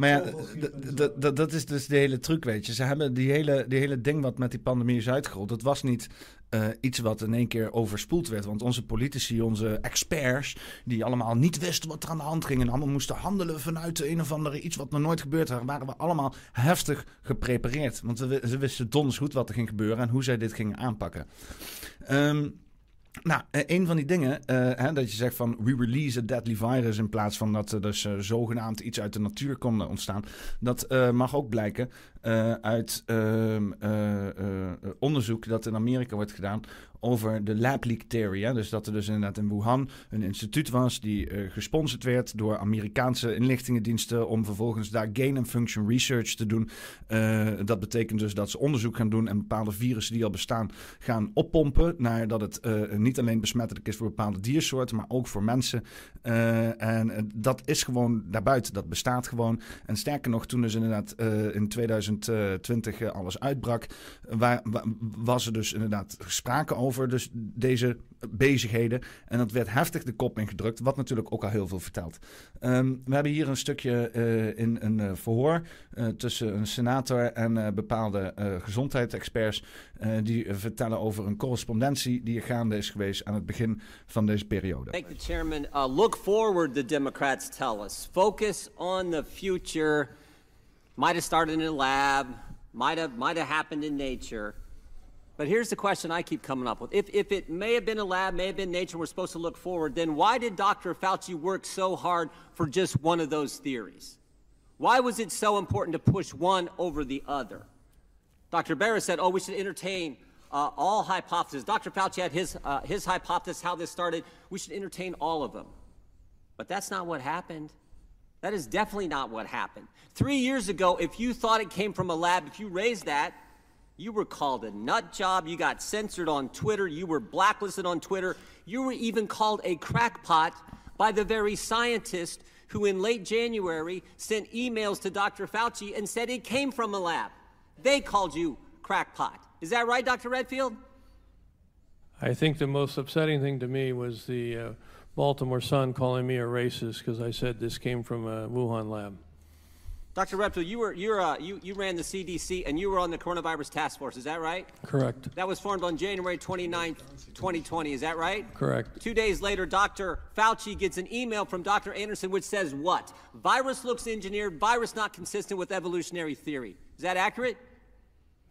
maar ja, dat is dus de hele truc, weet je. Ze hebben die hele, die hele ding wat met die pandemie is uitgerold. Dat was niet uh, iets wat in één keer overspoeld werd. Want onze politici, onze experts, die allemaal niet wisten wat er aan de hand ging en allemaal moesten handelen vanuit een of andere iets wat nog nooit gebeurd had, waren we allemaal heftig geprepareerd. Want we, ze wisten donders goed wat er ging gebeuren en hoe zij dit gingen aanpakken. Um, nou, eh, een van die dingen, uh, hè, dat je zegt van we release a deadly virus in plaats van dat er dus uh, zogenaamd iets uit de natuur kon ontstaan. Dat mag ook blijken uit ehm, onderzoek dat in Amerika wordt gedaan over de lab leak theory. Dus dat er dus inderdaad in Wuhan een instituut was die uh, gesponsord werd door Amerikaanse inlichtingendiensten om vervolgens daar gain and function research te doen. Uh, dat betekent dus dat ze onderzoek gaan doen en bepaalde virussen die al bestaan gaan oppompen naar dat het uh, niet alleen besmettelijk is voor bepaalde diersoorten, maar ook voor mensen. en dat is gewoon daarbuiten, dat bestaat gewoon. En sterker nog, toen dus inderdaad in 2020 alles uitbrak, waar, was er dus inderdaad sprake over dus deze bezigheden. En dat werd heftig de kop ingedrukt, wat natuurlijk ook al heel veel vertelt. Um, we hebben hier een stukje uh, in een uh, verhoor uh, tussen een senator en bepaalde gezondheidsexperts. die vertellen over een correspondentie die er gaande is geweest aan het begin van deze periode. Thank the chairman. Uh, look forward, the Democrats tell us. Focus on the future. Might have started in a lab. Might have, might have happened in nature. But here's the question I keep coming up with. If, if it may have been a lab, may have been nature, we're supposed to look forward, then why did Dr. Fauci work so hard for just one of those theories? Why was it so important to push one over the other? Dr. Barra said, oh, we should entertain uh, all hypotheses. Dr. Fauci had his, uh, his hypothesis, how this started. We should entertain all of them. But that's not what happened. That is definitely not what happened. Three years ago, if you thought it came from a lab, if you raised that, you were called a nut job. You got censored on Twitter. You were blacklisted on Twitter. You were even called a crackpot by the very scientist who, in late January, sent emails to Dr. Fauci and said it came from a lab. They called you crackpot. Is that right, Dr. Redfield? I think the most upsetting thing to me was the uh, Baltimore Sun calling me a racist because I said this came from a Wuhan lab. Dr. Reptil, you were you're, uh, you you ran the CDC and you were on the coronavirus task force. Is that right? Correct. That was formed on January 29th, 2020. Is that right? Correct. Two days later, Dr. Fauci gets an email from Dr. Anderson which says what? Virus looks engineered. Virus not consistent with evolutionary theory. Is that accurate?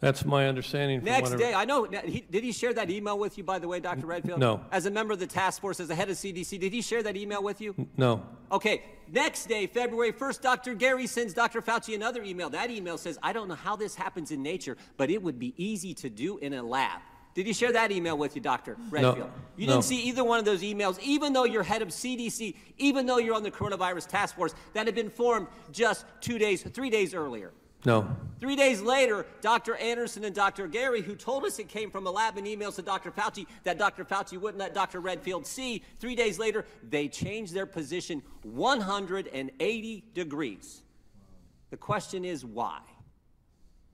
That's my understanding. Next day, I know. He, did he share that email with you, by the way, Dr. Redfield? No. As a member of the task force, as a head of CDC, did he share that email with you? No. Okay. Next day, February 1st, Dr. Gary sends Dr. Fauci another email. That email says, I don't know how this happens in nature, but it would be easy to do in a lab. Did he share that email with you, Dr. Redfield? No. You didn't see either one of those emails, even though you're head of CDC, even though you're on the coronavirus task force that had been formed just two days, three days earlier. No. Three days later, Dr. Anderson and Dr. Gary, who told us it came from a lab in emails to Dr. Fauci that Dr. Fauci wouldn't let Dr. Redfield see, three days later, they changed their position 180 degrees. The question is why?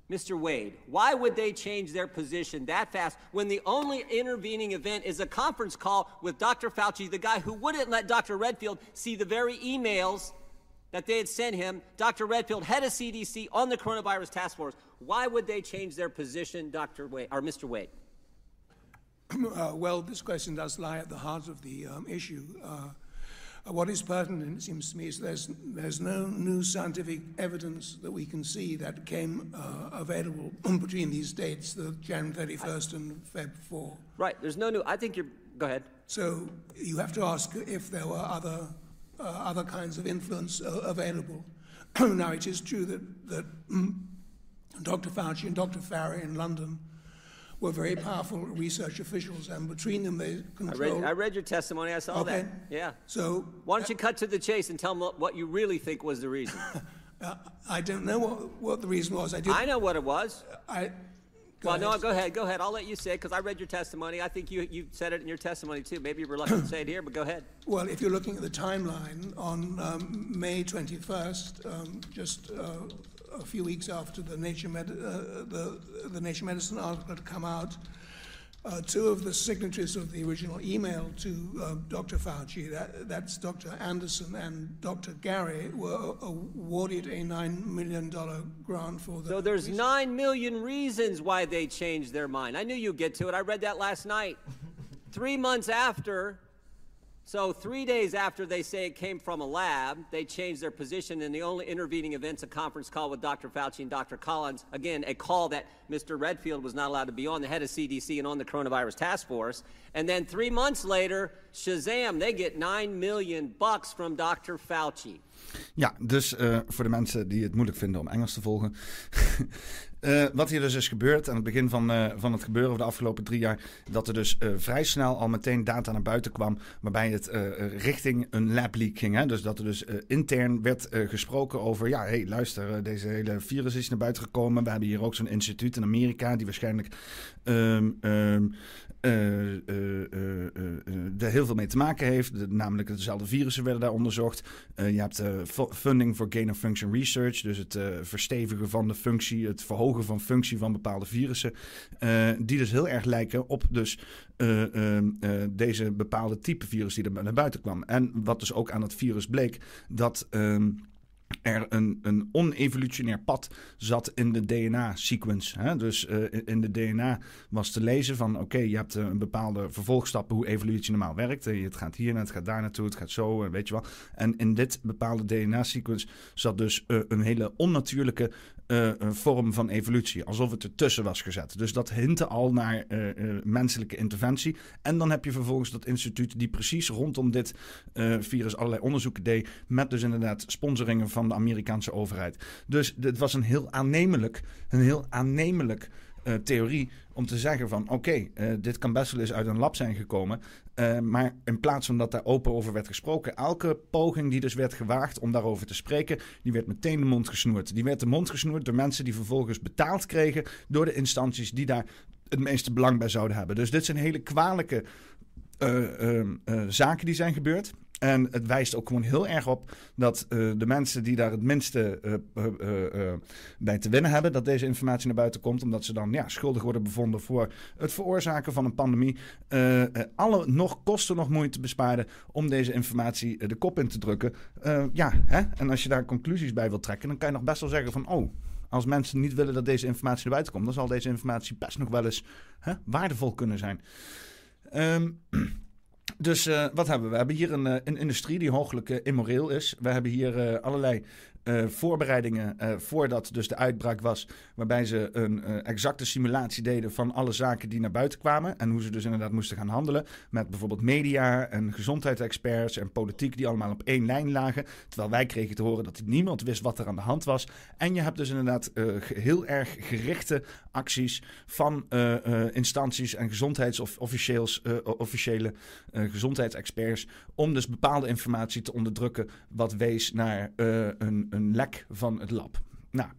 Mr. Wade, why would they change their position that fast when the only intervening event is a conference call with Dr. Fauci, the guy who wouldn't let Dr. Redfield see the very emails that they had sent him, Dr. Redfield, head of CDC, on the coronavirus task force. Why would they change their position, Dr. Wade, or Mr. Wade? Uh, well, this question does lie at the heart of the um, issue. Uh, what is pertinent, it seems to me, is there's, there's no new scientific evidence that we can see that came uh, available between these dates, the January 31st and Feb 4. Right, there's no new, I think you're, go ahead. So you have to ask if there were other uh, other kinds of influence uh, available. now, it is true that, that Dr. Fauci and Dr. Farry in London were very powerful research officials, and between them they controlled. I read, I read your testimony. I saw okay. that. Yeah. So why don't you cut to the chase and tell them what you really think was the reason? uh, I don't know what, what the reason was. I did. I know what it was. I. Go well, ahead. no, go ahead. Go ahead. I'll let you say it because I read your testimony. I think you, you said it in your testimony too. Maybe you're reluctant to say it here, but go ahead. Well, if you're looking at the timeline, on um, May 21st, um, just uh, a few weeks after the Nature, Med- uh, the, the Nature Medicine article had come out, uh, two of the signatories of the original email to uh, Dr. Fauci, that, that's Dr. Anderson and Dr. Gary, were awarded a $9 million grant for the. So there's research. 9 million reasons why they changed their mind. I knew you'd get to it. I read that last night. Three months after so, three days after they say it came from a lab, they changed their position, and the only intervening event's a conference call with Dr. Fauci and Dr. Collins. Again, a call that Mr. Redfield was not allowed to be on, the head of CDC and on the coronavirus task force. And then three months later, Shazam, they get 9 million bucks from Dr. Fauci. Ja, dus uh, voor de mensen die het moeilijk vinden om Engels te volgen. uh, wat hier dus is gebeurd aan het begin van, uh, van het gebeuren over de afgelopen drie jaar, dat er dus vrij snel al meteen data naar buiten kwam, waarbij het richting een lab leak ging. Hè? Dus dat er dus intern werd gesproken over, ja, hé, hey, luister, deze hele virus is naar buiten gekomen. We hebben hier ook zo'n instituut in Amerika die waarschijnlijk um, um, uh, er veel mee te maken heeft. namelijk dezelfde virussen werden daar onderzocht. je hebt funding voor gain of function research, dus het verstevigen van de functie, het verhogen van functie van bepaalde virussen, die dus heel erg lijken op dus ehm, deze bepaalde type virus die er naar buiten kwam. En wat dus ook aan het virus bleek, dat um, er een, een onevolutionair pad zat in de DNA-sequence. Dus uh, in de DNA was te lezen van... oké, je hebt uh, een bepaalde vervolgstappen hoe evolutie normaal werkt. Uh, het gaat hier het gaat daar naartoe, het gaat zo, weet je wel. En in dit bepaalde DNA-sequence zat dus een hele onnatuurlijke uh, vorm van evolutie. Alsof het ertussen was gezet. Dus dat hintte al naar uh, uh, menselijke interventie. En dan heb je vervolgens dat instituut die precies rondom dit virus allerlei onderzoeken deed. Met dus inderdaad sponsoringen van de Amerikaanse overheid. Dus dit was een heel aannemelijk, een heel aannemelijk uh, theorie om te zeggen van oké, uh, dit kan best wel eens uit een lab zijn gekomen. Uh, maar in plaats van dat daar open over werd gesproken, elke poging die dus werd gewaagd om daarover te spreken, die werd meteen de mond gesnoerd. Die werd de mond gesnoerd door mensen die vervolgens betaald kregen door de instanties die daar het meeste belang bij zouden hebben. Dus dit zijn hele kwalijke zaken die zijn gebeurd. En het wijst ook gewoon heel erg op dat uh, de mensen die daar het minste uh, uh, bij te winnen hebben, dat deze informatie naar buiten komt, omdat ze dan ja, schuldig worden bevonden voor het veroorzaken van een pandemie, alle nog kosten nog moeite besparen om deze informatie de kop in te drukken. ja, hè? en als je daar conclusies bij wilt trekken, dan kan je nog best wel zeggen van, oh, als mensen niet willen dat deze informatie naar buiten komt, dan zal deze informatie best nog wel eens hè, waardevol kunnen zijn. Um, dus uh, wat hebben we? We hebben hier een, uh, een industrie die hooglijk uh, immoreel is. We hebben hier allerlei uh, voorbereidingen uh, voordat dus de uitbraak was. Waarbij ze een uh, exacte simulatie deden van alle zaken die naar buiten kwamen. En hoe ze dus inderdaad moesten gaan handelen. Met bijvoorbeeld media en gezondheidsexperts en politiek die allemaal op één lijn lagen. Terwijl wij kregen te horen dat niemand wist wat er aan de hand was. En je hebt dus inderdaad heel erg gerichte acties van instanties en gezondheidsofficieels, officiële gezondheidsexperts. Om dus bepaalde informatie te onderdrukken wat wees naar een een lek van het lab. Nou,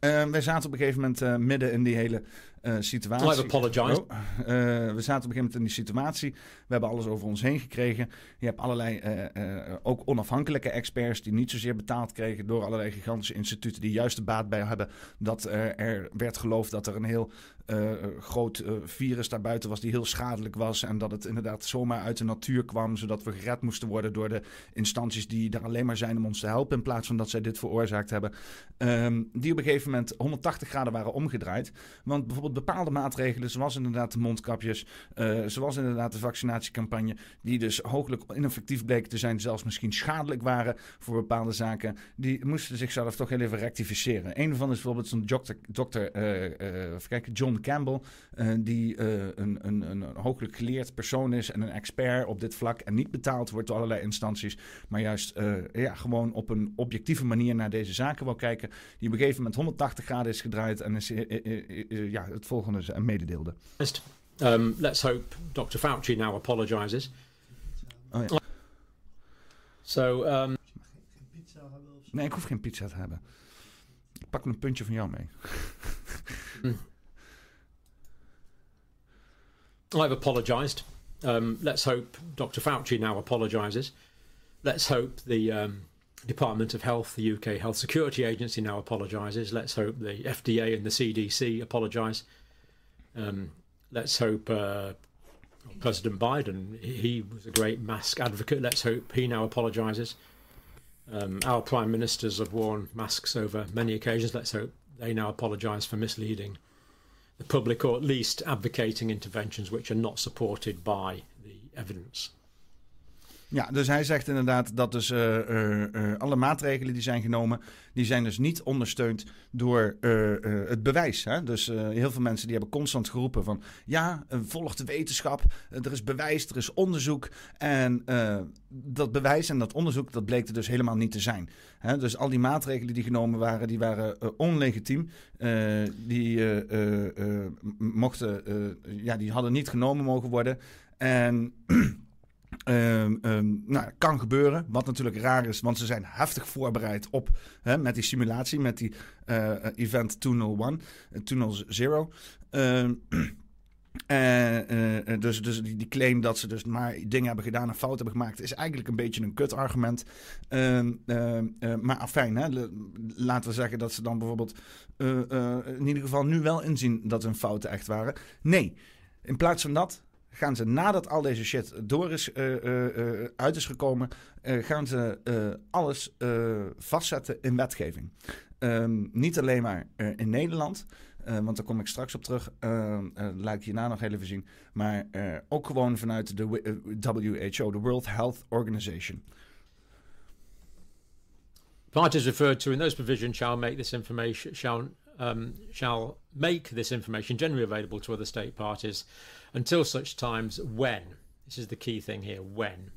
uh, wij zaten op een gegeven moment uh, midden in die hele uh, situatie. I apologize. Oh, we zaten op een gegeven moment in die situatie. We hebben alles over ons heen gekregen. Je hebt allerlei, ook onafhankelijke experts die niet zozeer betaald kregen door allerlei gigantische instituten die juist de baat bij hebben dat er werd geloofd dat er een heel groot virus daarbuiten was die heel schadelijk was. En dat het inderdaad zomaar uit de natuur kwam. Zodat we gered moesten worden door de instanties die er alleen maar zijn om ons te helpen. In plaats van dat zij dit veroorzaakt hebben. Um, die op een gegeven moment 180 graden waren omgedraaid. Want bijvoorbeeld bepaalde maatregelen, zoals inderdaad de mondkapjes. Uh, zoals inderdaad de vaccinatiecampagne. Die dus hooglijk ineffectief bleken te zijn. Zelfs misschien schadelijk waren voor bepaalde zaken. Die moesten zichzelf toch heel even rectificeren. Een van is bijvoorbeeld zo'n dokter, dokter kijken, John Campbell, uh, die uh, een, een, een geleerd persoon is en een expert op dit vlak en niet betaald wordt door allerlei instanties, maar juist uh, ja, gewoon op een objectieve manier naar deze zaken wil kijken, die op een gegeven moment 180 graden is gedraaid en is, ja, het volgende mededeelde. Um, let's hope Dr. Fauci now apologizes. Oh, ja. So, um... Nee, ik hoef geen pizza te hebben. Ik pak een puntje van jou mee. mm. I've apologised. Um, let's hope Dr. Fauci now apologises. Let's hope the um, Department of Health, the UK Health Security Agency, now apologises. Let's hope the FDA and the CDC apologise. Um, let's hope uh, President Biden, he was a great mask advocate. Let's hope he now apologises. Um, our prime ministers have worn masks over many occasions. Let's hope they now apologise for misleading the public, or at least advocating interventions which are not supported by the evidence. Ja, dus hij zegt inderdaad dat dus uh, alle maatregelen die zijn genomen, die zijn dus niet ondersteund door het bewijs. Hè? Dus heel veel mensen die hebben constant geroepen van ja, volg de wetenschap, er is bewijs, er is onderzoek. En dat bewijs en dat onderzoek, dat bleek er dus helemaal niet te zijn. Hè? Dus al die maatregelen die genomen waren, die waren onlegitiem. die mochten, ja, die hadden niet genomen mogen worden. En Um, um, nou, kan gebeuren, wat natuurlijk raar is, want ze zijn heftig voorbereid op hè, met die simulatie, met die uh, event 201, 200. Um, uh, uh, dus dus die, die, claim dat ze dus maar dingen hebben gedaan en fout hebben gemaakt, is eigenlijk een beetje een kut argument. maar afijn, hè, laten we zeggen dat ze dan bijvoorbeeld in ieder geval nu wel inzien dat hun fouten echt waren. Nee, in plaats van dat gaan ze nadat al deze shit door is, uh, uit is gekomen, gaan ze alles vastzetten in wetgeving. Um, niet alleen maar in Nederland, want daar kom ik straks op terug, laat ik hierna nog even zien, maar ook gewoon vanuit de WHO, de World Health Organization. Parties referred to in those provisions shall make this information shall um, shall make this information generally available to other state parties until such times when, this is the key thing here, when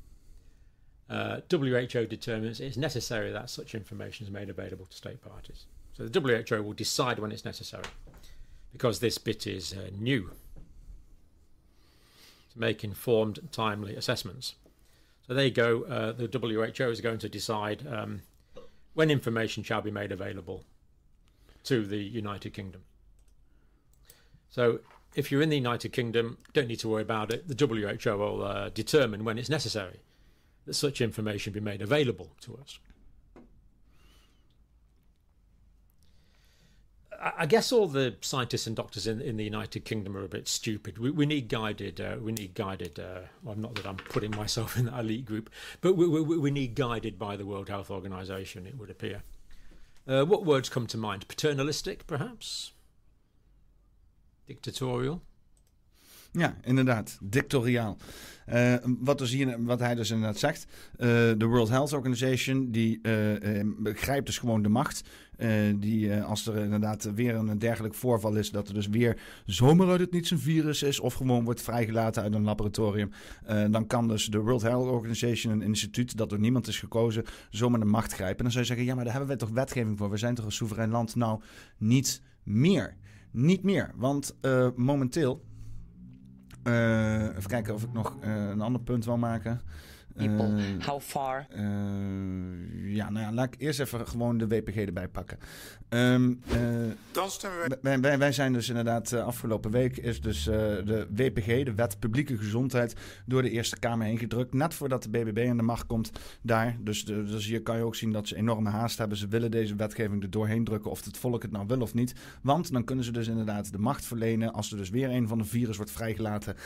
uh, WHO determines it's necessary that such information is made available to state parties. So the WHO will decide when it's necessary because this bit is uh, new to make informed, timely assessments. So there you go. Uh, the WHO is going to decide um, when information shall be made available to the United Kingdom. So if you're in the United Kingdom, don't need to worry about it. The WHO will uh, determine when it's necessary that such information be made available to us. I guess all the scientists and doctors in, in the United Kingdom are a bit stupid. We, we need guided. Uh, we need guided. Uh, well, not that I'm putting myself in that elite group, but we, we, we need guided by the World Health Organization. It would appear. Uh, what words come to mind? Paternalistic, perhaps. Dictatorial. Ja, inderdaad. Dictoriaal. Uh, wat, dus hier, wat hij dus inderdaad zegt. Uh, de World Health Organization die uh, begrijpt dus gewoon de macht. die als er inderdaad weer een dergelijk voorval is, dat er dus weer zomaar uit het niets een virus is, of gewoon wordt vrijgelaten uit een laboratorium, dan kan dus de World Health Organization, een instituut dat door niemand is gekozen, zomaar de macht grijpen. En dan zou je zeggen, ja, maar daar hebben wij toch wetgeving voor? We zijn toch een soeverein land? Nou, niet meer. Niet meer, want uh, momenteel. Uh, even kijken of ik nog uh, een ander punt wil maken. People, how far? ja, nou ja, laat ik eerst even gewoon de WPG erbij pakken. Um, Dan stemmen wij... Wij, wij... zijn dus inderdaad afgelopen week is dus de WPG, de Wet Publieke Gezondheid, door de Eerste Kamer heen gedrukt. Net voordat de BBB aan de macht komt daar. Dus, de, dus hier kan je ook zien dat ze enorme haast hebben. Ze willen deze wetgeving er doorheen drukken of het volk het nou wil of niet. Want dan kunnen ze dus inderdaad de macht verlenen als er dus weer een van de virus wordt vrijgelaten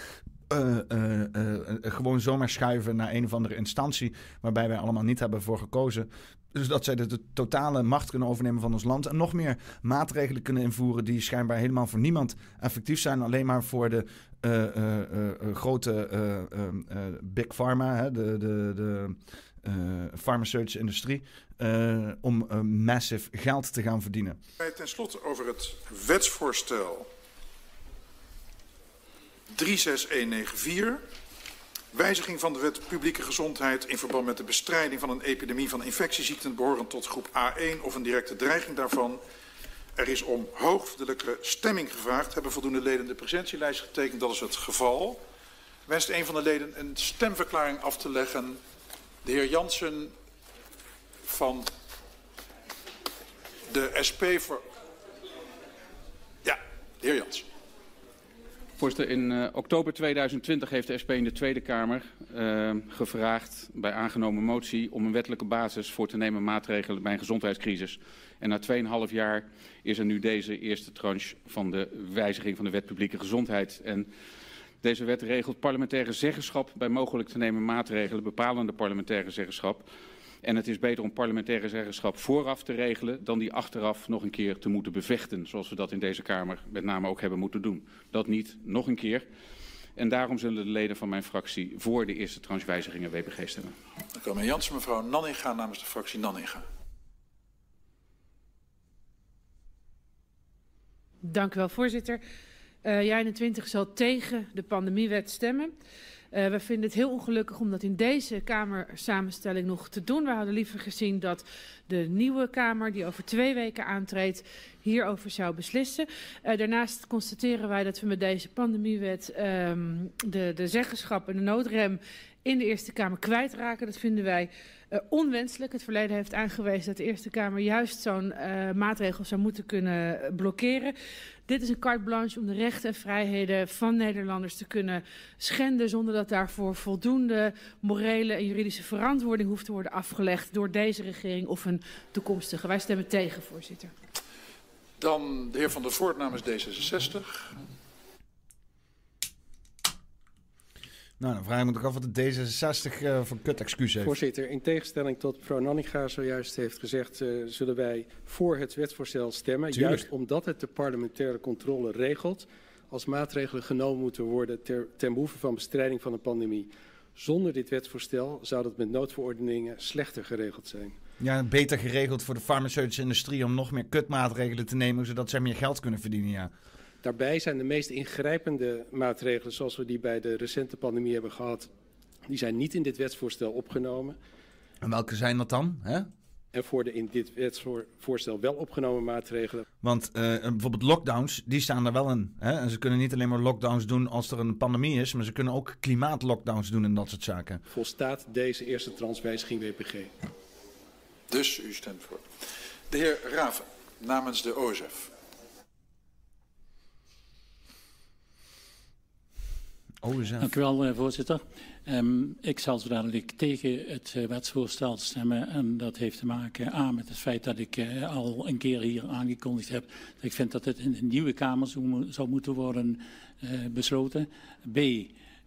uh, uh, uh, gewoon zomaar schuiven naar een of andere instantie waarbij wij allemaal niet hebben voor gekozen. Dus dat zij de, totale macht kunnen overnemen van ons land. En nog meer maatregelen kunnen invoeren die schijnbaar helemaal voor niemand effectief zijn. Alleen maar voor de grote big pharma, hè, de, de, de farmaceutische industrie. om massive geld te gaan verdienen. Ten slotte over het wetsvoorstel 36194. Wijziging van de wet publieke gezondheid in verband met de bestrijding van een epidemie van infectieziekten behorend tot groep A1 of een directe dreiging daarvan. Er is om hoofdelijke stemming gevraagd. Hebben voldoende leden de presentielijst getekend? Dat is het geval. Wenst een van de leden een stemverklaring af te leggen? De heer Jansen van de SP voor... Ja, de heer Jansen. Voorzitter, in uh, oktober 2020 heeft de SP in de Tweede Kamer uh, gevraagd bij aangenomen motie om een wettelijke basis voor te nemen maatregelen bij een gezondheidscrisis. En na 2,5 jaar is er nu deze eerste tranche van de wijziging van de wet publieke gezondheid. En deze wet regelt parlementaire zeggenschap bij mogelijk te nemen maatregelen, bepalende parlementaire zeggenschap. En het is beter om parlementaire zeggenschap vooraf te regelen dan die achteraf nog een keer te moeten bevechten. Zoals we dat in deze Kamer met name ook hebben moeten doen. Dat niet, nog een keer. En daarom zullen de leden van mijn fractie voor de eerste tranche wijzigingen WPG stemmen. Dank u wel, meneer Jansen. Mevrouw Nanninga namens de fractie Nanninga. Dank u wel, voorzitter. Uh, Jij 21 zal tegen de pandemiewet stemmen. Uh, we vinden het heel ongelukkig om dat in deze Kamer samenstelling nog te doen. We hadden liever gezien dat de nieuwe Kamer, die over twee weken aantreedt, hierover zou beslissen. Uh, daarnaast constateren wij dat we met deze pandemiewet um, de, de zeggenschap en de noodrem in de Eerste Kamer kwijtraken. Dat vinden wij uh, onwenselijk. Het verleden heeft aangewezen dat de Eerste Kamer juist zo'n maatregel zou moeten kunnen blokkeren. Dit is een carte blanche om de rechten en vrijheden van Nederlanders te kunnen schenden zonder dat daarvoor voldoende morele en juridische verantwoording hoeft te worden afgelegd door deze regering of een toekomstige. Wij stemmen tegen, voorzitter. Dan de heer Van der Voort namens D66. Nou, dan vraag ik me toch af wat de D66 uh, voor kut excuus heeft. Voorzitter, in tegenstelling tot mevrouw Nanninga zojuist heeft gezegd, uh, zullen wij voor het wetsvoorstel stemmen. Tuurlijk. Juist omdat het de parlementaire controle regelt als maatregelen genomen moeten worden ter, ten behoeve van bestrijding van een pandemie. Zonder dit wetsvoorstel zou dat met noodverordeningen slechter geregeld zijn. Ja, beter geregeld voor de farmaceutische industrie om nog meer kutmaatregelen te nemen, zodat zij meer geld kunnen verdienen, ja. Daarbij zijn de meest ingrijpende maatregelen, zoals we die bij de recente pandemie hebben gehad, die zijn niet in dit wetsvoorstel opgenomen. En welke zijn dat dan? Hè? En voor de in dit wetsvoorstel wel opgenomen maatregelen. Want uh, bijvoorbeeld lockdowns, die staan er wel in. Hè? En ze kunnen niet alleen maar lockdowns doen als er een pandemie is, maar ze kunnen ook klimaatlockdowns doen en dat soort zaken. Volstaat deze eerste transwijziging WPG? Dus u stemt voor. De heer Raven, namens de OSF. Dank u wel, voorzitter. Um, ik zal zo dadelijk tegen het uh, wetsvoorstel stemmen. En dat heeft te maken A met het feit dat ik uh, al een keer hier aangekondigd heb. Dat ik vind dat het in de nieuwe Kamer zou, zou moeten worden besloten. B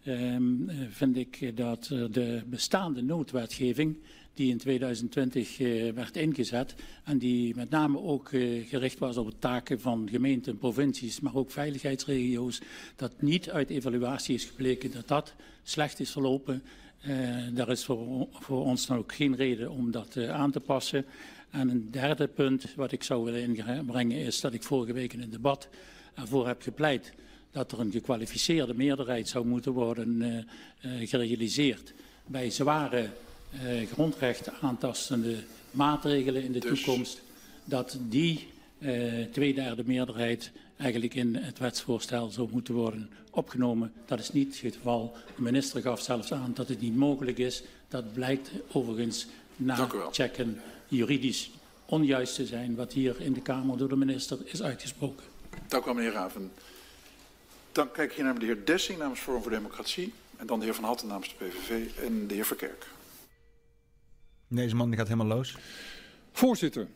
um, vind ik dat de bestaande noodwetgeving die in 2020 uh, werd ingezet en die met name ook uh, gericht was op het taken van gemeenten, provincies, maar ook veiligheidsregio's, dat niet uit evaluatie is gebleken dat dat slecht is verlopen. Uh, daar is voor, ons dan ook geen reden om dat aan te passen. En een derde punt wat ik zou willen inbrengen is dat ik vorige week in een debat ervoor heb gepleit dat er een gekwalificeerde meerderheid zou moeten worden gerealiseerd bij zware uh, grondrechten aantastende maatregelen in de dus. toekomst, dat die uh, tweederde meerderheid eigenlijk in het wetsvoorstel zou moeten worden opgenomen. Dat is niet het geval. De minister gaf zelfs aan dat het niet mogelijk is. Dat blijkt overigens na checken juridisch onjuist te zijn wat hier in de Kamer door de minister is uitgesproken. Dank u wel, meneer Raven. Dan kijk ik hier naar de heer Dessing namens Forum voor Democratie en dan de heer Van Hatten namens de PVV en de heer Verkerk. Deze man die gaat helemaal los. Voorzitter,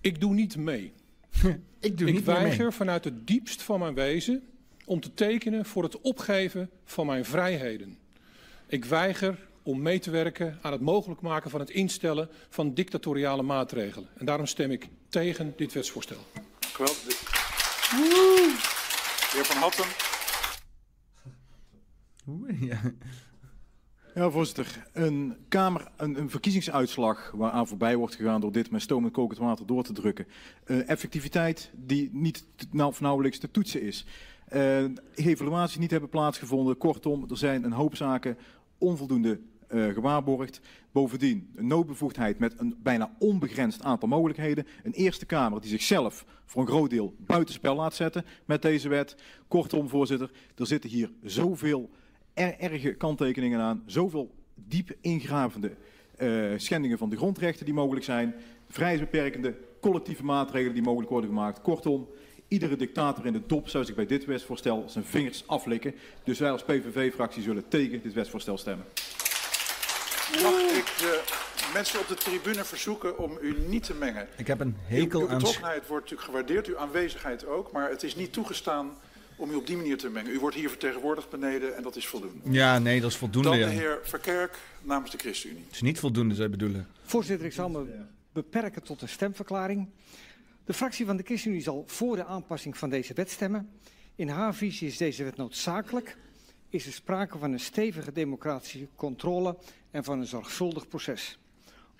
ik doe niet mee. ik doe ik niet weiger mee. vanuit het diepst van mijn wezen om te tekenen voor het opgeven van mijn vrijheden. Ik weiger om mee te werken aan het mogelijk maken van het instellen van dictatoriale maatregelen. En daarom stem ik tegen dit wetsvoorstel. Dank u wel. De... heer Van Hatten. Ja. Ja, voorzitter. Een, kamer, een, een, verkiezingsuitslag waaraan voorbij wordt gegaan door dit met stoom en kokend water door te drukken. Uh, effectiviteit die niet nou, nauwelijks te toetsen is. Uh, evaluaties niet hebben plaatsgevonden. Kortom, er zijn een hoop zaken onvoldoende uh, gewaarborgd. Bovendien een noodbevoegdheid met een bijna onbegrensd aantal mogelijkheden. Een Eerste Kamer die zichzelf voor een groot deel buitenspel laat zetten met deze wet. Kortom, voorzitter, er zitten hier zoveel er, erge kanttekeningen aan. Zoveel diep ingravende uh, schendingen van de grondrechten die mogelijk zijn. Vrijheidsbeperkende collectieve maatregelen die mogelijk worden gemaakt. Kortom, iedere dictator in de dop zou zich bij dit wetsvoorstel zijn vingers aflikken. Dus wij als PVV-fractie zullen tegen dit wetsvoorstel stemmen. Mag ik de mensen op de tribune verzoeken om u niet te mengen? Ik heb een hekel aan... Uw betrokkenheid wordt natuurlijk gewaardeerd, uw aanwezigheid ook. Maar het is niet toegestaan om u op die manier te mengen. U wordt hier vertegenwoordigd beneden en dat is voldoende. Ja, nee, dat is voldoende. Dan de heer Verkerk namens de ChristenUnie. Het is niet voldoende, zij bedoelen. Voorzitter, ik zal me beperken tot een stemverklaring. De fractie van de ChristenUnie zal voor de aanpassing van deze wet stemmen. In haar visie is deze wet noodzakelijk is er sprake van een stevige democratische controle en van een zorgvuldig proces.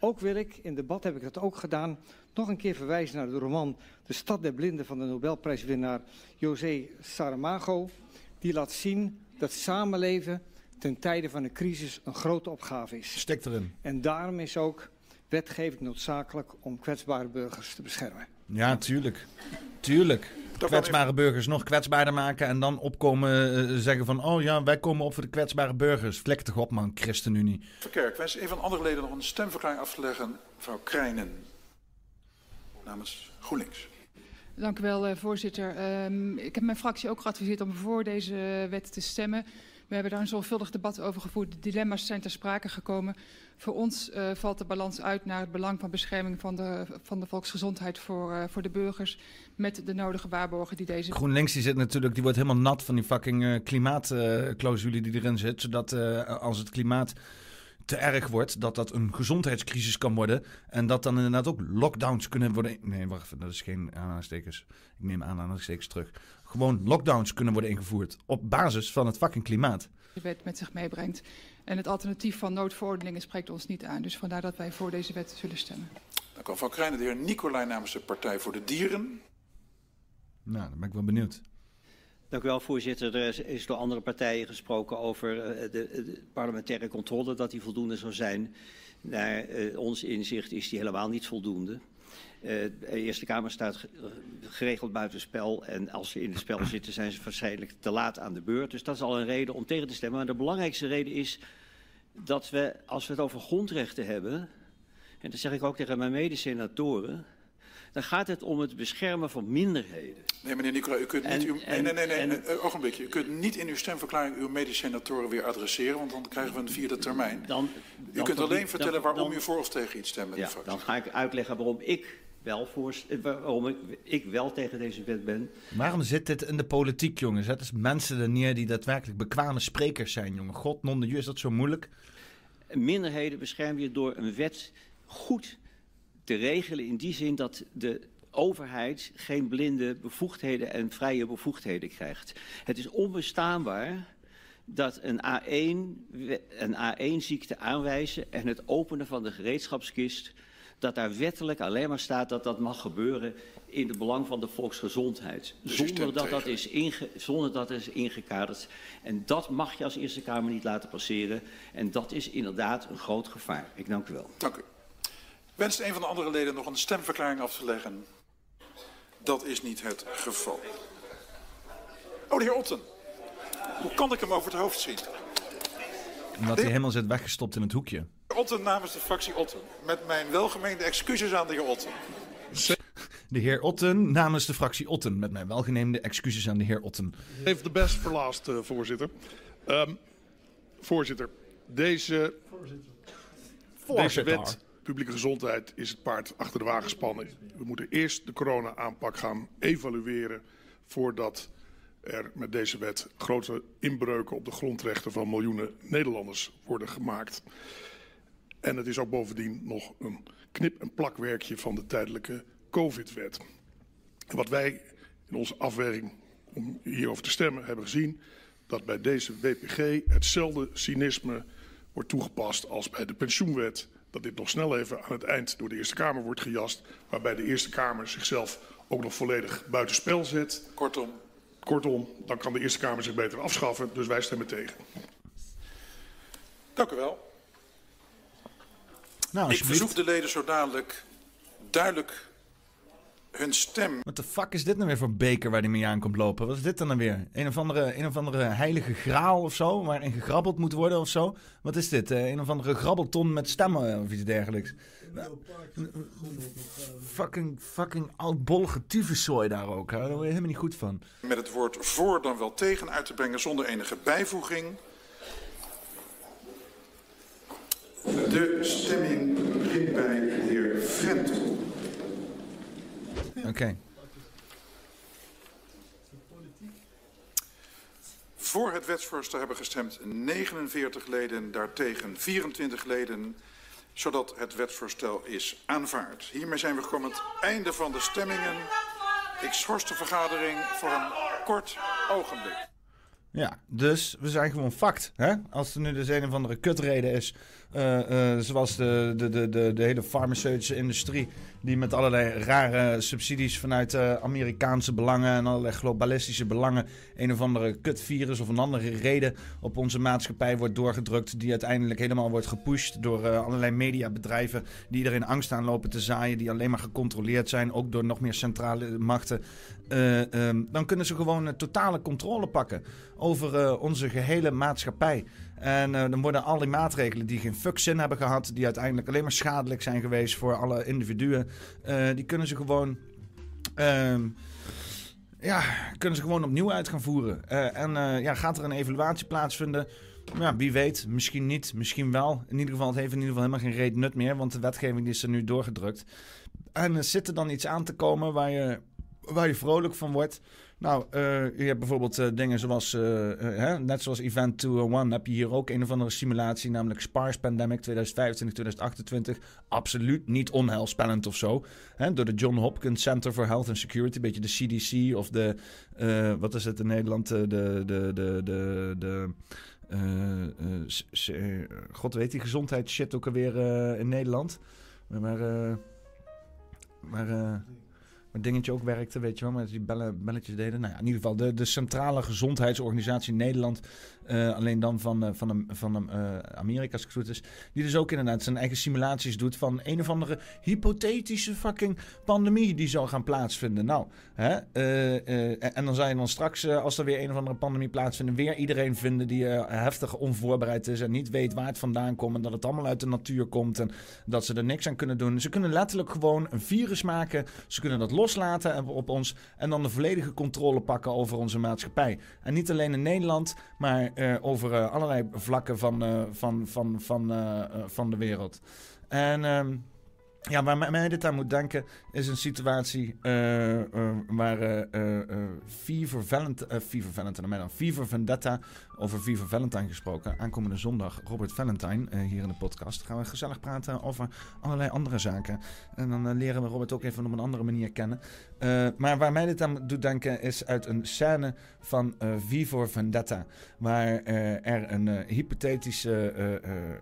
Ook wil ik, in debat heb ik dat ook gedaan, nog een keer verwijzen naar de roman De Stad der Blinden van de Nobelprijswinnaar José Saramago. Die laat zien dat samenleven ten tijde van een crisis een grote opgave is. Stek erin. En daarom is ook wetgeving noodzakelijk om kwetsbare burgers te beschermen. Ja, tuurlijk. Tuurlijk. Kwetsbare burgers nog kwetsbaarder maken en dan opkomen uh, zeggen van... oh ja, wij komen op voor de kwetsbare burgers. Vlek toch op man, ChristenUnie. Verkerk, wens een van de andere leden nog een stemverklaring af te leggen. Mevrouw Krijnen, namens GroenLinks. Dank u wel, uh, voorzitter. Um, ik heb mijn fractie ook geadviseerd om voor deze wet te stemmen. We hebben daar een zorgvuldig debat over gevoerd. De dilemma's zijn ter sprake gekomen. Voor ons uh, valt de balans uit naar het belang van bescherming van de, van de volksgezondheid voor, uh, voor de burgers. Met de nodige waarborgen die deze. GroenLinks die zit natuurlijk, die wordt helemaal nat van die fucking uh, klimaatclausule die erin zit. Zodat als het klimaat te erg wordt, dat dat een gezondheidscrisis kan worden. En dat dan inderdaad ook lockdowns kunnen worden. Nee, wacht, dat is geen aanhalingstekens. Ik neem aanhalingstekens terug. Gewoon lockdowns kunnen worden ingevoerd op basis van het fucking klimaat. De wet met zich meebrengt. En het alternatief van noodverordeningen spreekt ons niet aan. Dus vandaar dat wij voor deze wet zullen stemmen. Dank u mevrouw Krijnen. De heer Nicolai namens de Partij voor de Dieren. Nou, dan ben ik wel benieuwd. Dank u wel, voorzitter. Er is door andere partijen gesproken over de, de parlementaire controle, dat die voldoende zou zijn. Naar uh, ons inzicht is die helemaal niet voldoende. Uh, de Eerste Kamer staat geregeld buitenspel en als ze in het spel zitten zijn ze waarschijnlijk te laat aan de beurt. Dus dat is al een reden om tegen te stemmen. Maar de belangrijkste reden is dat we, als we het over grondrechten hebben, en dat zeg ik ook tegen mijn medesenatoren, dan gaat het om het beschermen van minderheden. Nee, meneer Nicola, u kunt niet... Uw, nee, nee, nee, nee, en, een ogenblikje. U kunt niet in uw stemverklaring uw medesenatoren weer adresseren, want dan krijgen we een vierde termijn. Dan, u kunt alleen dan, vertellen waarom u voor of tegen iets stemt. Ja, dan ga ik uitleggen waarom ik wel, voor, waarom ik, ik wel tegen deze wet ben. Waarom zit dit in de politiek, jongens? Het is mensen er neer die daadwerkelijk bekwame sprekers zijn, jongen. God, non de is dat zo moeilijk? Minderheden bescherm je door een wet goed te regelen in die zin dat de overheid geen blinde bevoegdheden en vrije bevoegdheden krijgt. Het is onbestaanbaar dat een A1, een A1-ziekte aanwijzen en het openen van de gereedschapskist, dat daar wettelijk alleen maar staat dat dat mag gebeuren in het belang van de volksgezondheid. Zonder dat dat, is inge, zonder dat is ingekaderd. En dat mag je als Eerste Kamer niet laten passeren. En dat is inderdaad een groot gevaar. Ik dank u wel. Dank u. Wenst een van de andere leden nog een stemverklaring af te leggen? Dat is niet het geval. Oh, de heer Otten. Hoe kan ik hem over het hoofd zien? Omdat hij helemaal zit weggestopt in het hoekje. Otten namens de fractie Otten. Met mijn welgemeende excuses aan de heer Otten. De heer Otten namens de fractie Otten. Met mijn welgeneemde excuses aan de heer Otten. Even de best voor last, uh, voorzitter. Um, voorzitter, deze, voorzitter. deze wet publieke gezondheid is het paard achter de wagen gespannen. We moeten eerst de corona-aanpak gaan evalueren voordat er met deze wet grote inbreuken op de grondrechten van miljoenen Nederlanders worden gemaakt. En het is ook bovendien nog een knip- en plakwerkje van de tijdelijke COVID-wet. Wat wij in onze afweging om hierover te stemmen hebben gezien, dat bij deze WPG hetzelfde cynisme wordt toegepast als bij de pensioenwet dat dit nog snel even aan het eind door de Eerste Kamer wordt gejast. Waarbij de Eerste Kamer zichzelf ook nog volledig buitenspel zet. Kortom. Kortom, dan kan de Eerste Kamer zich beter afschaffen. Dus wij stemmen tegen. Dank u wel. Nou, Ik verzoek de leden zo dadelijk duidelijk hun stem. Wat de fuck is dit nou weer voor beker waar die mee aan komt lopen? Wat is dit dan dan weer? Een of andere, een of andere heilige graal of zo, waarin gegrabbeld moet worden of zo? Wat is dit? Uh, een of andere grabbelton met stemmen of iets dergelijks? Fucking, fucking oudbollige tyfuszooi daar ook. Hè? Daar word je helemaal niet goed van. Met het woord voor dan wel tegen uit te brengen zonder enige bijvoeging. De stemming begint bij de heer Frentel. Oké. Okay. Voor het wetsvoorstel hebben gestemd 49 leden, daartegen 24 leden, zodat het wetsvoorstel is aanvaard. Hiermee zijn we gekomen aan het einde van de stemmingen. Ik schors de vergadering voor een kort ogenblik. Ja, dus we zijn gewoon fact. Hè? Als er nu dus een of andere kutreden is, zoals de, de, de, de, hele farmaceutische industrie, die met allerlei rare subsidies vanuit uh, Amerikaanse belangen en allerlei globalistische belangen een of andere kutvirus of een andere reden op onze maatschappij wordt doorgedrukt, die uiteindelijk helemaal wordt gepusht door allerlei mediabedrijven die iedereen angst aanlopen te zaaien, die alleen maar gecontroleerd zijn, ook door nog meer centrale machten. Um, dan kunnen ze gewoon totale controle pakken over onze gehele maatschappij. En uh, dan worden al die maatregelen die geen fuck zin hebben gehad, die uiteindelijk alleen maar schadelijk zijn geweest voor alle individuen, uh, die kunnen ze gewoon. Uh, ja, kunnen ze gewoon opnieuw uit gaan voeren. Uh, en ja, gaat er een evaluatie plaatsvinden? Ja, wie weet, misschien niet, misschien wel. In ieder geval, het heeft in ieder geval helemaal geen reet nut meer, want de wetgeving is er nu doorgedrukt. En zit er dan iets aan te komen waar je, waar je vrolijk van wordt? Nou, uh, je hebt bijvoorbeeld uh, dingen zoals, uh, hè, net zoals Event 201, heb je hier ook een of andere simulatie, namelijk SPARS Pandemic 2025-2028. Absoluut niet onheilspellend of zo. Hè, door de John Hopkins Center for Health and Security, een beetje de CDC of de, wat is het in Nederland, de, de, de, de, de God weet die gezondheidsshit ook alweer in Nederland. Maar, maar dingetje ook werkte, weet je wel, met die bellen, belletjes deden. Nou ja, in ieder geval de, de Centrale Gezondheidsorganisatie Nederland, uh, alleen dan van, uh, van, van uh, Amerika als het goed is, die dus ook inderdaad zijn eigen simulaties doet van een of andere hypothetische fucking pandemie die zou gaan plaatsvinden. Nou, hè, en dan zou je dan straks, als er weer een of andere pandemie plaatsvindt, weer iedereen vinden die heftig onvoorbereid is en niet weet waar het vandaan komt en dat het allemaal uit de natuur komt en dat ze er niks aan kunnen doen. Ze kunnen letterlijk gewoon een virus maken, ze kunnen dat los loslaten op ons en dan de volledige controle pakken over onze maatschappij. En niet alleen in Nederland, maar uh, over uh, allerlei vlakken van, uh, van, van, van, van de wereld. En ehm, ja, waar mij dit aan moet denken is een situatie waar Fever Valentine, dan Fever Vendetta over Fever Valentine gesproken. Aankomende zondag Robert Valentine hier in de podcast. Gaan we gezellig praten over allerlei andere zaken. En dan leren we Robert ook even op een andere manier kennen. Maar waar mij dit aan doet denken is uit een scène van uh, Vendetta. Waar er een hypothetische,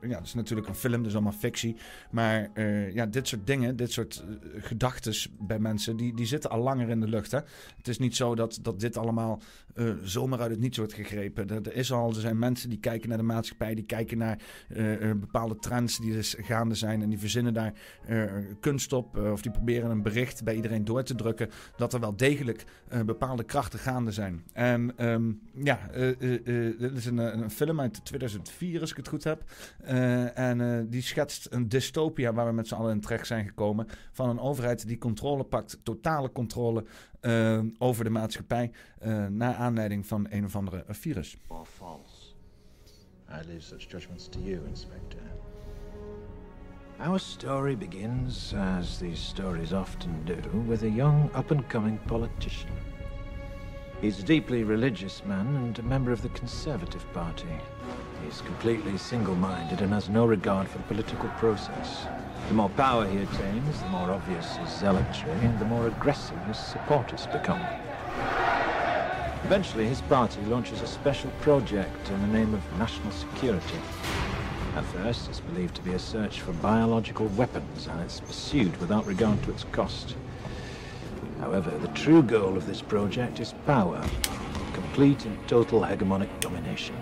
ja, dat is natuurlijk een film, dus allemaal fictie. Maar ja, dit soort dingen, dit soort gedachten bij mensen, die, die zitten al langer in de lucht. Hè? Het is niet zo dat, dat dit allemaal zomaar uit het niets wordt gegrepen. Er, is al, er zijn mensen die kijken naar de maatschappij, die kijken naar bepaalde trends die dus gaande zijn en die verzinnen daar kunst op. of die proberen een bericht bij iedereen door te drukken dat er wel degelijk bepaalde krachten gaande zijn. En um, ja, dit is een, een, film uit 2004 als ik het goed heb. en die schetst een dystopia waar we met z'n allen in terecht zijn gekomen van een overheid die controle pakt, totale controle over de maatschappij, naar aanleiding van een of andere virus. Or false. I leave such judgments to you, Inspector. Our story begins, as these stories often do, with a young up-and-coming politician. He's a deeply religious man and a member of the Conservative Party. He's completely single-minded and has no regard for the political process. The more power he attains, the more obvious his zealotry, and the more aggressive his supporters become. Eventually, his party launches a special project in the name of national security. At first, it's believed to be a search for biological weapons, and it's pursued without regard to its cost. However, the true goal of this project is power, complete and total hegemonic domination.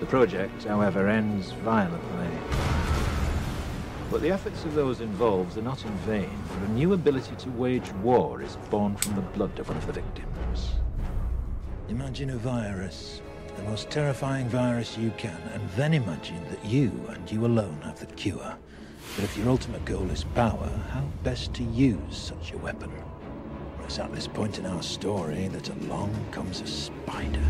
The project, however, ends violently. But the efforts of those involved are not in vain, for a new ability to wage war is born from the blood of one of the victims. Imagine a virus, the most terrifying virus you can, and then imagine that you and you alone have the cure. But if your ultimate goal is power, how best to use such a weapon? It's at this point in our story that along comes a spider.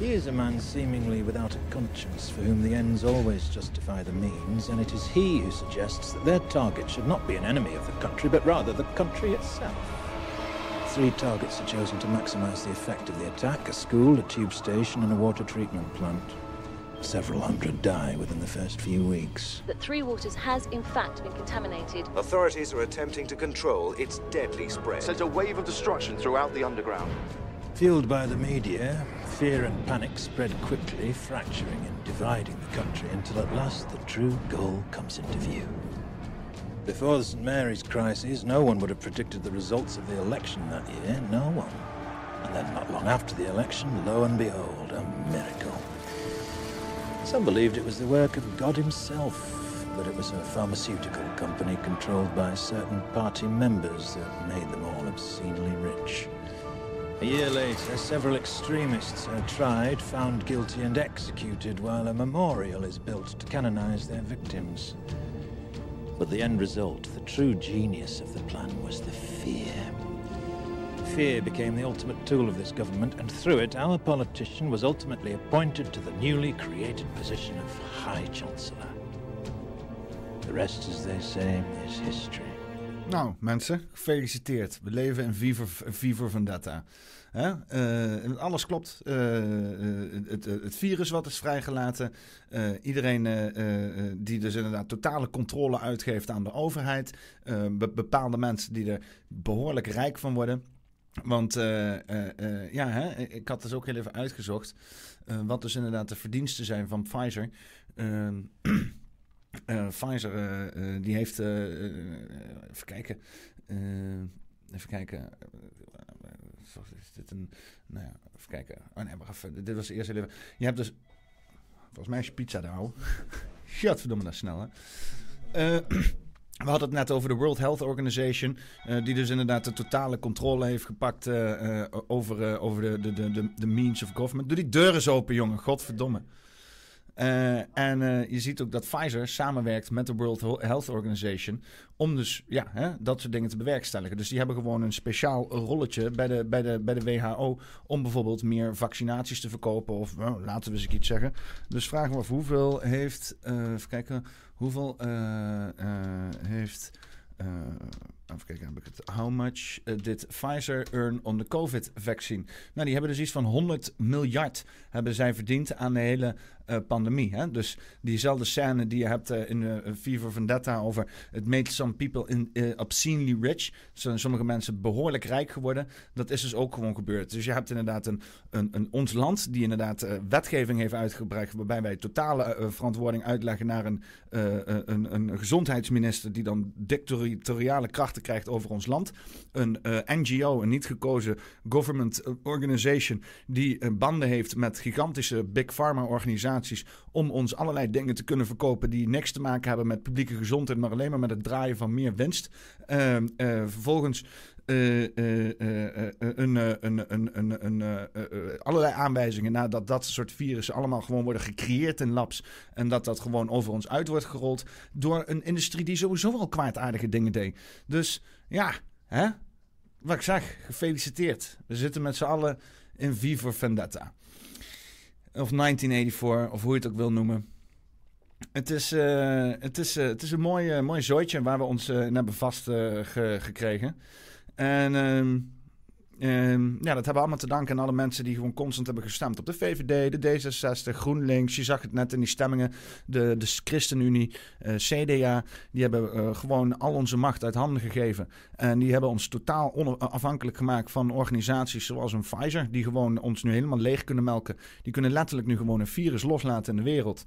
He is a man seemingly without a conscience, for whom the ends always justify the means, and it is he who suggests that their target should not be an enemy of the country, but rather the country itself. Three targets are chosen to maximize the effect of the attack a school, a tube station, and a water treatment plant. Several hundred die within the first few weeks. That Three Waters has, in fact, been contaminated. Authorities are attempting to control its deadly spread. Sent a wave of destruction throughout the underground. Fueled by the media, fear and panic spread quickly, fracturing and dividing the country until at last the true goal comes into view. Before the St. Mary's crisis, no one would have predicted the results of the election that year, no one. And then, not long after the election, lo and behold, a miracle. Some believed it was the work of God Himself, but it was a pharmaceutical company controlled by certain party members that made them all obscenely rich. A year later, several extremists are tried, found guilty, and executed while a memorial is built to canonize their victims. But the end result, the true genius of the plan, was the fear. Fear became the ultimate tool of this government, and through it, our politician was ultimately appointed to the newly created position of High Chancellor. The rest, as they say, is history. Nou, mensen, gefeliciteerd. We leven in Viver, Viver Vendetta. Hè? Uh, alles klopt. Uh, het, het, virus wat is vrijgelaten. Iedereen die dus inderdaad totale controle uitgeeft aan de overheid. bepaalde mensen die er behoorlijk rijk van worden. Want ja, hè, ik had dus ook heel even uitgezocht. wat dus inderdaad de verdiensten zijn van Pfizer. Ehm, Pfizer die heeft. even kijken. even kijken dit een... Nou ja, even kijken. Oh nee, maar even. Dit was de eerste leven. Je hebt dus... Volgens mij is je pizza daar, hoor. Shut, verdomme, dat snel, hè. Uh, we hadden het net over de World Health Organization, uh, die dus inderdaad de totale controle heeft gepakt uh, over, over de, de, de, de means of government. Doe die deuren eens open, jongen, godverdomme. Uh, en uh, je ziet ook dat Pfizer samenwerkt met de World Health Organization om dus ja, hè, dat soort dingen te bewerkstelligen. Dus die hebben gewoon een speciaal rolletje bij de, bij de, bij de WHO om bijvoorbeeld meer vaccinaties te verkopen of nou, laten we eens iets zeggen. Dus vragen we af hoeveel heeft, uh, even kijken, hoeveel heeft even kijken, heb ik het. How much did Pfizer earn on the COVID-vaccine? Nou, die hebben dus iets van 100 miljard hebben zij verdiend aan de hele uh, pandemie. Hè? Dus diezelfde scène die je hebt uh, in uh, Fever Vendetta over it made some people in, obscenely rich. Zijn sommige mensen behoorlijk rijk geworden. Dat is dus ook gewoon gebeurd. Dus je hebt inderdaad een, een, een ons land die inderdaad wetgeving heeft uitgebracht waarbij wij totale verantwoording uitleggen naar een, een, een gezondheidsminister die dan dictatoriale krachten krijgt over ons land. Een NGO, een niet gekozen government organization die banden heeft met gigantische big pharma organisaties om ons allerlei dingen te kunnen verkopen die niks te maken hebben met publieke gezondheid, maar alleen maar met het draaien van meer winst. Uh, uh, vervolgens allerlei aanwijzingen nadat dat soort virussen allemaal gewoon worden gecreëerd in labs. En dat dat gewoon over ons uit wordt gerold door een industrie die sowieso al kwaadaardige dingen deed. Dus ja, hè? wat ik zeg, gefeliciteerd. We zitten met z'n allen in V for Vendetta. Of 1984, of hoe je het ook wil noemen. Het is, uh, het is, uh, het is een mooi, uh, mooi zooitje waar we ons in hebben vastgekregen. en ehm, Um, ja, dat hebben we allemaal te danken aan alle mensen die gewoon constant hebben gestemd op de VVD, de D66, GroenLinks. Je zag het net in die stemmingen. De, de ChristenUnie, eh, CDA, die hebben uh, gewoon al onze macht uit handen gegeven. En die hebben ons totaal onafhankelijk gemaakt van organisaties zoals een Pfizer, die gewoon ons nu helemaal leeg kunnen melken. Die kunnen letterlijk nu gewoon een virus loslaten in de wereld.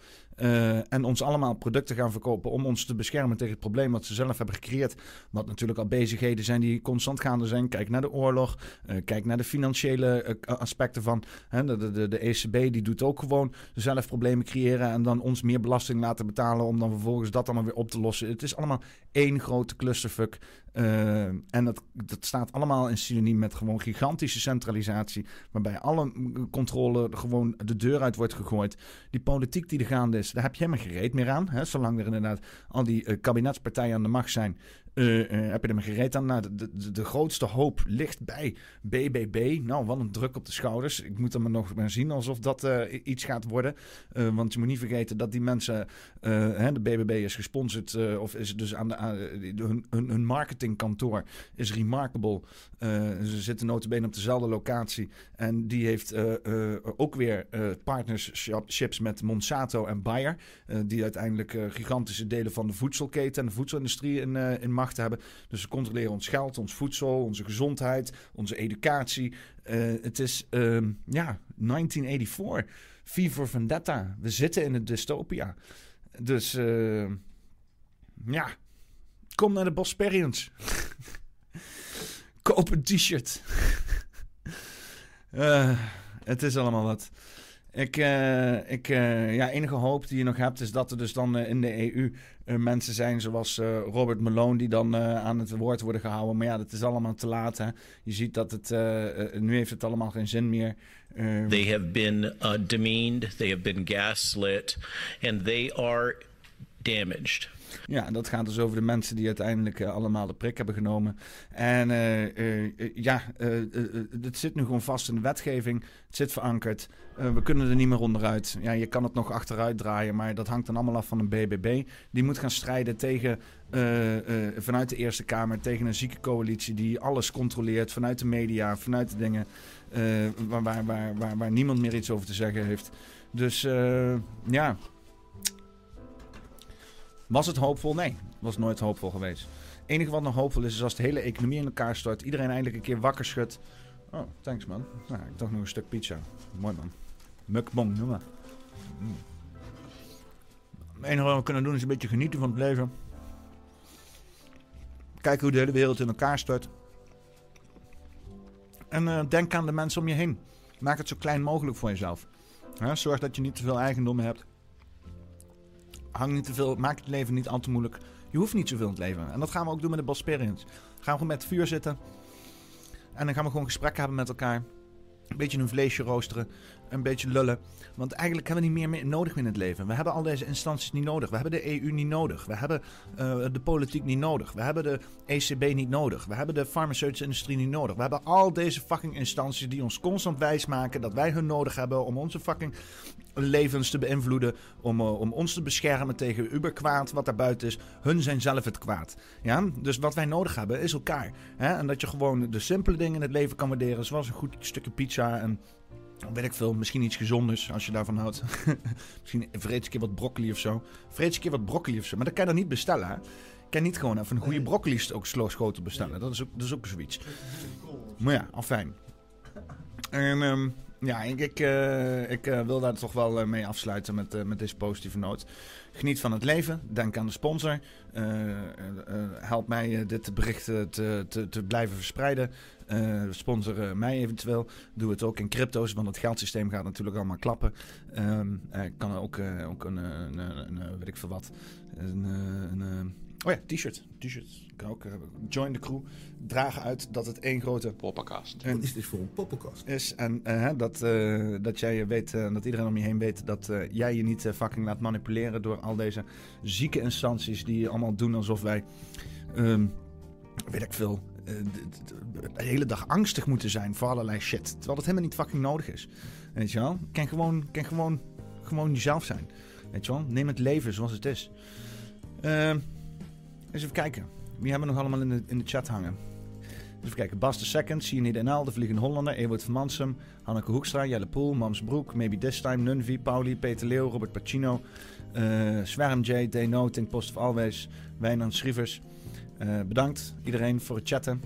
En ons allemaal producten gaan verkopen om ons te beschermen tegen het probleem wat ze zelf hebben gecreëerd. Wat natuurlijk al bezigheden zijn die constant gaande zijn. Kijk naar de oorlog. Uh, kijk naar de financiële uh, aspecten van. Hè, de, de, de ECB die doet ook gewoon zelf problemen creëren en dan ons meer belasting laten betalen om dan vervolgens dat allemaal weer op te lossen. Het is allemaal één grote clusterfuck. Uh, en dat, dat staat allemaal in synoniem met gewoon gigantische centralisatie. Waarbij alle controle gewoon de deur uit wordt gegooid. Die politiek die er gaande is, daar heb je helemaal gereed meer aan. Hè? Zolang er inderdaad al die kabinetspartijen aan de macht zijn. Uh, uh, heb je maar gereed aan? Nou, de, de, de, grootste hoop ligt bij BBB. Nou, wat een druk op de schouders. Ik moet er maar nog maar zien alsof dat uh, iets gaat worden. want je moet niet vergeten dat die mensen... Hè, de BBB is gesponsord of is dus aan de, hun, hun, hun marketing marketingkantoor is Remarkable. Ze zitten notabene op dezelfde locatie. En die heeft ook weer partnerships met Monsanto en Bayer. die uiteindelijk gigantische delen van de voedselketen en de voedselindustrie in, in macht hebben. Dus ze controleren ons geld, ons voedsel, onze gezondheid, onze educatie. het is ehm, ja, 1984. V for Vendetta. We zitten in een dystopia. Dus ja, kom naar de Bosperians. Koop een t-shirt. uh, het is allemaal wat. Ik, uh, ik, uh, ja, enige hoop die je nog hebt is dat er dus dan in de EU mensen zijn zoals Robert Malone die dan aan het woord worden gehouden. Maar ja, dat is allemaal te laat. Je ziet dat het, nu heeft het allemaal geen zin meer. They have been demeaned, they have been gaslit and they are damaged. Ja, dat gaat dus over de mensen die uiteindelijk uh, allemaal de prik hebben genomen. En uh, uh, ja, het zit nu gewoon vast in de wetgeving. Het zit verankerd. we kunnen er niet meer onderuit. Ja, je kan het nog achteruit draaien, maar dat hangt dan allemaal af van een BBB. Die moet gaan strijden tegen, vanuit de Eerste Kamer tegen een zieke coalitie die alles controleert. Vanuit de media, vanuit de dingen waar, waar, waar, waar niemand meer iets over te zeggen heeft. Dus ja, was het hoopvol? Nee, was nooit hoopvol geweest. Het enige wat nog hoopvol is, is als de hele economie in elkaar stort, iedereen eindelijk een keer wakker schudt. Oh, thanks man. Nou, ik dacht nog een stuk pizza. Mooi man. Mukbong, noem maar. Mm. Het enige wat we kunnen doen is een beetje genieten van het leven. Kijken hoe de hele wereld in elkaar stort. En uh, denk aan de mensen om je heen. Maak het zo klein mogelijk voor jezelf. zorg dat je niet te veel eigendommen hebt hang niet te veel, maak het leven niet al te moeilijk. Je hoeft niet zoveel in het leven. En dat gaan we ook doen met de Bosperians. Gaan we gewoon met het vuur zitten. En dan gaan we gewoon gesprekken hebben met elkaar. Een beetje een vleesje roosteren. Een beetje lullen. Want eigenlijk hebben we niet meer nodig in het leven. We hebben al deze instanties niet nodig. We hebben de EU niet nodig. We hebben uh, de politiek niet nodig. We hebben de ECB niet nodig. We hebben de farmaceutische industrie niet nodig. We hebben al deze fucking instanties die ons constant wijsmaken dat wij hun nodig hebben om onze fucking levens te beïnvloeden. Om, uh, om ons te beschermen tegen uberkwaad wat daar buiten is. Hun zijn zelf het kwaad. Ja? Dus wat wij nodig hebben is elkaar. Hè? En dat je gewoon de simpele dingen in het leven kan waarderen. Zoals een goed stukje pizza en weet ik veel, misschien iets gezonders als je daarvan houdt. misschien vreet een keer wat broccoli of zo. Vreet een keer wat broccoli of zo. Maar dat kan je dan niet bestellen. Hè? Je kan niet gewoon even een goede broccoli ook schotel bestellen. Dat is ook, dat is ook zoiets. Maar ja, al fijn. En um, ja, ik, ik, uh, ik uh, wil daar toch wel uh, mee afsluiten met, met deze positieve noot. Geniet van het leven. Denk aan de sponsor. help mij dit bericht te, te, te blijven verspreiden. sponsor mij eventueel. Doe het ook in crypto's, want het geldsysteem gaat natuurlijk allemaal klappen. Um, kan ook, ook een, een, een, een, weet ik veel wat. Een, een, Oh ja, t-shirt. T-shirt. Kan ook uh, join the crew. Dragen uit dat het één grote... Poppenkast. En is dit voor een poppenkast? Is. En uh, dat, uh, dat jij weet, dat iedereen om je heen weet... dat jij je niet fucking laat manipuleren door al deze zieke instanties... die allemaal doen alsof wij... Um, weet ik veel... De, de, de, hele dag angstig moeten zijn voor allerlei shit. Terwijl dat helemaal niet fucking nodig is. Weet je wel? Kan gewoon, kan gewoon, gewoon jezelf zijn. Weet je wel? Neem het leven zoals het is. Ehm eens even kijken. Wie hebben we nog allemaal in de, in de chat hangen? Even kijken. Bas de Second, Cyanide NL, De Vliegende Hollander, Ewout van Mansum, Hanneke Hoekstra, Jelle Poel, Mams Broek, Maybe This Time, Nunvi, Pauli, Peter Leeuw, Robert Pacino, uh, Zwerm J, D Noting, Post of Always, Wijnand Schrievers. Uh, bedankt iedereen voor het chatten.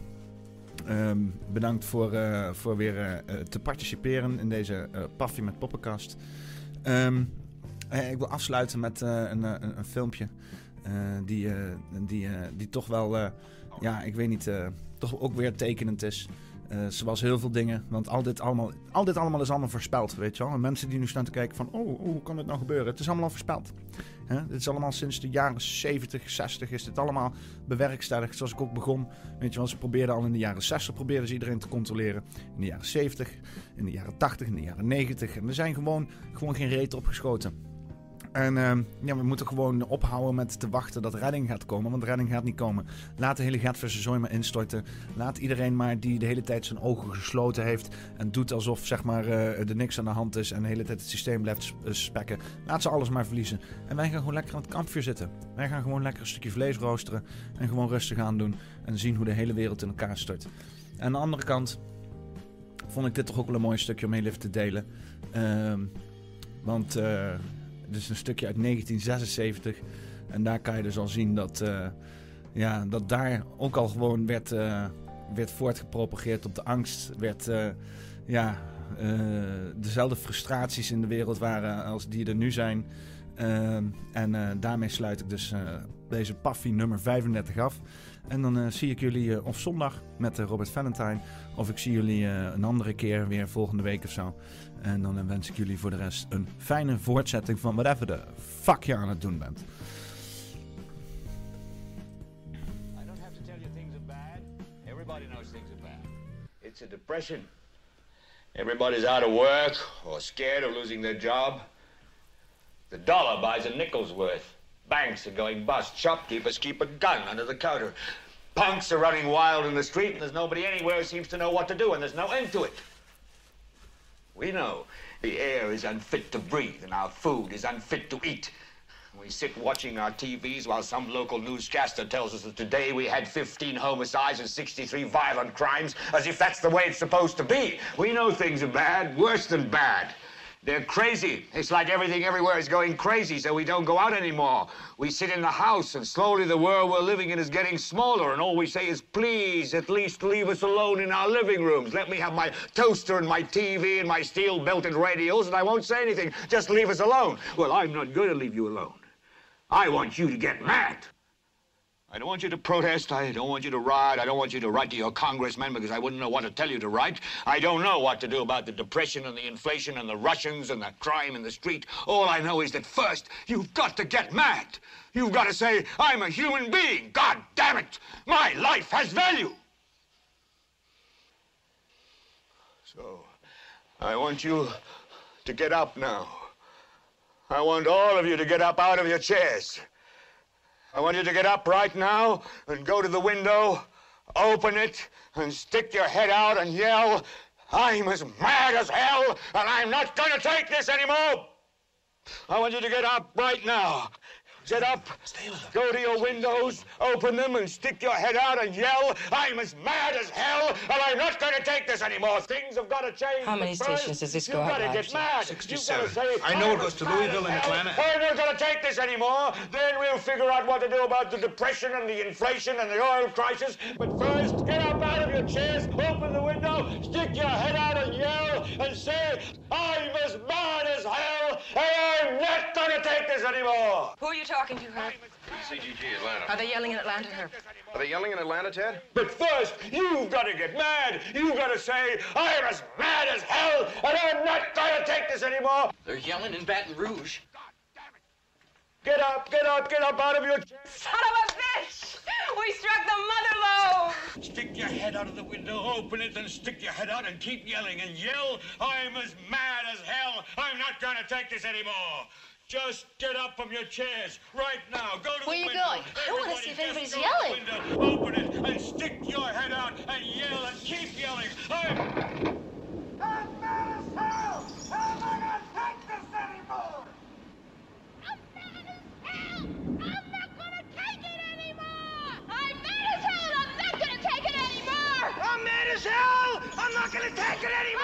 Um, bedankt voor, uh, voor weer te participeren in deze Paffy met Poppenkast. Um, ik wil afsluiten met een, een, een, filmpje. Uh, die, uh, die, uh, die toch wel, ja, ik weet niet, toch ook weer tekenend is. zoals heel veel dingen. Want al dit, allemaal, al dit allemaal is allemaal voorspeld, weet je wel. En mensen die nu staan te kijken van, oh, hoe kan dit nou gebeuren? Het is allemaal al voorspeld. Hè? Dit is allemaal sinds de jaren 70, 60 is dit allemaal bewerkstelligd. Zoals ik ook begon, weet je wel. Ze probeerden al in de jaren 60 probeerden ze iedereen te controleren. In de jaren 70, in de jaren 80, in de jaren 90. En er zijn gewoon, gewoon geen reet opgeschoten. En ehm, ja, we moeten gewoon ophouden met te wachten dat redding gaat komen. Want redding gaat niet komen. Laat de hele Gatverse zooi maar instorten. Laat iedereen maar die de hele tijd zijn ogen gesloten heeft. En doet alsof zeg maar, uh, er niks aan de hand is. En de hele tijd het systeem blijft spekken. Laat ze alles maar verliezen. En wij gaan gewoon lekker aan het kampvuur zitten. Wij gaan gewoon lekker een stukje vlees roosteren. En gewoon rustig aan doen. En zien hoe de hele wereld in elkaar stort. En aan de andere kant vond ik dit toch ook wel een mooi stukje om heel even te delen. Uh, want uh, het is een stukje uit 1976. En daar kan je dus al zien dat, uh, ja, dat daar ook al gewoon werd, uh, werd voortgepropageerd op de angst. Werd, ja, dezelfde frustraties in de wereld waren als die er nu zijn. En daarmee sluit ik dus deze Paffy nummer 35 af. En dan zie ik jullie of zondag met Robert Valentine. Of ik zie jullie een andere keer weer volgende week of zo. En dan eh, wens ik jullie voor de rest een fijne voortzetting van whatever de fuck je aan het doen bent. I don't have to tell you things are bad. Everybody knows things are bad. It's a depression. Everybody's out of work or scared of losing their job. The dollar buys a nickel's worth. Banks are going bust. Shopkeepers keep a gun under the counter. Punks are running wild in the street, and there's nobody anywhere who seems to know what to do, and there's no end to it. We know the air is unfit to breathe, and our food is unfit to eat. We sit watching our TVs while some local newscaster tells us that today we had 15 homicides and 63 violent crimes, as if that's the way it's supposed to be. We know things are bad, worse than bad. They're crazy. It's like everything everywhere is going crazy, so we don't go out anymore. We sit in the house, and slowly the world we're living in is getting smaller, and all we say is, please, at least leave us alone in our living rooms. Let me have my toaster and my TV and my steel-belted radios, and I won't say anything. Just leave us alone. Well, I'm not going to leave you alone. I want you to get mad. I don't want you to protest. I don't want you to riot. I don't want you to write to your congressman because I wouldn't know what to tell you to write. I don't know what to do about the depression and the inflation and the Russians and the crime in the street. All I know is that first, you've got to get mad. You've got to say, I'm a human being. God damn it. My life has value. So, I want you to get up now. I want all of you to get up out of your chairs. I want you to get up right now and go to the window, open it, and stick your head out and yell, I'm as mad as hell, and I'm not going to take this anymore. I want you to get up right now Get up, go to your windows, open them, and stick your head out and yell, I'm as mad as hell, and I'm not going to take this anymore. Things have got to change. How many stations does this go out? You've got to get mad. 67. Say, I know it goes to Louisville and Atlanta. I'm not going to take this anymore. Then we'll figure out what to do about the depression and the inflation and the oil crisis. But first, get up out of your chairs, open the window, stick your head out and yell, and say, I'm as mad as hell, and I'm not going to take this anymore. Who are you talking to, Herb? CGG, Atlanta. Are they yelling in Atlanta, Herb? Are they yelling in Atlanta, Ted? But first, you've got to get mad. You've got to say, I'm as mad as hell, and I'm not going to take this anymore. They're yelling in Baton Rouge. Get up, get up, get up out of your chair. Son of a bitch! We struck the mother load! Stick your head out of the window, open it, and stick your head out and keep yelling and yell, I'm as mad as hell. I'm not going to take this anymore. Just get up from your chairs right now. Go to Where the you window. going? I want to see if anybody's just go to yelling. window, open it and stick your head out and yell and keep yelling. I'm. I'm mad as hell! I'm not gonna take this anymore! As hell! I'm not gonna take it anymore!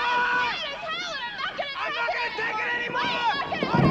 I'm not gonna take it anymore!